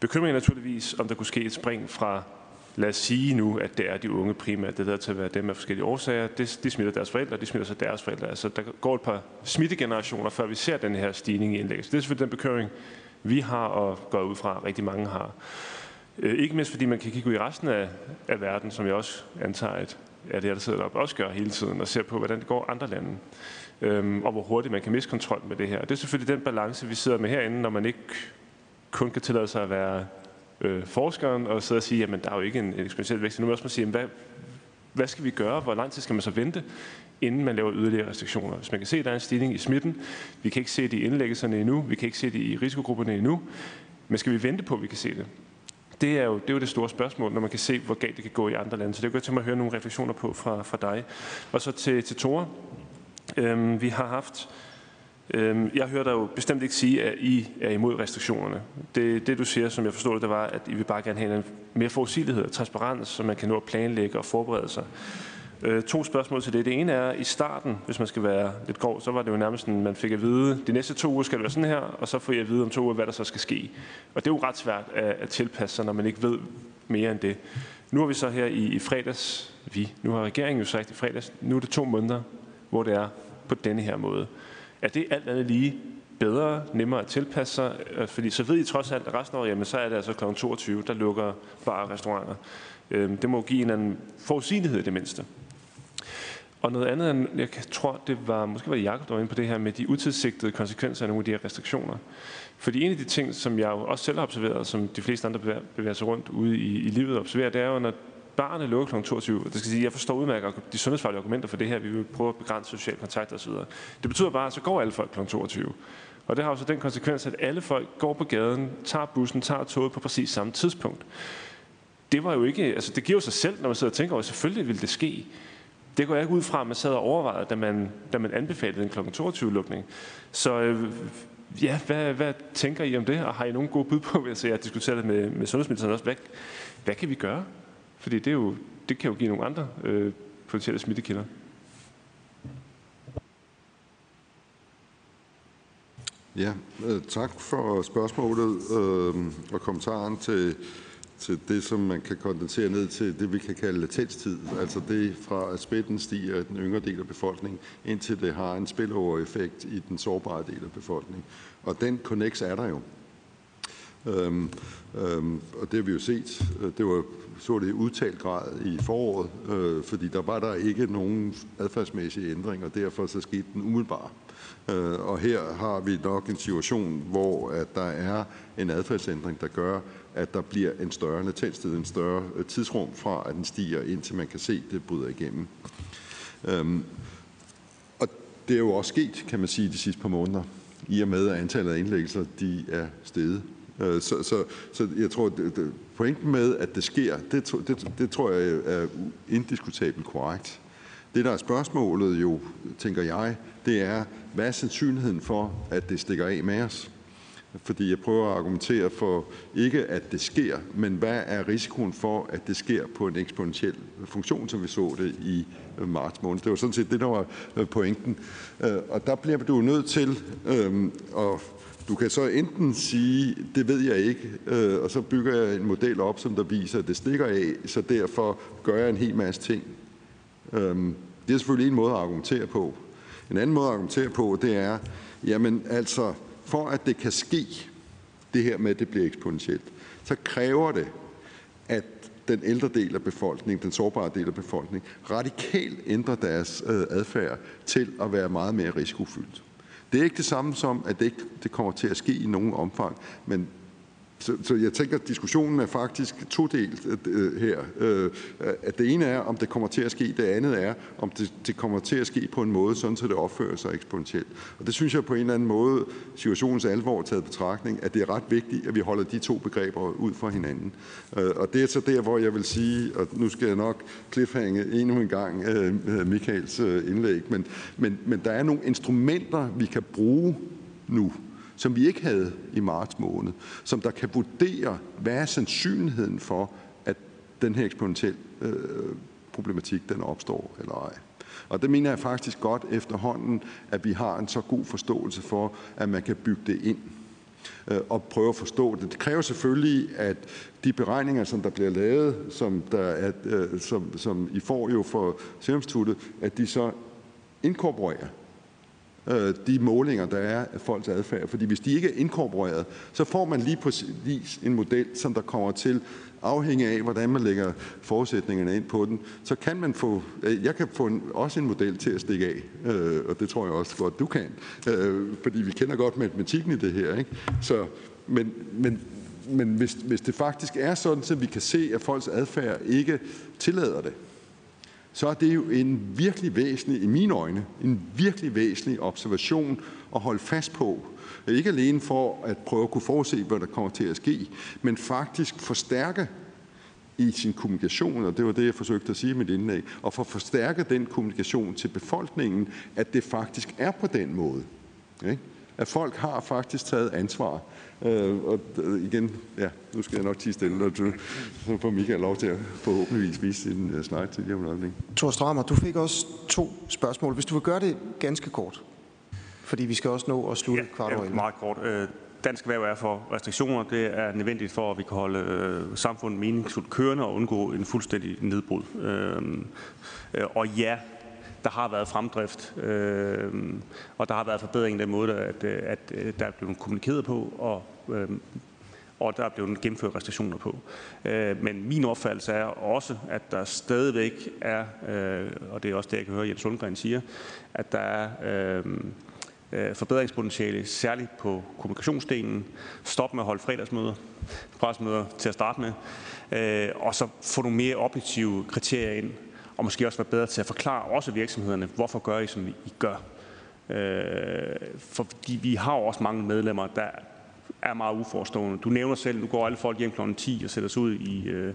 Bekymringen er naturligvis, om der kunne ske et spring fra lad os sige nu, at det er de unge primært, det der til at være dem af forskellige årsager. Det, de smitter deres forældre, de smitter så deres forældre. Altså, der går et par smittegenerationer, før vi ser den her stigning i indlæggelse. Det er selvfølgelig den bekymring, vi har og går ud fra, rigtig mange har. Øh, ikke mindst fordi man kan kigge ud i resten af, af verden, som jeg også antager, at er det, der sidder deroppe, også gør hele tiden, og ser på, hvordan det går andre lande, øhm, og hvor hurtigt man kan miste kontrol med det her. Det er selvfølgelig den balance, vi sidder med herinde, når man ikke kun kan tillade sig at være øh, forskeren og sidde og sige, jamen der er jo ikke en, en eksponentiel vækst. Nu må også sige, jamen, hvad, hvad skal vi gøre? Hvor lang tid skal man så vente, inden man laver yderligere restriktioner? Hvis man kan se, at der er en stigning i smitten, vi kan ikke se det i indlæggelserne endnu, vi kan ikke se det i risikogrupperne endnu, men skal vi vente på, at vi kan se det? Det er, jo, det er jo det store spørgsmål, når man kan se, hvor galt det kan gå i andre lande. Så det er godt til mig at høre nogle refleksioner på fra, fra dig. Og så til, til Tore. Øhm, vi har haft Øhm, jeg hører dig jo bestemt ikke sige, at I er imod restriktionerne. Det, det du siger, som jeg forstår det, var, at I vil bare gerne have en mere forudsigelighed og transparens, så man kan nå at planlægge og forberede sig. Øh, to spørgsmål til det. Det ene er, i starten, hvis man skal være lidt grov, så var det jo nærmest sådan, man fik at vide, de næste to uger skal det være sådan her, og så får jeg at vide om to uger, hvad der så skal ske. Og det er jo ret svært at, at tilpasse sig, når man ikke ved mere end det. Nu har vi så her i, i fredags, vi, nu har regeringen jo sagt i fredags, nu er det to måneder, hvor det er på denne her måde. Er det alt andet lige bedre, nemmere at tilpasse sig? Øh, fordi så ved I trods alt, at resten af året, jamen, så er det altså kl. 22, der lukker bare restauranter. Øh, det må give en anden forudsigelighed i det mindste. Og noget andet, jeg tror, det var, måske var det Jacob, der var inde på det her med de utilsigtede konsekvenser af nogle af de her restriktioner. Fordi en af de ting, som jeg jo også selv har observeret, som de fleste andre bevæger, bevæger sig rundt ude i, i livet og observerer, det er jo, når barnet lukker kl. 22. Det skal sige, jeg forstår udmærket de sundhedsfaglige argumenter for det her. Vi vil prøve at begrænse social kontakt osv. Det betyder bare, at så går alle folk kl. 22. Og det har jo så den konsekvens, at alle folk går på gaden, tager bussen, tager toget på præcis samme tidspunkt. Det var jo ikke, altså det giver jo sig selv, når man sidder og tænker over, at selvfølgelig ville det ske. Det går jeg ikke ud fra, at man sad og overvejede, da man, da man anbefalede en kl. 22-lukning. Så øh, ja, hvad, hvad tænker I om det? Og har I nogen gode bud på, hvis jeg diskuterer det med, med sundhedsministeren også, hvad, hvad kan vi gøre? Fordi det, er jo, det kan jo give nogle andre øh, potentielle smittekilder. Ja, øh, tak for spørgsmålet øh, og kommentaren til, til det, som man kan kondensere ned til det, vi kan kalde latenstid. Altså det fra, at spætten stiger i den yngre del af befolkningen, indtil det har en spillover-effekt i den sårbare del af befolkningen. Og den connect er der jo. Øhm, øhm, og det har vi jo set. Det var så det udtalt grad i foråret, øh, fordi der var der ikke nogen adfærdsmæssige ændringer, og derfor så skete den umiddelbart. Øh, og her har vi nok en situation, hvor at der er en adfærdsændring, der gør, at der bliver en større latenstid, en større øh, tidsrum fra, at den stiger, indtil man kan se, at det bryder igennem. Øhm, og det er jo også sket, kan man sige, de sidste par måneder, i og med, at antallet af indlæggelser de er steget. Øh, så, så, så jeg tror, at pointen med, at det sker, det, det, det tror jeg er indiskutabelt korrekt. Det, der er spørgsmålet jo, tænker jeg, det er, hvad er sandsynligheden for, at det stikker af med os? Fordi jeg prøver at argumentere for ikke, at det sker, men hvad er risikoen for, at det sker på en eksponentiel funktion, som vi så det i øh, marts måned. Det var sådan set det, der var øh, pointen. Øh, og der bliver du nødt til øhm, at du kan så enten sige, det ved jeg ikke, øh, og så bygger jeg en model op, som der viser, at det stikker af, så derfor gør jeg en hel masse ting. Øhm, det er selvfølgelig en måde at argumentere på. En anden måde at argumentere på, det er, jamen altså, for at det kan ske, det her med, at det bliver eksponentielt, så kræver det, at den ældre del af befolkningen, den sårbare del af befolkningen, radikalt ændrer deres øh, adfærd til at være meget mere risikofyldt. Det er ikke det samme som, at det ikke det kommer til at ske i nogen omfang, men så, så jeg tænker, at diskussionen er faktisk todelt øh, øh, her. Øh, at det ene er, om det kommer til at ske, det andet er, om det, det kommer til at ske på en måde, sådan så det opfører sig eksponentielt. Og det synes jeg på en eller anden måde, situationens alvor taget betragtning, at det er ret vigtigt, at vi holder de to begreber ud fra hinanden. Øh, og det er så der, hvor jeg vil sige, og nu skal jeg nok cliffhange endnu en gang øh, øh Michaels øh, indlæg, men, men, men der er nogle instrumenter, vi kan bruge nu, som vi ikke havde i marts måned, som der kan vurdere, hvad er sandsynligheden for, at den her eksponentielle øh, problematik den opstår eller ej. Og det mener jeg faktisk godt efterhånden, at vi har en så god forståelse for, at man kan bygge det ind øh, og prøve at forstå det. Det kræver selvfølgelig, at de beregninger, som der bliver lavet, som, der er, øh, som, som I får jo for Serum at de så inkorporerer Øh, de målinger, der er af folks adfærd. Fordi hvis de ikke er inkorporeret, så får man lige præcis en model, som der kommer til afhængig af, hvordan man lægger forudsætningerne ind på den, så kan man få, øh, jeg kan få en, også en model til at stikke af, øh, og det tror jeg også godt, du kan, øh, fordi vi kender godt matematikken i det her. Ikke? Så, men, men, men hvis, hvis det faktisk er sådan, så vi kan se, at folks adfærd ikke tillader det, så er det jo en virkelig væsentlig, i mine øjne, en virkelig væsentlig observation at holde fast på. Ikke alene for at prøve at kunne forudse, hvad der kommer til at ske, men faktisk forstærke i sin kommunikation, og det var det, jeg forsøgte at sige i mit indlæg, og for at forstærke den kommunikation til befolkningen, at det faktisk er på den måde. Ikke? At folk har faktisk taget ansvar Øh, og øh, igen, ja, nu skal jeg nok tige stille, og så får Michael lov til at forhåbentligvis vise sin uh, slide til lige om øjeblik. Thor Strammer, du fik også to spørgsmål. Hvis du vil gøre det ganske kort, fordi vi skal også nå at slutte ja, kvart over Ja, meget kort. Øh, dansk erhverv er for restriktioner. Det er nødvendigt for, at vi kan holde øh, samfundet meningsfuldt kørende og undgå en fuldstændig nedbrud. Øh, øh, og ja, der har været fremdrift, øh, og der har været forbedring i den måde, at, øh, at, at der er blevet kommunikeret på, og, øh, og der er blevet gennemført restriktioner på. Øh, men min opfattelse er også, at der stadigvæk er, øh, og det er også det, jeg kan høre Jens Sundgren siger, at der er øh, øh forbedringspotentiale, særligt på kommunikationsdelen. Stop med at holde fredagsmøder, pressemøder til at starte med, øh, og så få nogle mere objektive kriterier ind, og måske også være bedre til at forklare også virksomhederne, hvorfor gør I, som I gør. Øh, fordi vi har også mange medlemmer, der er meget uforstående. Du nævner selv, nu går alle folk hjem kl. 10 og sætter sig ud i, øh,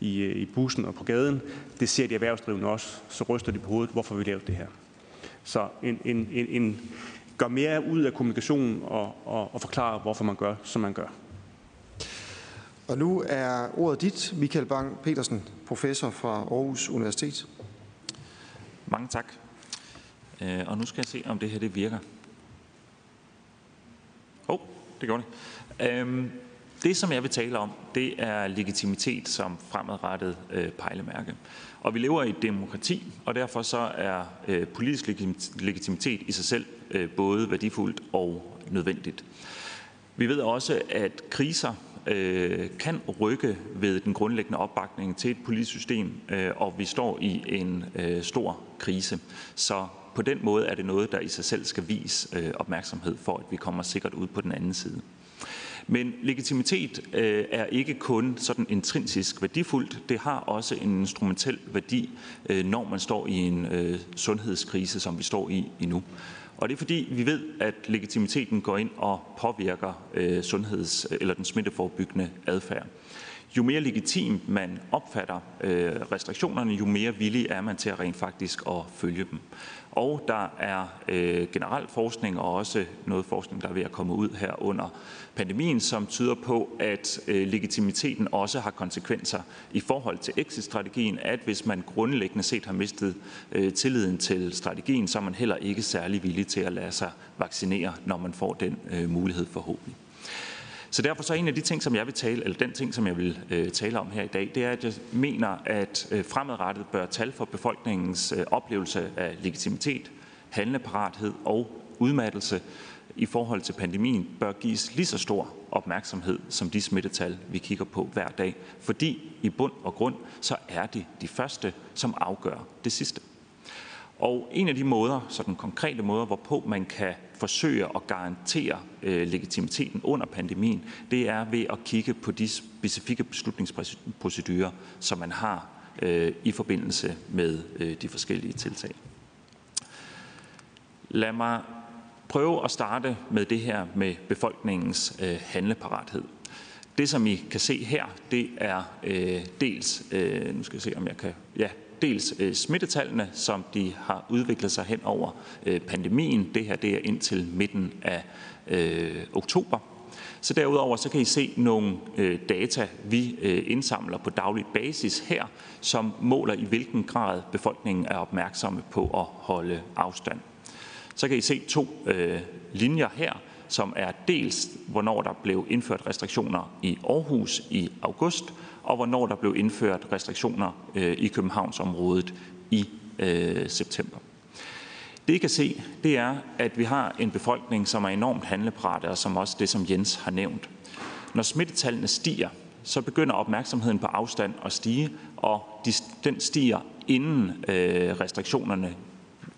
i, øh, i bussen og på gaden. Det ser de erhvervsdrivende også. Så ryster de på hovedet, hvorfor vi lavet det her. Så en, en, en, en, gør mere ud af kommunikationen og, og, og forklare, hvorfor man gør, som man gør. Og nu er ordet dit, Michael Bang Petersen, professor fra Aarhus Universitet. Mange tak. Øh, og nu skal jeg se, om det her det virker. Åh, oh, det gjorde det. Øhm, det, som jeg vil tale om, det er legitimitet som fremadrettet øh, pejlemærke. Og vi lever i et demokrati, og derfor så er øh, politisk legitimitet i sig selv både værdifuldt og nødvendigt. Vi ved også, at kriser øh, kan rykke ved den grundlæggende opbakning til et politisk system, øh, og vi står i en øh, stor krise. Så på den måde er det noget, der i sig selv skal vise øh, opmærksomhed for, at vi kommer sikkert ud på den anden side. Men legitimitet øh, er ikke kun sådan intrinsisk værdifuldt, det har også en instrumentel værdi, øh, når man står i en øh, sundhedskrise, som vi står i, i nu. Og det er fordi, vi ved, at legitimiteten går ind og påvirker øh, sundheds- eller den smitteforebyggende adfærd. Jo mere legitim man opfatter øh, restriktionerne, jo mere villig er man til at rent faktisk at følge dem. Og der er øh, generelt forskning og også noget forskning, der er ved at komme ud her under pandemien, som tyder på, at øh, legitimiteten også har konsekvenser i forhold til exit-strategien, at hvis man grundlæggende set har mistet øh, tilliden til strategien, så er man heller ikke særlig villig til at lade sig vaccinere, når man får den øh, mulighed forhåbentlig. Så derfor så en af de ting, som jeg vil tale, eller den ting, som jeg vil øh, tale om her i dag, det er, at jeg mener, at øh, fremadrettet bør tal for befolkningens øh, oplevelse af legitimitet, handleparathed og udmattelse i forhold til pandemien bør gives lige så stor opmærksomhed som de smittetal, vi kigger på hver dag. Fordi i bund og grund, så er det de første, som afgør det sidste. Og en af de måder, så den konkrete måder, hvorpå man kan forsøge at garantere øh, legitimiteten under pandemien, det er ved at kigge på de specifikke beslutningsprocedurer, som man har øh, i forbindelse med øh, de forskellige tiltag. Lad mig prøve at starte med det her med befolkningens øh, handleparathed. Det, som I kan se her, det er øh, dels, øh, nu skal jeg se, om jeg kan, ja, dels øh, smittetallene, som de har udviklet sig hen over øh, pandemien. Det her det er indtil midten af øh, oktober. Så derudover så kan I se nogle øh, data, vi øh, indsamler på daglig basis her, som måler i hvilken grad befolkningen er opmærksomme på at holde afstand. Så kan I se to øh, linjer her, som er dels, hvornår der blev indført restriktioner i Aarhus i august, og hvornår der blev indført restriktioner øh, i Københavnsområdet i øh, september. Det I kan se, det er, at vi har en befolkning, som er enormt handleparate, og som også det, som Jens har nævnt. Når smittetallene stiger, så begynder opmærksomheden på afstand at stige, og den stiger inden øh, restriktionerne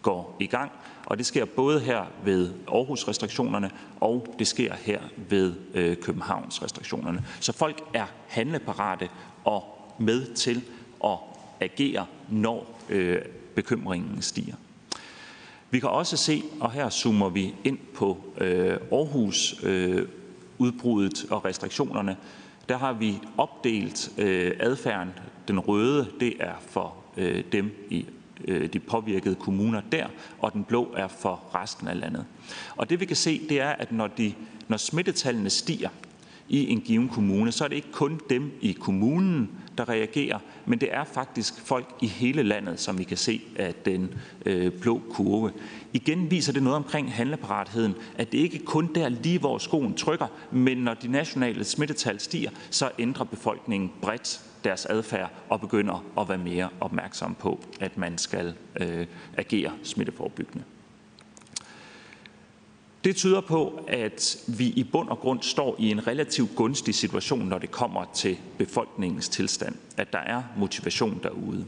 går i gang. Og det sker både her ved Aarhus-restriktionerne, og det sker her ved øh, Københavns-restriktionerne. Så folk er handleparate og med til at agere, når øh, bekymringen stiger. Vi kan også se, og her zoomer vi ind på øh, Aarhus øh, udbruddet og restriktionerne, der har vi opdelt øh, adfærden. Den røde, det er for øh, dem i Øh, de påvirkede kommuner der, og den blå er for resten af landet. Og det vi kan se, det er, at når, de, når smittetallene stiger i en given kommune, så er det ikke kun dem i kommunen, der reagerer, men det er faktisk folk i hele landet, som vi kan se af den øh, blå kurve. Igen viser det noget omkring handleparatheden, at det ikke kun der lige, hvor skoen trykker, men når de nationale smittetal stiger, så ændrer befolkningen bredt deres adfærd og begynder at være mere opmærksom på, at man skal øh, agere smitteforebyggende. Det tyder på, at vi i bund og grund står i en relativt gunstig situation, når det kommer til befolkningens tilstand, at der er motivation derude.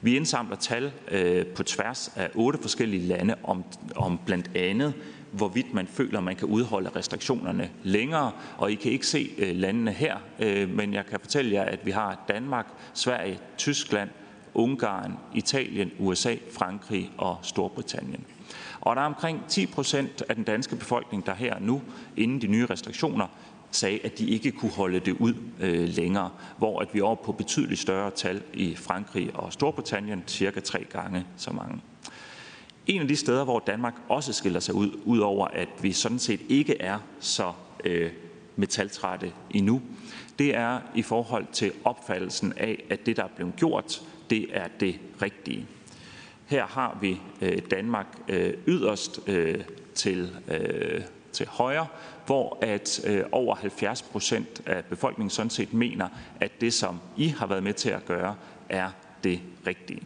Vi indsamler tal øh, på tværs af otte forskellige lande om, om blandt andet, hvorvidt man føler, man kan udholde restriktionerne længere. Og I kan ikke se øh, landene her, øh, men jeg kan fortælle jer, at vi har Danmark, Sverige, Tyskland, Ungarn, Italien, USA, Frankrig og Storbritannien. Og der er omkring 10 procent af den danske befolkning, der her nu, inden de nye restriktioner, sagde, at de ikke kunne holde det ud øh, længere, hvor at vi er oppe på betydeligt større tal i Frankrig og Storbritannien, cirka tre gange så mange. En af de steder, hvor Danmark også skiller sig ud, udover at vi sådan set ikke er så øh, metaltrætte endnu, det er i forhold til opfattelsen af, at det, der er blevet gjort, det er det rigtige. Her har vi øh, Danmark øh, yderst øh, til, øh, til højre, hvor at øh, over 70 procent af befolkningen sådan set mener, at det, som I har været med til at gøre, er det rigtige.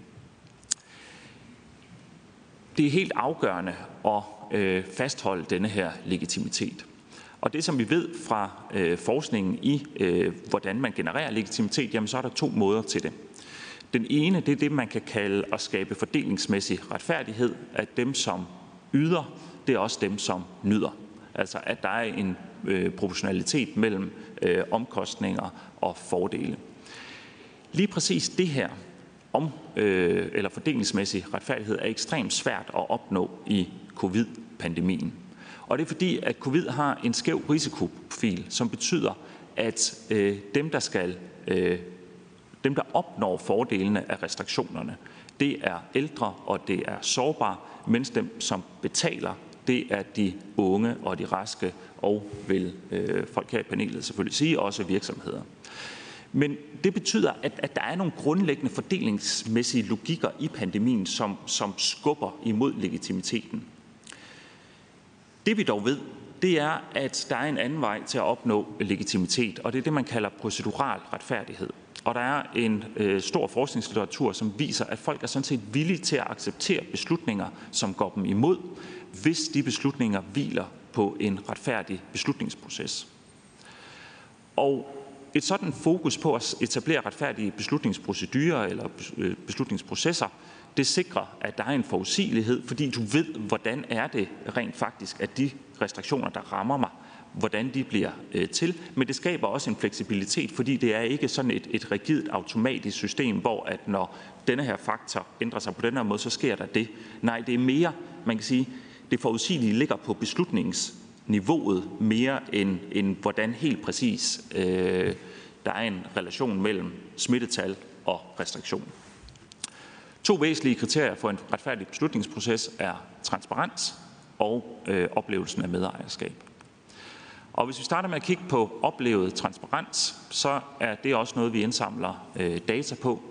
Det er helt afgørende at øh, fastholde denne her legitimitet. Og det, som vi ved fra øh, forskningen i, øh, hvordan man genererer legitimitet, jamen så er der to måder til det. Den ene, det er det, man kan kalde at skabe fordelingsmæssig retfærdighed, at dem, som yder, det er også dem, som nyder. Altså at der er en øh, proportionalitet mellem øh, omkostninger og fordele. Lige præcis det her om øh, eller fordelingsmæssig retfærdighed er ekstremt svært at opnå i covid-pandemien. Og det er fordi, at covid har en skæv risikoprofil, som betyder, at øh, dem, der skal øh, dem, der opnår fordelene af restriktionerne, det er ældre og det er sårbare, mens dem, som betaler, det er de unge og de raske, og vil øh, folk her i panelet selvfølgelig sige, også virksomheder. Men det betyder, at, at der er nogle grundlæggende fordelingsmæssige logikker i pandemien, som, som skubber imod legitimiteten. Det vi dog ved, det er, at der er en anden vej til at opnå legitimitet, og det er det, man kalder procedural retfærdighed. Og der er en øh, stor forskningslitteratur, som viser, at folk er sådan set villige til at acceptere beslutninger, som går dem imod, hvis de beslutninger hviler på en retfærdig beslutningsproces. Og et sådan fokus på at etablere retfærdige beslutningsprocedurer eller øh, beslutningsprocesser, det sikrer, at der er en forudsigelighed, fordi du ved, hvordan er det rent faktisk, at de restriktioner, der rammer mig, hvordan de bliver øh, til, men det skaber også en fleksibilitet, fordi det er ikke sådan et, et rigidt automatisk system, hvor at når denne her faktor ændrer sig på den her måde, så sker der det. Nej, det er mere, man kan sige, det forudsigelige ligger på niveauet, mere end, end hvordan helt præcis øh, der er en relation mellem smittetal og restriktion. To væsentlige kriterier for en retfærdig beslutningsproces er transparens og øh, oplevelsen af medejerskab. Og hvis vi starter med at kigge på oplevet transparens, så er det også noget, vi indsamler øh, data på.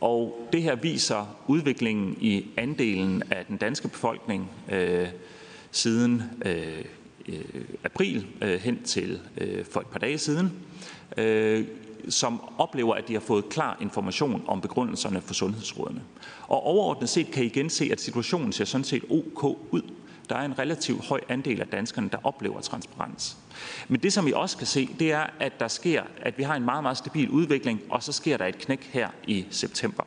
Og det her viser udviklingen i andelen af den danske befolkning øh, siden øh, Øh, april øh, hen til øh, for et par dage siden, som oplever, at de har fået klar information om begrundelserne for sundhedsrådene. Og overordnet set kan I igen se, at situationen ser sådan set ok ud. Der er en relativt høj andel af danskerne, der oplever transparens. Men det, som vi også kan se, det er, at der sker, at vi har en meget, meget stabil udvikling, og så sker der et knæk her i september.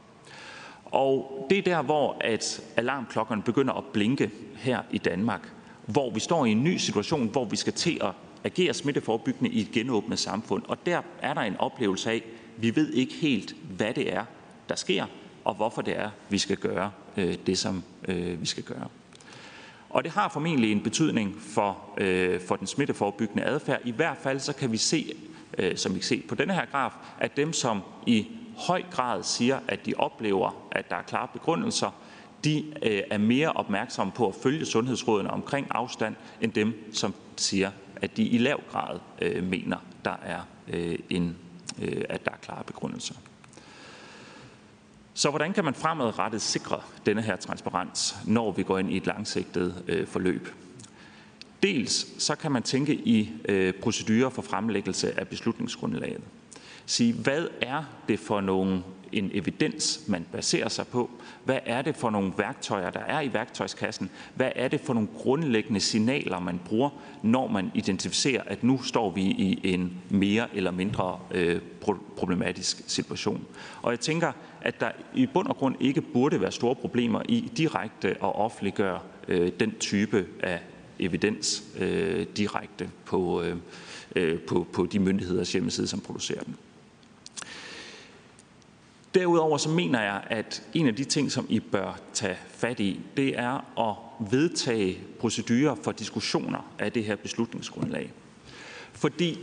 Og det er der, hvor at alarmklokkerne begynder at blinke her i Danmark, hvor vi står i en ny situation, hvor vi skal til at agere smitteforebyggende i et genåbnet samfund. Og der er der en oplevelse af, at vi ved ikke helt, hvad det er, der sker, og hvorfor det er, vi skal gøre øh, det, som øh, vi skal gøre. Og det har formentlig en betydning for, øh, for den smitteforebyggende adfærd. I hvert fald så kan vi se, øh, som vi kan se på denne her graf, at dem, som i høj grad siger, at de oplever, at der er klare begrundelser, Øh, er mere opmærksomme på at følge sundhedsrådene omkring afstand, end dem, som siger, at de i lav grad øh, mener, der er øh, en, øh, at der er klare begrundelser. Så hvordan kan man fremadrettet sikre denne her transparens, når vi går ind i et langsigtet øh, forløb? Dels så kan man tænke i øh, procedurer for fremlæggelse af beslutningsgrundlaget. Sige, hvad er det for nogle en evidens, man baserer sig på? Hvad er det for nogle værktøjer, der er i værktøjskassen? Hvad er det for nogle grundlæggende signaler, man bruger, når man identificerer, at nu står vi i en mere eller mindre øh, problematisk situation? Og jeg tænker, at der i bund og grund ikke burde være store problemer i direkte at offentliggøre øh, den type af evidens øh, direkte på, øh, øh på, på de myndigheders hjemmeside, som producerer den. Derudover så mener jeg, at en af de ting, som I bør tage fat i, det er at vedtage procedurer for diskussioner af det her beslutningsgrundlag. Fordi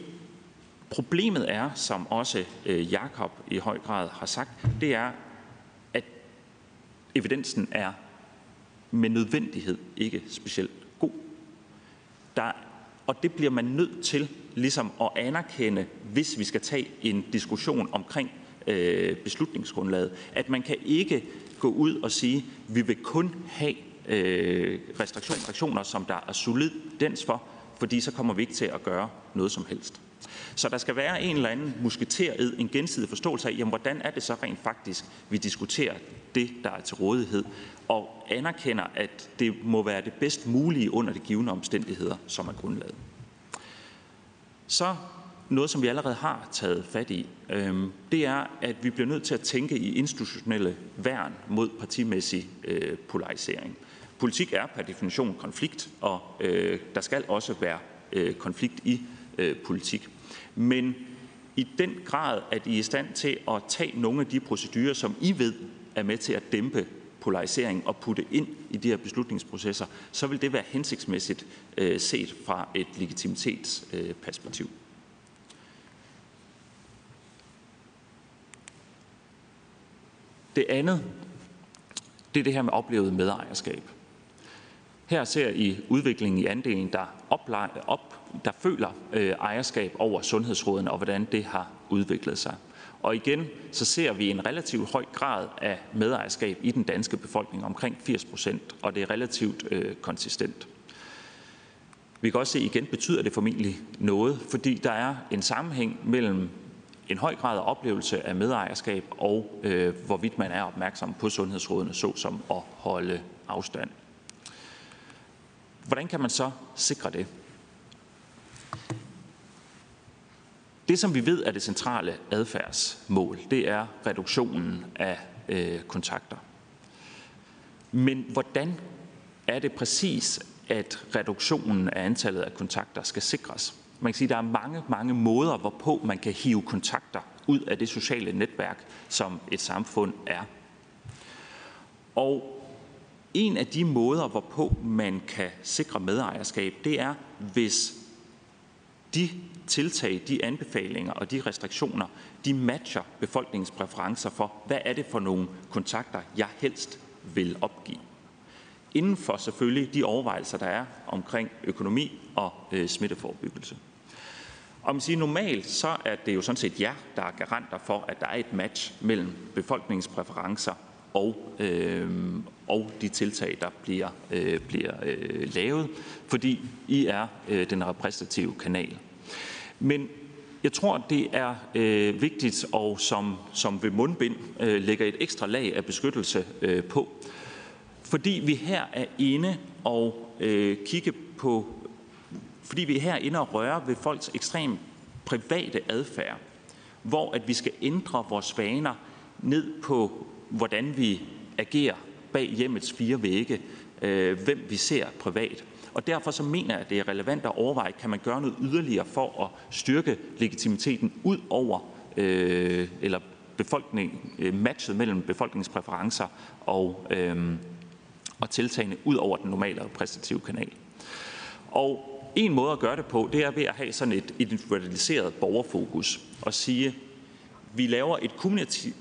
problemet er, som også øh, Jakob i høj grad har sagt, det er, at evidensen er med nødvendighed ikke specielt god. Der, og det bliver man nødt til ligesom at anerkende, hvis vi skal tage en diskussion omkring øh, beslutningsgrundlaget. At man kan ikke gå ud og sige, vi vil kun have øh, restriktioner, som der er solid dens for, fordi så kommer vi ikke til at gøre noget som helst. Så der skal være en eller anden musketeret, en gensidig forståelse af, jamen, hvordan er det så rent faktisk, vi diskuterer det, der er til rådighed, og anerkender, at det må være det bedst mulige under de givende omstændigheder, som er grundlaget. Så noget, som vi allerede har taget fat i, øhm, det er, at vi bliver nødt til at tænke i institutionelle værn mod partimæssig øh, polarisering. Politik er per definition konflikt, og øh, der skal også være øh, konflikt i øh, politik. Men i den grad, at I er i stand til at tage nogle af de procedurer, som I ved er med til at dæmpe polarisering og putte ind i de her beslutningsprocesser, så vil det være hensigtsmæssigt øh, set fra et legitimitetsperspektiv. Øh, Det andet, det er det her med oplevet medejerskab. Her ser I udviklingen i andelen, der, oplever, op, der føler øh, ejerskab over sundhedsrådene og hvordan det har udviklet sig. Og igen, så ser vi en relativt høj grad af medejerskab i den danske befolkning, omkring 80 procent, og det er relativt øh, konsistent. Vi kan også se, igen betyder det formentlig noget, fordi der er en sammenhæng mellem en høj grad af oplevelse af medejerskab og øh, hvorvidt man er opmærksom på sundhedsrådene, såsom at holde afstand. Hvordan kan man så sikre det? Det, som vi ved er det centrale adfærdsmål, det er reduktionen af øh, kontakter. Men hvordan er det præcis, at reduktionen af antallet af kontakter skal sikres? Man kan sige, at der er mange, mange måder, hvorpå man kan hive kontakter ud af det sociale netværk, som et samfund er. Og en af de måder, hvorpå man kan sikre medejerskab, det er, hvis de tiltag, de anbefalinger og de restriktioner, de matcher befolkningens præferencer for, hvad er det for nogle kontakter, jeg helst vil opgive. Inden for selvfølgelig de overvejelser, der er omkring økonomi og øh, smitteforebyggelse. Og man siger, normalt så er det jo sådan set jer, der er garanter for, at der er et match mellem befolkningens præferencer og, øh, og de tiltag, der bliver, øh, bliver øh, lavet, fordi I er øh, den repræsentative kanal. Men jeg tror, det er øh, vigtigt, og som, som ved mundbind øh, lægger et ekstra lag af beskyttelse øh, på, fordi vi her er inde og øh, kigge på, fordi vi er her inde og rører ved folks ekstrem private adfærd, hvor at vi skal ændre vores vaner ned på, hvordan vi agerer bag hjemmets fire vægge, øh, hvem vi ser privat. Og derfor så mener jeg, at det er relevant at overveje, kan man gøre noget yderligere for at styrke legitimiteten ud over, øh, eller befolkning, øh, matchet mellem befolkningspræferencer og, øh, og tiltagene ud over den normale repræsentative kanal. Og en måde at gøre det på, det er ved at have sådan et individualiseret borgerfokus og sige, vi laver et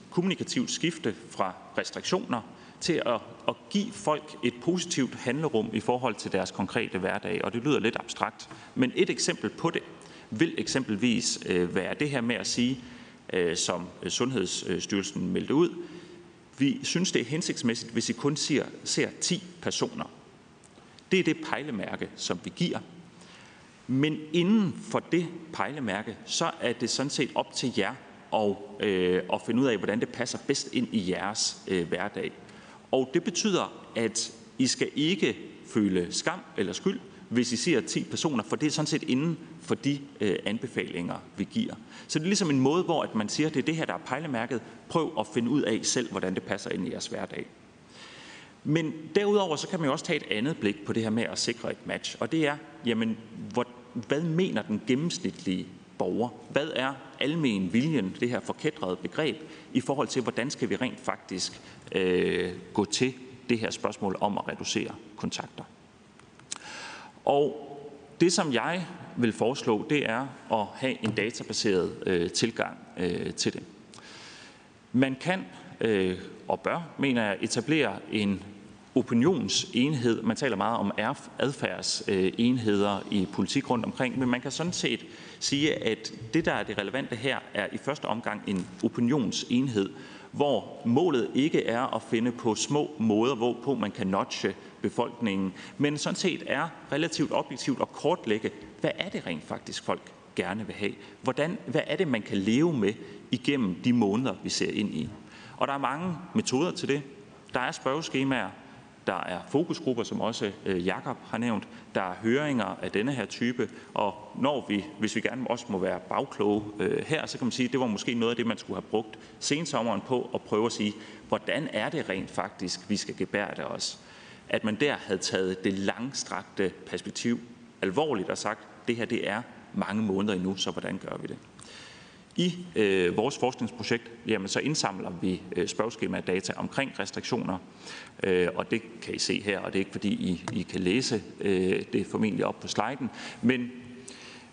kommunikativt skifte fra restriktioner til at, at give folk et positivt handlerum i forhold til deres konkrete hverdag. Og det lyder lidt abstrakt, men et eksempel på det vil eksempelvis øh, være det her med at sige, øh, som øh, Sundhedsstyrelsen meldte ud, vi synes, det er hensigtsmæssigt, hvis I kun ser, ser 10 personer. Det er det pejlemærke, som vi giver. Men inden for det pejlemærke, så er det sådan set op til jer og, øh, at finde ud af, hvordan det passer bedst ind i jeres øh, hverdag. Og det betyder, at I skal ikke føle skam eller skyld, hvis I ser 10 personer, for det er sådan set inden for de øh, anbefalinger, vi giver. Så det er ligesom en måde, hvor at man siger, at det er det her, der er pejlemærket. Prøv at finde ud af selv, hvordan det passer ind i jeres hverdag. Men derudover så kan man jo også tage et andet blik på det her med at sikre et match, og det er, jamen, hvor, hvad mener den gennemsnitlige borger? Hvad er almen viljen, det her forkædrede begreb, i forhold til, hvordan skal vi rent faktisk øh, gå til det her spørgsmål om at reducere kontakter? Og det, som jeg vil foreslå, det er at have en databaseret øh, tilgang øh, til det. Man kan øh, og bør, mener jeg, etablere en opinionsenhed. Man taler meget om adfærdsenheder i politik rundt omkring, men man kan sådan set sige, at det, der er det relevante her, er i første omgang en opinionsenhed, hvor målet ikke er at finde på små måder, hvorpå man kan notche befolkningen, men sådan set er relativt objektivt at kortlægge, hvad er det rent faktisk folk gerne vil have? Hvordan, hvad er det, man kan leve med igennem de måneder, vi ser ind i? Og der er mange metoder til det. Der er spørgeskemaer, der er fokusgrupper, som også øh, Jakob har nævnt. Der er høringer af denne her type. Og når vi, hvis vi gerne også må være bagkloge øh, her, så kan man sige, at det var måske noget af det, man skulle have brugt sensommeren på at prøve at sige, hvordan er det rent faktisk, vi skal gebære det os. At man der havde taget det langstrakte perspektiv alvorligt og sagt, det her det er mange måneder endnu, så hvordan gør vi det? I øh, vores forskningsprojekt jamen, så indsamler vi øh, spørgeskema-data omkring restriktioner, øh, og det kan I se her, og det er ikke fordi I, I kan læse øh, det formentlig op på sliden, men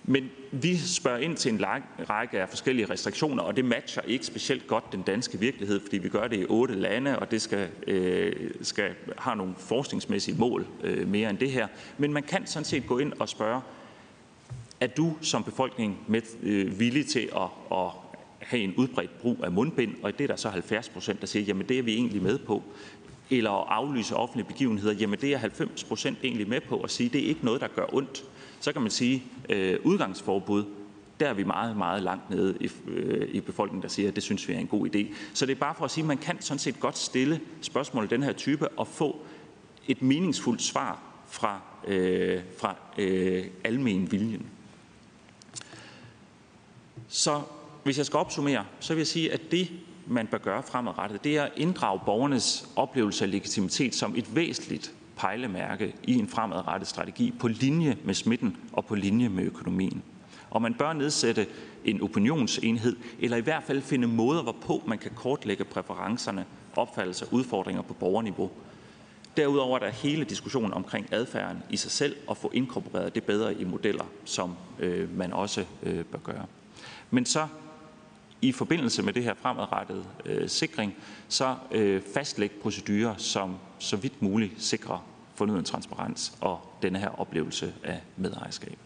men vi spørger ind til en række af forskellige restriktioner, og det matcher ikke specielt godt den danske virkelighed, fordi vi gør det i otte lande, og det skal, øh, skal have nogle forskningsmæssige mål øh, mere end det her. Men man kan sådan set gå ind og spørge, er du som befolkning med, øh, villig til at, at have en udbredt brug af mundbind, og det er der så 70 procent, der siger, jamen det er vi egentlig med på. Eller at aflyse offentlige begivenheder, jamen det er 90 procent egentlig med på at sige, det er ikke noget, der gør ondt. Så kan man sige, øh, udgangsforbud, der er vi meget, meget langt nede i, øh, i befolkningen, der siger, at det synes vi er en god idé. Så det er bare for at sige, at man kan sådan set godt stille spørgsmål af den her type og få et meningsfuldt svar fra, øh, fra øh, almen viljen. Så hvis jeg skal opsummere, så vil jeg sige, at det, man bør gøre fremadrettet, det er at inddrage borgernes oplevelse af legitimitet som et væsentligt pejlemærke i en fremadrettet strategi på linje med smitten og på linje med økonomien. Og man bør nedsætte en opinionsenhed, eller i hvert fald finde måder, hvorpå man kan kortlægge præferencerne, opfattelser og udfordringer på borgerniveau. Derudover er der hele diskussionen omkring adfærden i sig selv og få inkorporeret det bedre i modeller, som øh, man også øh, bør gøre. Men så i forbindelse med det her fremadrettede øh, sikring, så øh, fastlægge procedurer, som så vidt muligt sikrer fornyet transparens og denne her oplevelse af medejerskab.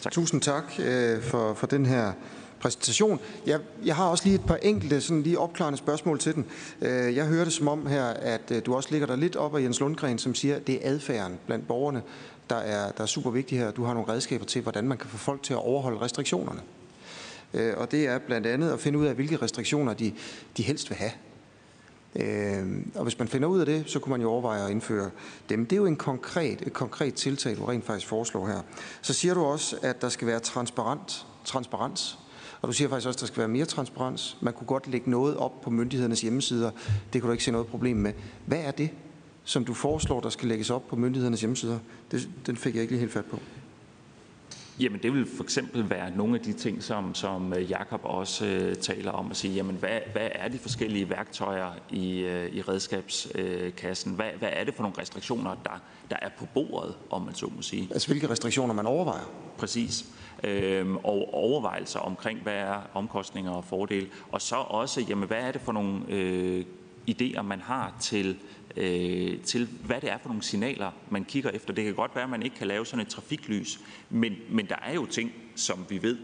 Tak. Tusind tak øh, for, for den her præsentation. Jeg, jeg har også lige et par enkelte sådan lige opklarende spørgsmål til den. Øh, jeg hører det som om her, at øh, du også ligger der lidt op af Jens Lundgren, som siger, at det er adfærden blandt borgerne, der er, der er super vigtig her. Du har nogle redskaber til, hvordan man kan få folk til at overholde restriktionerne. Øh, og det er blandt andet at finde ud af, hvilke restriktioner de, de helst vil have. Øh, og hvis man finder ud af det, så kunne man jo overveje at indføre dem. Det er jo en konkret, et konkret tiltag, du rent faktisk foreslår her. Så siger du også, at der skal være transparent, transparens. Og du siger faktisk også, at der skal være mere transparens. Man kunne godt lægge noget op på myndighedernes hjemmesider. Det kunne du ikke se noget problem med. Hvad er det, som du foreslår, der skal lægges op på myndighedernes hjemmesider? Det, den fik jeg ikke lige helt fat på. Jamen det vil for eksempel være nogle af de ting, som, som øh, Jakob også øh, taler om at sige, jamen hvad, hvad er de forskellige værktøjer i, øh, i redskabskassen? Hvad, hvad er det for nogle restriktioner, der, der er på bordet, om man så må sige? Altså hvilke restriktioner man overvejer? Præcis. Øhm, og overvejelser omkring, hvad er omkostninger og fordele. Og så også, jamen hvad er det for nogle øh, idéer, man har til øh, til, hvad det er for nogle signaler, man kigger efter. Det kan godt være, at man ikke kan lave sådan et trafiklys, men, men der er jo ting, som vi ved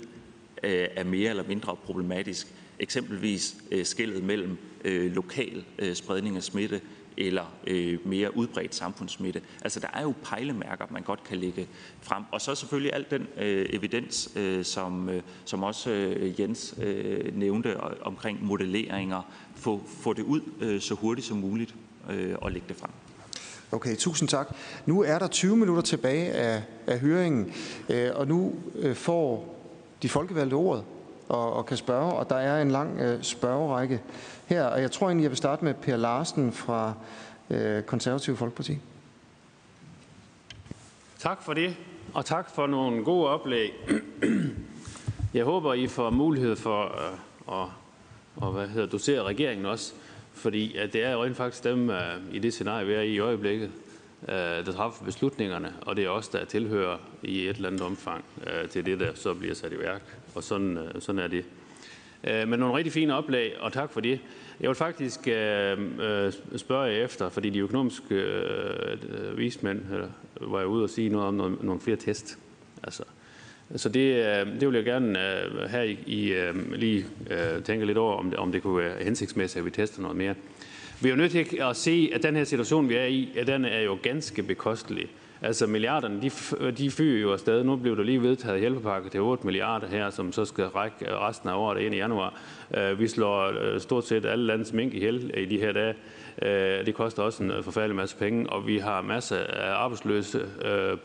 øh, er mere eller mindre problematisk. Eksempelvis øh, skældet mellem øh, lokal øh, spredning af smitte eller øh, mere udbredt samfundssmitte. Altså der er jo pejlemærker, man godt kan lægge frem. Og så selvfølgelig al den øh, evidens, øh, som, øh, som også øh, Jens øh, nævnte omkring modelleringer, få, få det ud øh, så hurtigt som muligt øh, og lægge det frem. Okay, tusind tak. Nu er der 20 minutter tilbage af, af høringen, øh, og nu øh, får de folkevalgte ordet og, og kan spørge, og der er en lang øh, spørgerække her, og jeg tror egentlig, jeg vil starte med Per Larsen fra øh, Konservative Folkeparti. Tak for det, og tak for nogle gode oplæg. Jeg håber, I får mulighed for øh, at, og, hvad hedder, dosere regeringen også. Fordi at det er jo rent faktisk dem uh, i det scenarie, vi er i i øjeblikket, uh, der træffer beslutningerne, og det er også der tilhører i et eller andet omfang uh, til det, der så bliver sat i værk. Og sådan, uh, sådan er det. Uh, men nogle rigtig fine oplag, og tak for det. Jeg vil faktisk uh, uh, spørge efter, fordi de økonomiske uh, vismænd uh, var jo ude og sige noget om nogle, nogle flere test. Altså, så det, øh, det vil jeg gerne øh, her i, i øh, lige tænke lidt over, om det, om det kunne være hensigtsmæssigt, at vi tester noget mere. Vi er jo nødt til at se, at den her situation, vi er i, at den er jo ganske bekostelig. Altså milliarderne, de, de fyrer jo afsted. Nu blev der lige vedtaget hjælpepakke til 8 milliarder her, som så skal række resten af året ind i januar. Øh, vi slår øh, stort set alle landets mink ihjel i de her dage. Øh, det koster også en forfærdelig masse penge, og vi har masser af arbejdsløse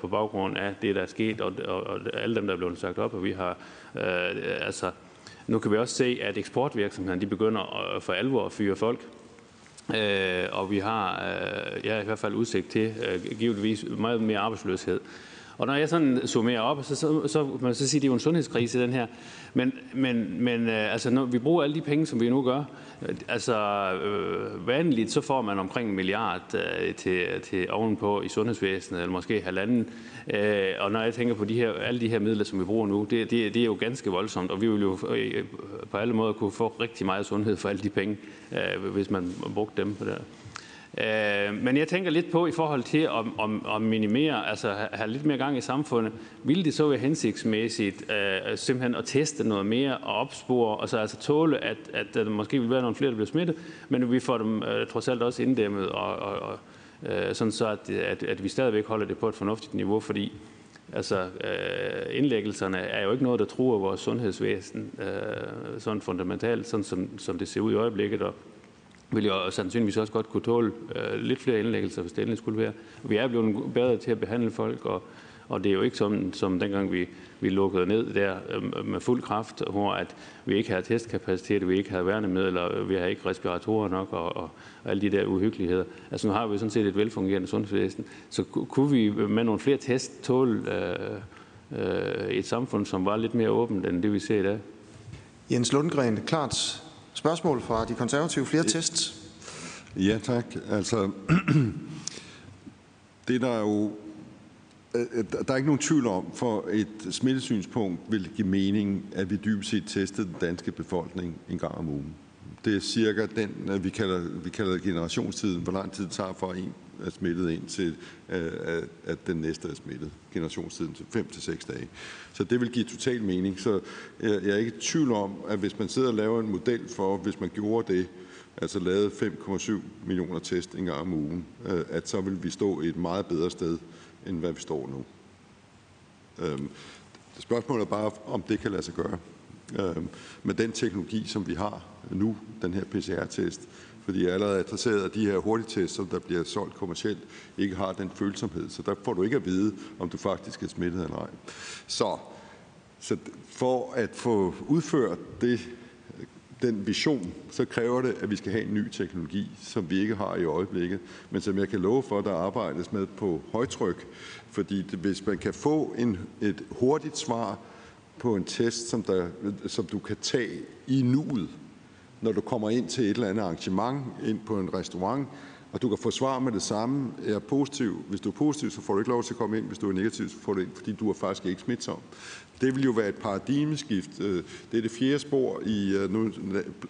på baggrund af det, der er sket, og, og, og alle dem, der er blevet sagt op, og vi har øh, altså nu kan vi også se, at eksportvirksomhederne de begynder for alvor at fyre folk. Øh, og vi har øh, ja, i hvert fald udsigt til øh, givetvis meget mere arbejdsløshed. Og når jeg sådan summerer op, så, så, så man så sige, at det er jo en sundhedskrise, den her. Men, men, men øh, altså, når vi bruger alle de penge, som vi nu gør, øh, altså øh, vanligt, så får man omkring en milliard øh, til, til ovenpå i sundhedsvæsenet, eller måske halvanden. Øh, og når jeg tænker på de her, alle de her midler, som vi bruger nu, det, det, det er jo ganske voldsomt, og vi vil jo øh, på alle måder kunne få rigtig meget sundhed for alle de penge, øh, hvis man brugte dem på det. Øh, men jeg tænker lidt på i forhold til at, at, at minimere, altså have lidt mere gang i samfundet. Vil det så være hensigtsmæssigt uh, simpelthen at teste noget mere og opspore, og så altså tåle, at, at der måske vil være nogle flere, der bliver smittet, men vi får dem uh, trods alt også inddæmmet, og, og, og uh, sådan så at, at, at vi stadigvæk holder det på et fornuftigt niveau, fordi Altså, øh, indlæggelserne er jo ikke noget, der truer vores sundhedsvæsen øh, sådan fundamentalt, sådan som, som det ser ud i øjeblikket. Og vil jo sandsynligvis også godt kunne tåle øh, lidt flere indlæggelser, hvis det endelig skulle være. Vi er blevet bedre til at behandle folk, og, og det er jo ikke som, som dengang vi, vi lukkede ned der øh, med fuld kraft, hvor at vi ikke havde testkapacitet, vi ikke havde værnemidler, vi har ikke respiratorer nok, og, og, og alle de der uhyggeligheder. Altså nu har vi sådan set et velfungerende sundhedsvæsen, så kunne vi med nogle flere test tåle øh, øh, et samfund, som var lidt mere åbent end det, vi ser i dag. Jens Lundgren, klart Spørgsmål fra de konservative. Flere tests? Ja, tak. Altså, Det der er jo der er ikke nogen tvivl om, for et smittesynspunkt vil give mening, at vi dybest set testede den danske befolkning en gang om ugen. Det er cirka den, vi kalder, vi kalder generationstiden, hvor lang tid det tager for en er smittet ind til, øh, at den næste er smittet. Generationstiden til 5 til 6 dage. Så det vil give total mening. Så jeg er ikke i tvivl om, at hvis man sidder og laver en model for, hvis man gjorde det, altså lavede 5,7 millioner test en gang om ugen, øh, at så vil vi stå et meget bedre sted, end hvad vi står nu. Øhm, spørgsmålet er bare, om det kan lade sig gøre. Øhm, med den teknologi, som vi har nu, den her PCR-test, fordi jeg allerede adresseret, at de her hurtigtest, som der bliver solgt kommercielt, ikke har den følsomhed. Så der får du ikke at vide, om du faktisk er smittet eller ej. Så, så for at få udført det den vision, så kræver det, at vi skal have en ny teknologi, som vi ikke har i øjeblikket, men som jeg kan love for, der arbejdes med på højtryk. Fordi hvis man kan få en, et hurtigt svar på en test, som, der, som du kan tage i nuet, når du kommer ind til et eller andet arrangement, ind på en restaurant, og du kan få svar med det samme. Er positiv. Hvis du er positiv, så får du ikke lov til at komme ind. Hvis du er negativ, så får du ind, fordi du er faktisk ikke smitsom. Det vil jo være et paradigmeskift. Øh, det er det fjerde spor i, øh, nu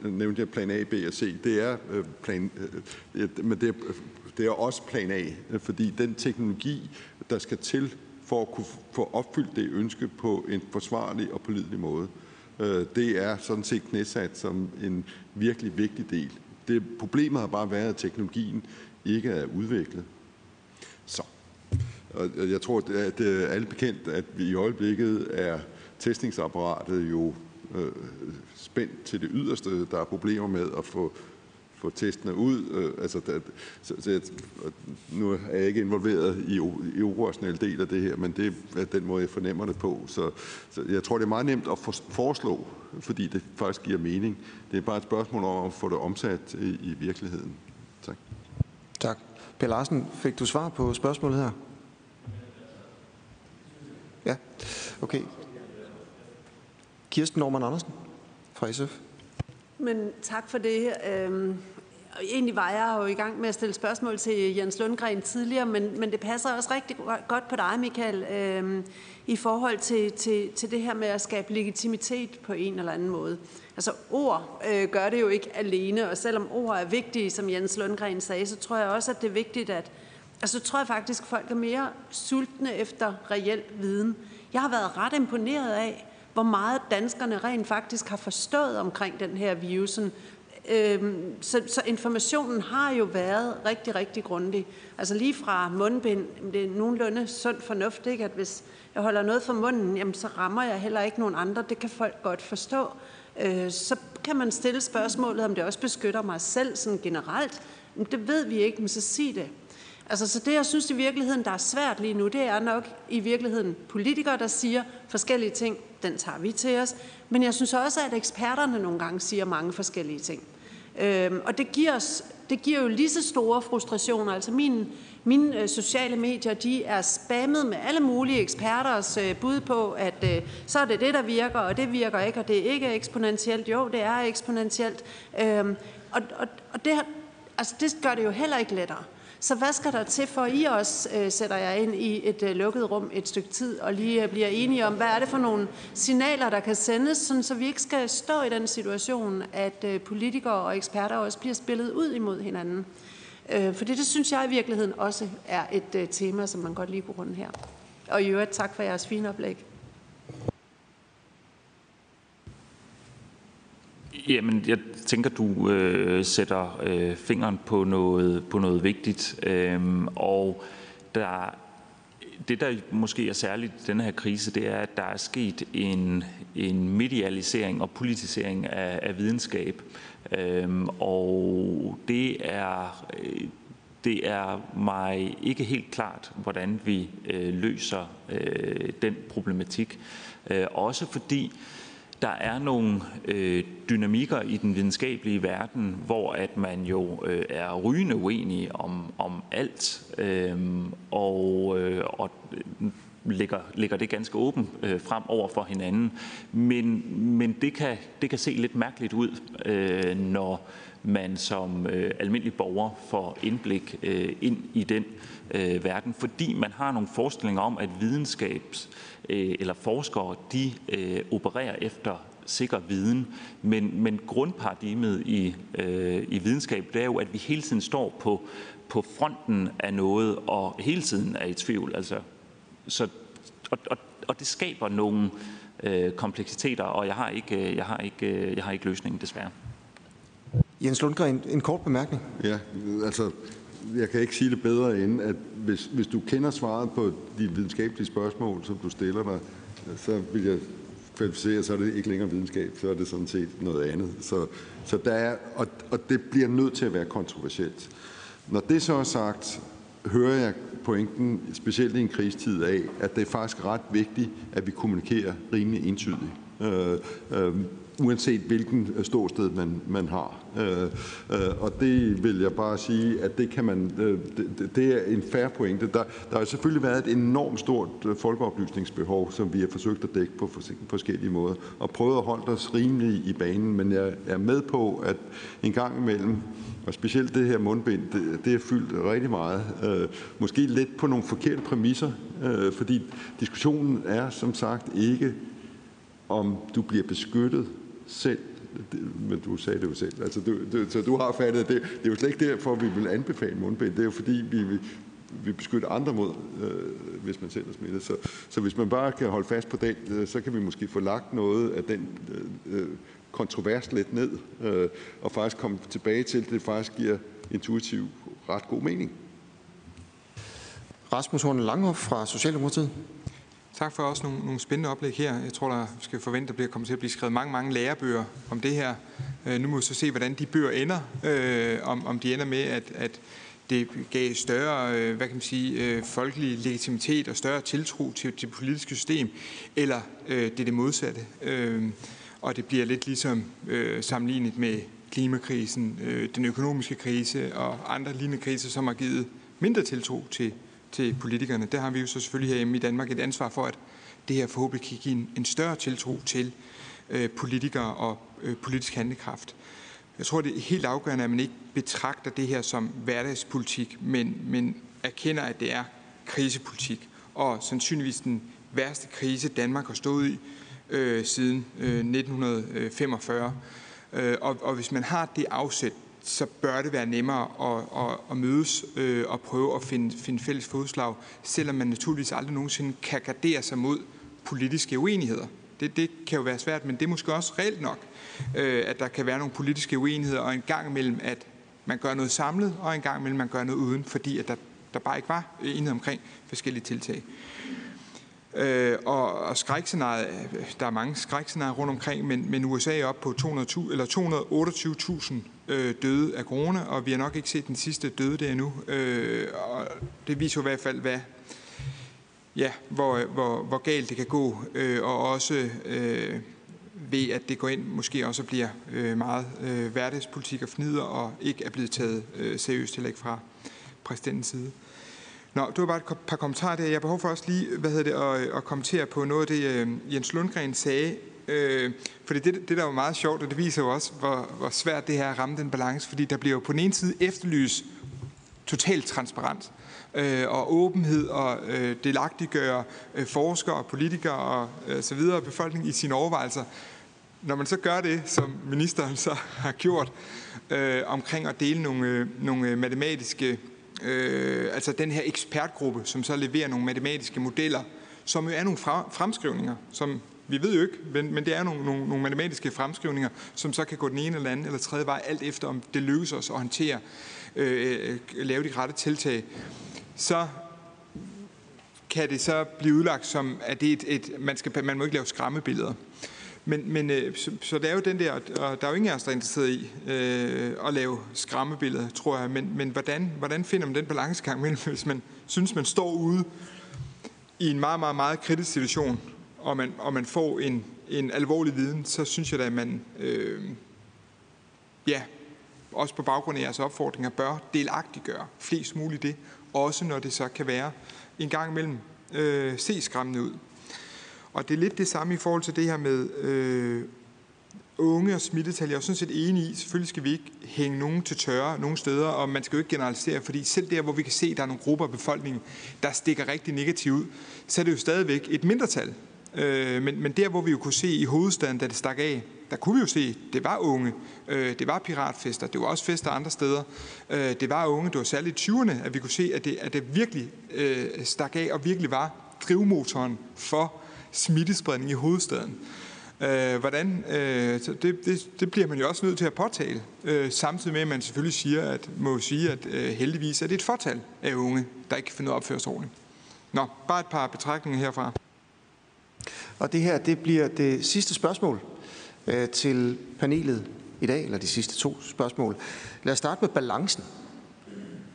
nævnte jeg plan A, B og C. Det er øh, plan, men det er, det er også plan A, fordi den teknologi, der skal til for at kunne få opfyldt det ønske på en forsvarlig og pålidelig måde, Øh, det er sådan set knæsat som en virkelig vigtig del. Det problemet har bare været, at teknologien ikke er udviklet. Så. Og jeg tror, at det er alle bekendt, at vi i øjeblikket er testningsapparatet jo øh, spændt til det yderste. Der er problemer med at få, få testene ud. Øh, altså, der, så, så jeg, nu er jeg ikke involveret i, i operationel del af det her, men det er den måde, jeg fornemmer det på. Så, så jeg tror, det er meget nemt at for, foreslå, fordi det faktisk giver mening. Det er bare et spørgsmål om at få det omsat i, i virkeligheden. Tak. Tak. Per Larsen, fik du svar på spørgsmålet her? Ja, okay. Kirsten Norman Andersen fra SF. Men tak for det. Øhm, egentlig var jeg jo i gang med at stille spørgsmål til Jens Lundgren tidligere, men, men det passer også rigtig godt på dig, Michael, øh, i forhold til, til, til det her med at skabe legitimitet på en eller anden måde. Altså ord øh, gør det jo ikke alene, og selvom ord er vigtige, som Jens Lundgren sagde, så tror jeg også, at det er vigtigt, at Altså, så tror jeg faktisk, at folk er mere sultne efter reel viden. Jeg har været ret imponeret af, hvor meget danskerne rent faktisk har forstået omkring den her virusen, Øhm, så, så informationen har jo været rigtig, rigtig grundig. Altså lige fra mundbind, det er nogenlunde sund fornuft, ikke? at hvis jeg holder noget for munden, jamen, så rammer jeg heller ikke nogen andre. Det kan folk godt forstå. Øh, så kan man stille spørgsmålet, om det også beskytter mig selv sådan generelt. Men det ved vi ikke, men så sig det. Altså, så det, jeg synes i virkeligheden, der er svært lige nu, det er nok i virkeligheden politikere, der siger forskellige ting. Den tager vi til os. Men jeg synes også, at eksperterne nogle gange siger mange forskellige ting. Øhm, og det giver, os, det giver jo lige så store frustrationer. Altså mine, mine sociale medier, de er spammet med alle mulige eksperters øh, bud på, at øh, så er det det, der virker, og det virker ikke, og det er ikke eksponentielt. Jo, det er eksponentielt. Øhm, og og, og det, altså, det gør det jo heller ikke lettere. Så hvad skal der til for, at I også øh, sætter jer ind i et øh, lukket rum et stykke tid, og lige øh, bliver enige om, hvad er det for nogle signaler, der kan sendes, sådan, så vi ikke skal stå i den situation, at øh, politikere og eksperter også bliver spillet ud imod hinanden. Øh, for det det synes jeg i virkeligheden også er et øh, tema, som man godt lige kunne runde her. Og i øvrigt tak for jeres fine oplæg. Jamen, jeg tænker, du øh, sætter øh, fingeren på noget, på noget vigtigt. Øhm, og der, det, der måske er særligt i denne her krise, det er, at der er sket en, en medialisering og politisering af, af videnskab. Øhm, og det er, det er mig ikke helt klart, hvordan vi øh, løser øh, den problematik. Øh, også fordi der er nogle øh, dynamikker i den videnskabelige verden, hvor at man jo øh, er rygende uenig om, om alt. Øh, og, øh, og øh, lægger, lægger det ganske åbent øh, frem over for hinanden. Men, men det, kan, det kan se lidt mærkeligt ud, øh, når man som øh, almindelig borger får indblik øh, ind i den øh, verden, fordi man har nogle forestillinger om, at videnskabs øh, eller forskere, de øh, opererer efter sikker viden, men, men grundparadigmet i, øh, i videnskab, det er jo, at vi hele tiden står på, på fronten af noget, og hele tiden er i tvivl. Altså, så, og, og, og det skaber nogle øh, kompleksiteter, og jeg har ikke, øh, jeg har ikke, øh, jeg har ikke løsningen, desværre. Jens Lundgren, en kort bemærkning. Ja, altså, jeg kan ikke sige det bedre end, at hvis, hvis du kender svaret på de videnskabelige spørgsmål, som du stiller dig, så vil jeg kvalificere, så er det ikke længere videnskab, så er det sådan set noget andet. Så, så der er, og, og det bliver nødt til at være kontroversielt. Når det så er sagt, hører jeg pointen, specielt i en krigstid af, at det er faktisk ret vigtigt, at vi kommunikerer rimelig entydigt. Øh, øh, uanset hvilken øh, ståsted man, man har. Øh, øh, og det vil jeg bare sige, at det kan man, det, det er en færre pointe. Der, der har selvfølgelig været et enormt stort folkeoplysningsbehov, som vi har forsøgt at dække på forskellige måder, og prøvet at holde os rimelig i banen, men jeg er med på, at en gang imellem, og specielt det her mundbind, det, det er fyldt rigtig meget. Måske lidt på nogle forkerte præmisser, fordi diskussionen er som sagt ikke, om du bliver beskyttet selv men du sagde det jo selv. Altså, du, du, så du har fattet, det, det er jo slet ikke derfor, vi vil anbefale mundbind. Det er jo fordi, vi, vi, vi beskytter andre mod, øh, hvis man selv er smittet. Så, så hvis man bare kan holde fast på den, øh, så kan vi måske få lagt noget af den øh, øh kontrovers lidt ned, øh, og faktisk komme tilbage til, at det faktisk giver intuitivt ret god mening. Rasmus Horne Langhoff fra Socialdemokratiet. Tak for også nogle, nogle spændende oplæg her. Jeg tror, der skal forvente, at der bliver kommer til at blive skrevet mange, mange lærebøger om det her. Øh, nu må vi så se, hvordan de bøger ender. Øh, om, om de ender med, at, at det gav større øh, hvad kan man sige, øh, folkelig legitimitet og større tiltro til, til det politiske system, eller øh, det er det modsatte. Øh, og det bliver lidt ligesom øh, sammenlignet med klimakrisen, øh, den økonomiske krise og andre lignende kriser, som har givet mindre tiltro til til politikerne. Der har vi jo så selvfølgelig herhjemme i Danmark et ansvar for, at det her forhåbentlig kan give en, en større tiltro til øh, politikere og øh, politisk handlekraft. Jeg tror, det er helt afgørende, at man ikke betragter det her som hverdagspolitik, men, men erkender, at det er krisepolitik. Og sandsynligvis den værste krise, Danmark har stået i øh, siden øh, 1945. Øh, og, og hvis man har det afsæt, så bør det være nemmere at, at, at mødes øh, og prøve at finde, finde fælles fodslag, selvom man naturligvis aldrig nogensinde kan gardere sig mod politiske uenigheder. Det, det kan jo være svært, men det er måske også reelt nok, øh, at der kan være nogle politiske uenigheder, og en gang imellem, at man gør noget samlet, og en gang imellem, man gør noget uden, fordi at der, der bare ikke var enighed omkring forskellige tiltag. Øh, og, og skrækscenariet, øh, der er mange skrækscenarier rundt omkring, men, men USA er oppe på 200, eller 228.000 øh, døde af corona, og vi har nok ikke set den sidste døde der endnu. Øh, og det viser i hvert fald, hvad, ja, hvor, hvor, hvor galt det kan gå, øh, og også øh, ved, at det går ind måske også bliver øh, meget øh, hverdagspolitik og fnider, og ikke er blevet taget øh, seriøst heller ikke fra præsidentens side. Nå, det var bare et par kommentarer der. Jeg har behov for også lige hvad hedder det, at, at kommentere på noget af det, øh, Jens Lundgren sagde. Øh, fordi det, det der var meget sjovt, og det viser jo også, hvor, hvor svært det her at ramme den balance. Fordi der bliver jo på den ene side efterlys totalt transparent øh, og åbenhed og øh, delagtiggøre øh, forskere og politikere og øh, så videre befolkningen i sine overvejelser. Når man så gør det, som ministeren så har gjort, øh, omkring at dele nogle, øh, nogle øh, matematiske øh, altså den her ekspertgruppe, som så leverer nogle matematiske modeller, som jo er nogle fremskrivninger, som vi ved jo ikke, men, men det er nogle, nogle, nogle matematiske fremskrivninger, som så kan gå den ene eller anden eller tredje vej, alt efter om det lykkes os at håndtere, øh, lave de rette tiltag. Så kan det så blive udlagt som, at det er et, et man, skal, man må ikke lave skræmmebilleder. Men, men øh, så, så det er jo den der, og der er jo ingen af os, der er interesseret i øh, at lave skræmmebilleder, tror jeg. Men, men hvordan, hvordan finder man den balancegang mellem, hvis man synes, man står ude i en meget, meget, meget kritisk situation, og man, og man får en, en alvorlig viden, så synes jeg da, at man, øh, ja, også på baggrund af jeres opfordringer, bør delagtiggøre flest muligt det, også når det så kan være en gang imellem øh, se skræmmende ud. Og det er lidt det samme i forhold til det her med øh, unge og smittetal. Jeg er sådan set enig i, selvfølgelig skal vi ikke hænge nogen til tørre nogen steder, og man skal jo ikke generalisere, fordi selv der, hvor vi kan se, at der er nogle grupper af befolkningen, der stikker rigtig negativt ud, så er det jo stadigvæk et mindretal. Øh, men, men der, hvor vi jo kunne se i hovedstaden, da det stak af, der kunne vi jo se, det var unge, øh, det var piratfester, det var også fester andre steder, øh, det var unge, det var særligt i 20'erne, at vi kunne se, at det, at det virkelig øh, stak af og virkelig var drivmotoren for smittespredning i hovedstaden. Øh, hvordan, øh, så det, det, det bliver man jo også nødt til at påtale, øh, samtidig med, at man selvfølgelig siger, at, må sige, at øh, heldigvis er det et fortal af unge, der ikke kan finde ud af at opføre sig ordentligt. Nå, bare et par betragtninger herfra. Og det her, det bliver det sidste spørgsmål øh, til panelet i dag, eller de sidste to spørgsmål. Lad os starte med balancen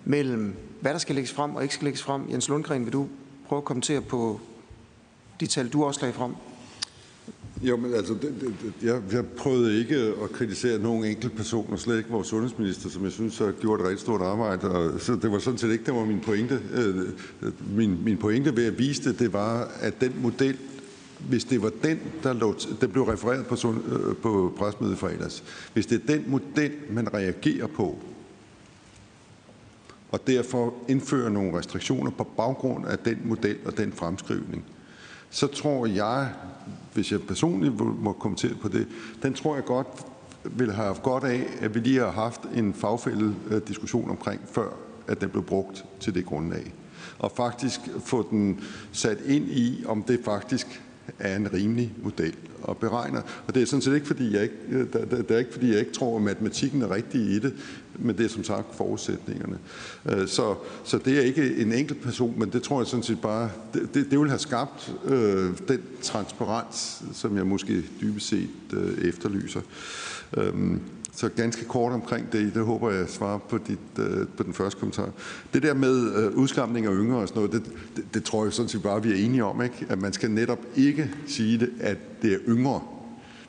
mellem, hvad der skal lægges frem og ikke skal lægges frem. Jens Lundgren, vil du prøve at kommentere på de tal, du også lagde frem? Jo, men altså, det, det, jeg, jeg prøvede ikke at kritisere nogen enkelt person, og slet ikke vores sundhedsminister, som jeg synes har gjort et rigtig stort arbejde. Og, så det var sådan set ikke, det var min pointe. Øh, øh min, min pointe ved at vise det, det var, at den model, hvis det var den, der lå, den blev refereret på, øh, på presmødet fredags, hvis det er den model, man reagerer på, og derfor indfører nogle restriktioner på baggrund af den model og den fremskrivning, så tror jeg, hvis jeg personligt må kommentere på det, den tror jeg godt vil have haft godt af, at vi lige har haft en fagfældet øh, diskussion omkring, før at den blev brugt til det grundlag. Og faktisk få den sat ind i, om det faktisk er en rimelig model og beregner. Og det er sådan set ikke, fordi jeg ikke, det, det er ikke, fordi jeg ikke tror, at matematikken er rigtig i det, men det er som sagt forudsætningerne. Øh, så, så det er ikke en enkelt person, men det tror jeg sådan set bare, det, det, det vil have skabt øh, den transparens, som jeg måske dybest set øh, efterlyser. Øhm, så ganske kort omkring det, det håber jeg svarer på, dit, øh, på den første kommentar. Det der med øh, udskamning af yngre og sådan noget, det, det, det tror jeg sådan set bare, vi er enige om, ikke? at man skal netop ikke sige det, at det er yngre.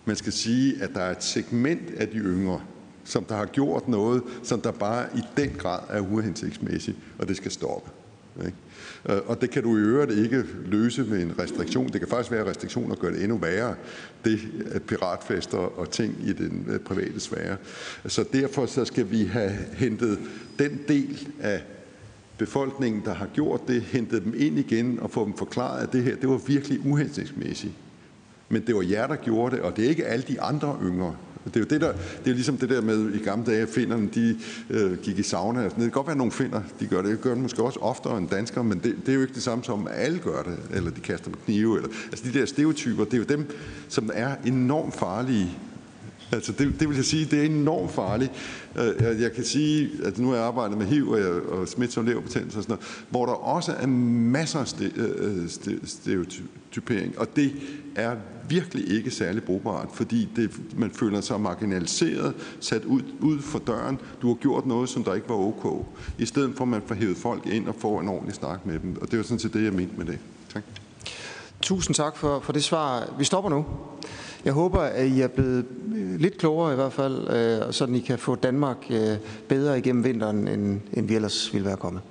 Man skal sige, at der er et segment af de yngre, som der har gjort noget, som der bare i den grad er uhensigtsmæssigt, og det skal stoppe. Ikke? Øh, og det kan du i øvrigt ikke løse med en restriktion. Det kan faktisk være restriktioner, gør det endnu værre. Det at piratfester og ting i den øh, private sfære. Så derfor så skal vi have hentet den del af befolkningen, der har gjort det, hentet dem ind igen og få dem forklaret, at det her det var virkelig uhensigtsmæssigt. Men det var jer, der gjorde det, og det er ikke alle de andre yngre. Det er jo det der, det er ligesom det der med i gamle dage, at de øh, gik i sauna. Det kan godt være, at nogle finder, de gør det. Det gør det måske også oftere end danskere, men det, det er jo ikke det samme som, at alle gør det, eller de kaster med knive. Eller, altså de der stereotyper, det er jo dem, som er enormt farlige Altså, det, det vil jeg sige, det er enormt farligt. Øh, jeg, jeg kan sige, at nu har jeg arbejdet med HIV og, og smitsom leverbetændelse og sådan noget, hvor der også er masser af øh, øh, stereotypering, og det er virkelig ikke særlig brugbart, fordi det, man føler sig marginaliseret, sat ud, ud for døren. Du har gjort noget, som der ikke var okay, I stedet for, at man får hævet folk ind og får en ordentlig snak med dem. Og det var sådan set det, jeg mente med det. Tak. Tusind tak for, for det svar. Vi stopper nu. Jeg håber, at I er blevet øh, lidt klogere i hvert fald, øh, så I kan få Danmark øh, bedre igennem vinteren, end, end vi ellers ville være kommet.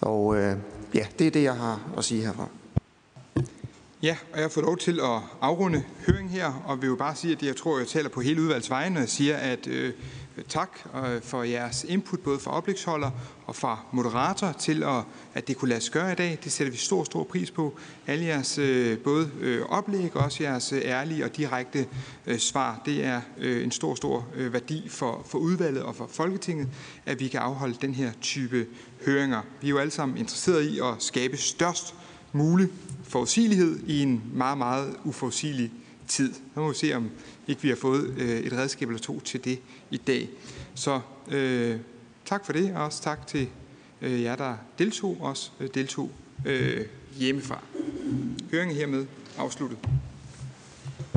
Og øh, ja, det er det, jeg har at sige herfra. Ja, og jeg har fået lov til at afrunde høringen her, og vil jo bare sige, at jeg tror, jeg taler på hele udvalgsvejen, når jeg siger, at øh, tak øh, for jeres input, både fra oplægsholder og fra moderator, til at, at det kunne lade sig gøre i dag. Det sætter vi stor, stor pris på. Alle jeres øh, både øh, oplæg og også jeres ærlige og direkte svar, det er en stor, stor værdi for, for udvalget og for Folketinget, at vi kan afholde den her type høringer. Vi er jo alle sammen interesserede i at skabe størst mulig forudsigelighed i en meget, meget uforudsigelig tid. Så må vi se, om ikke vi har fået øh, et redskab eller to til det i dag. Så øh, tak for det, og også tak til øh, jer, der deltog, også øh, deltog øh, hjemmefra. Høringen hermed afsluttet.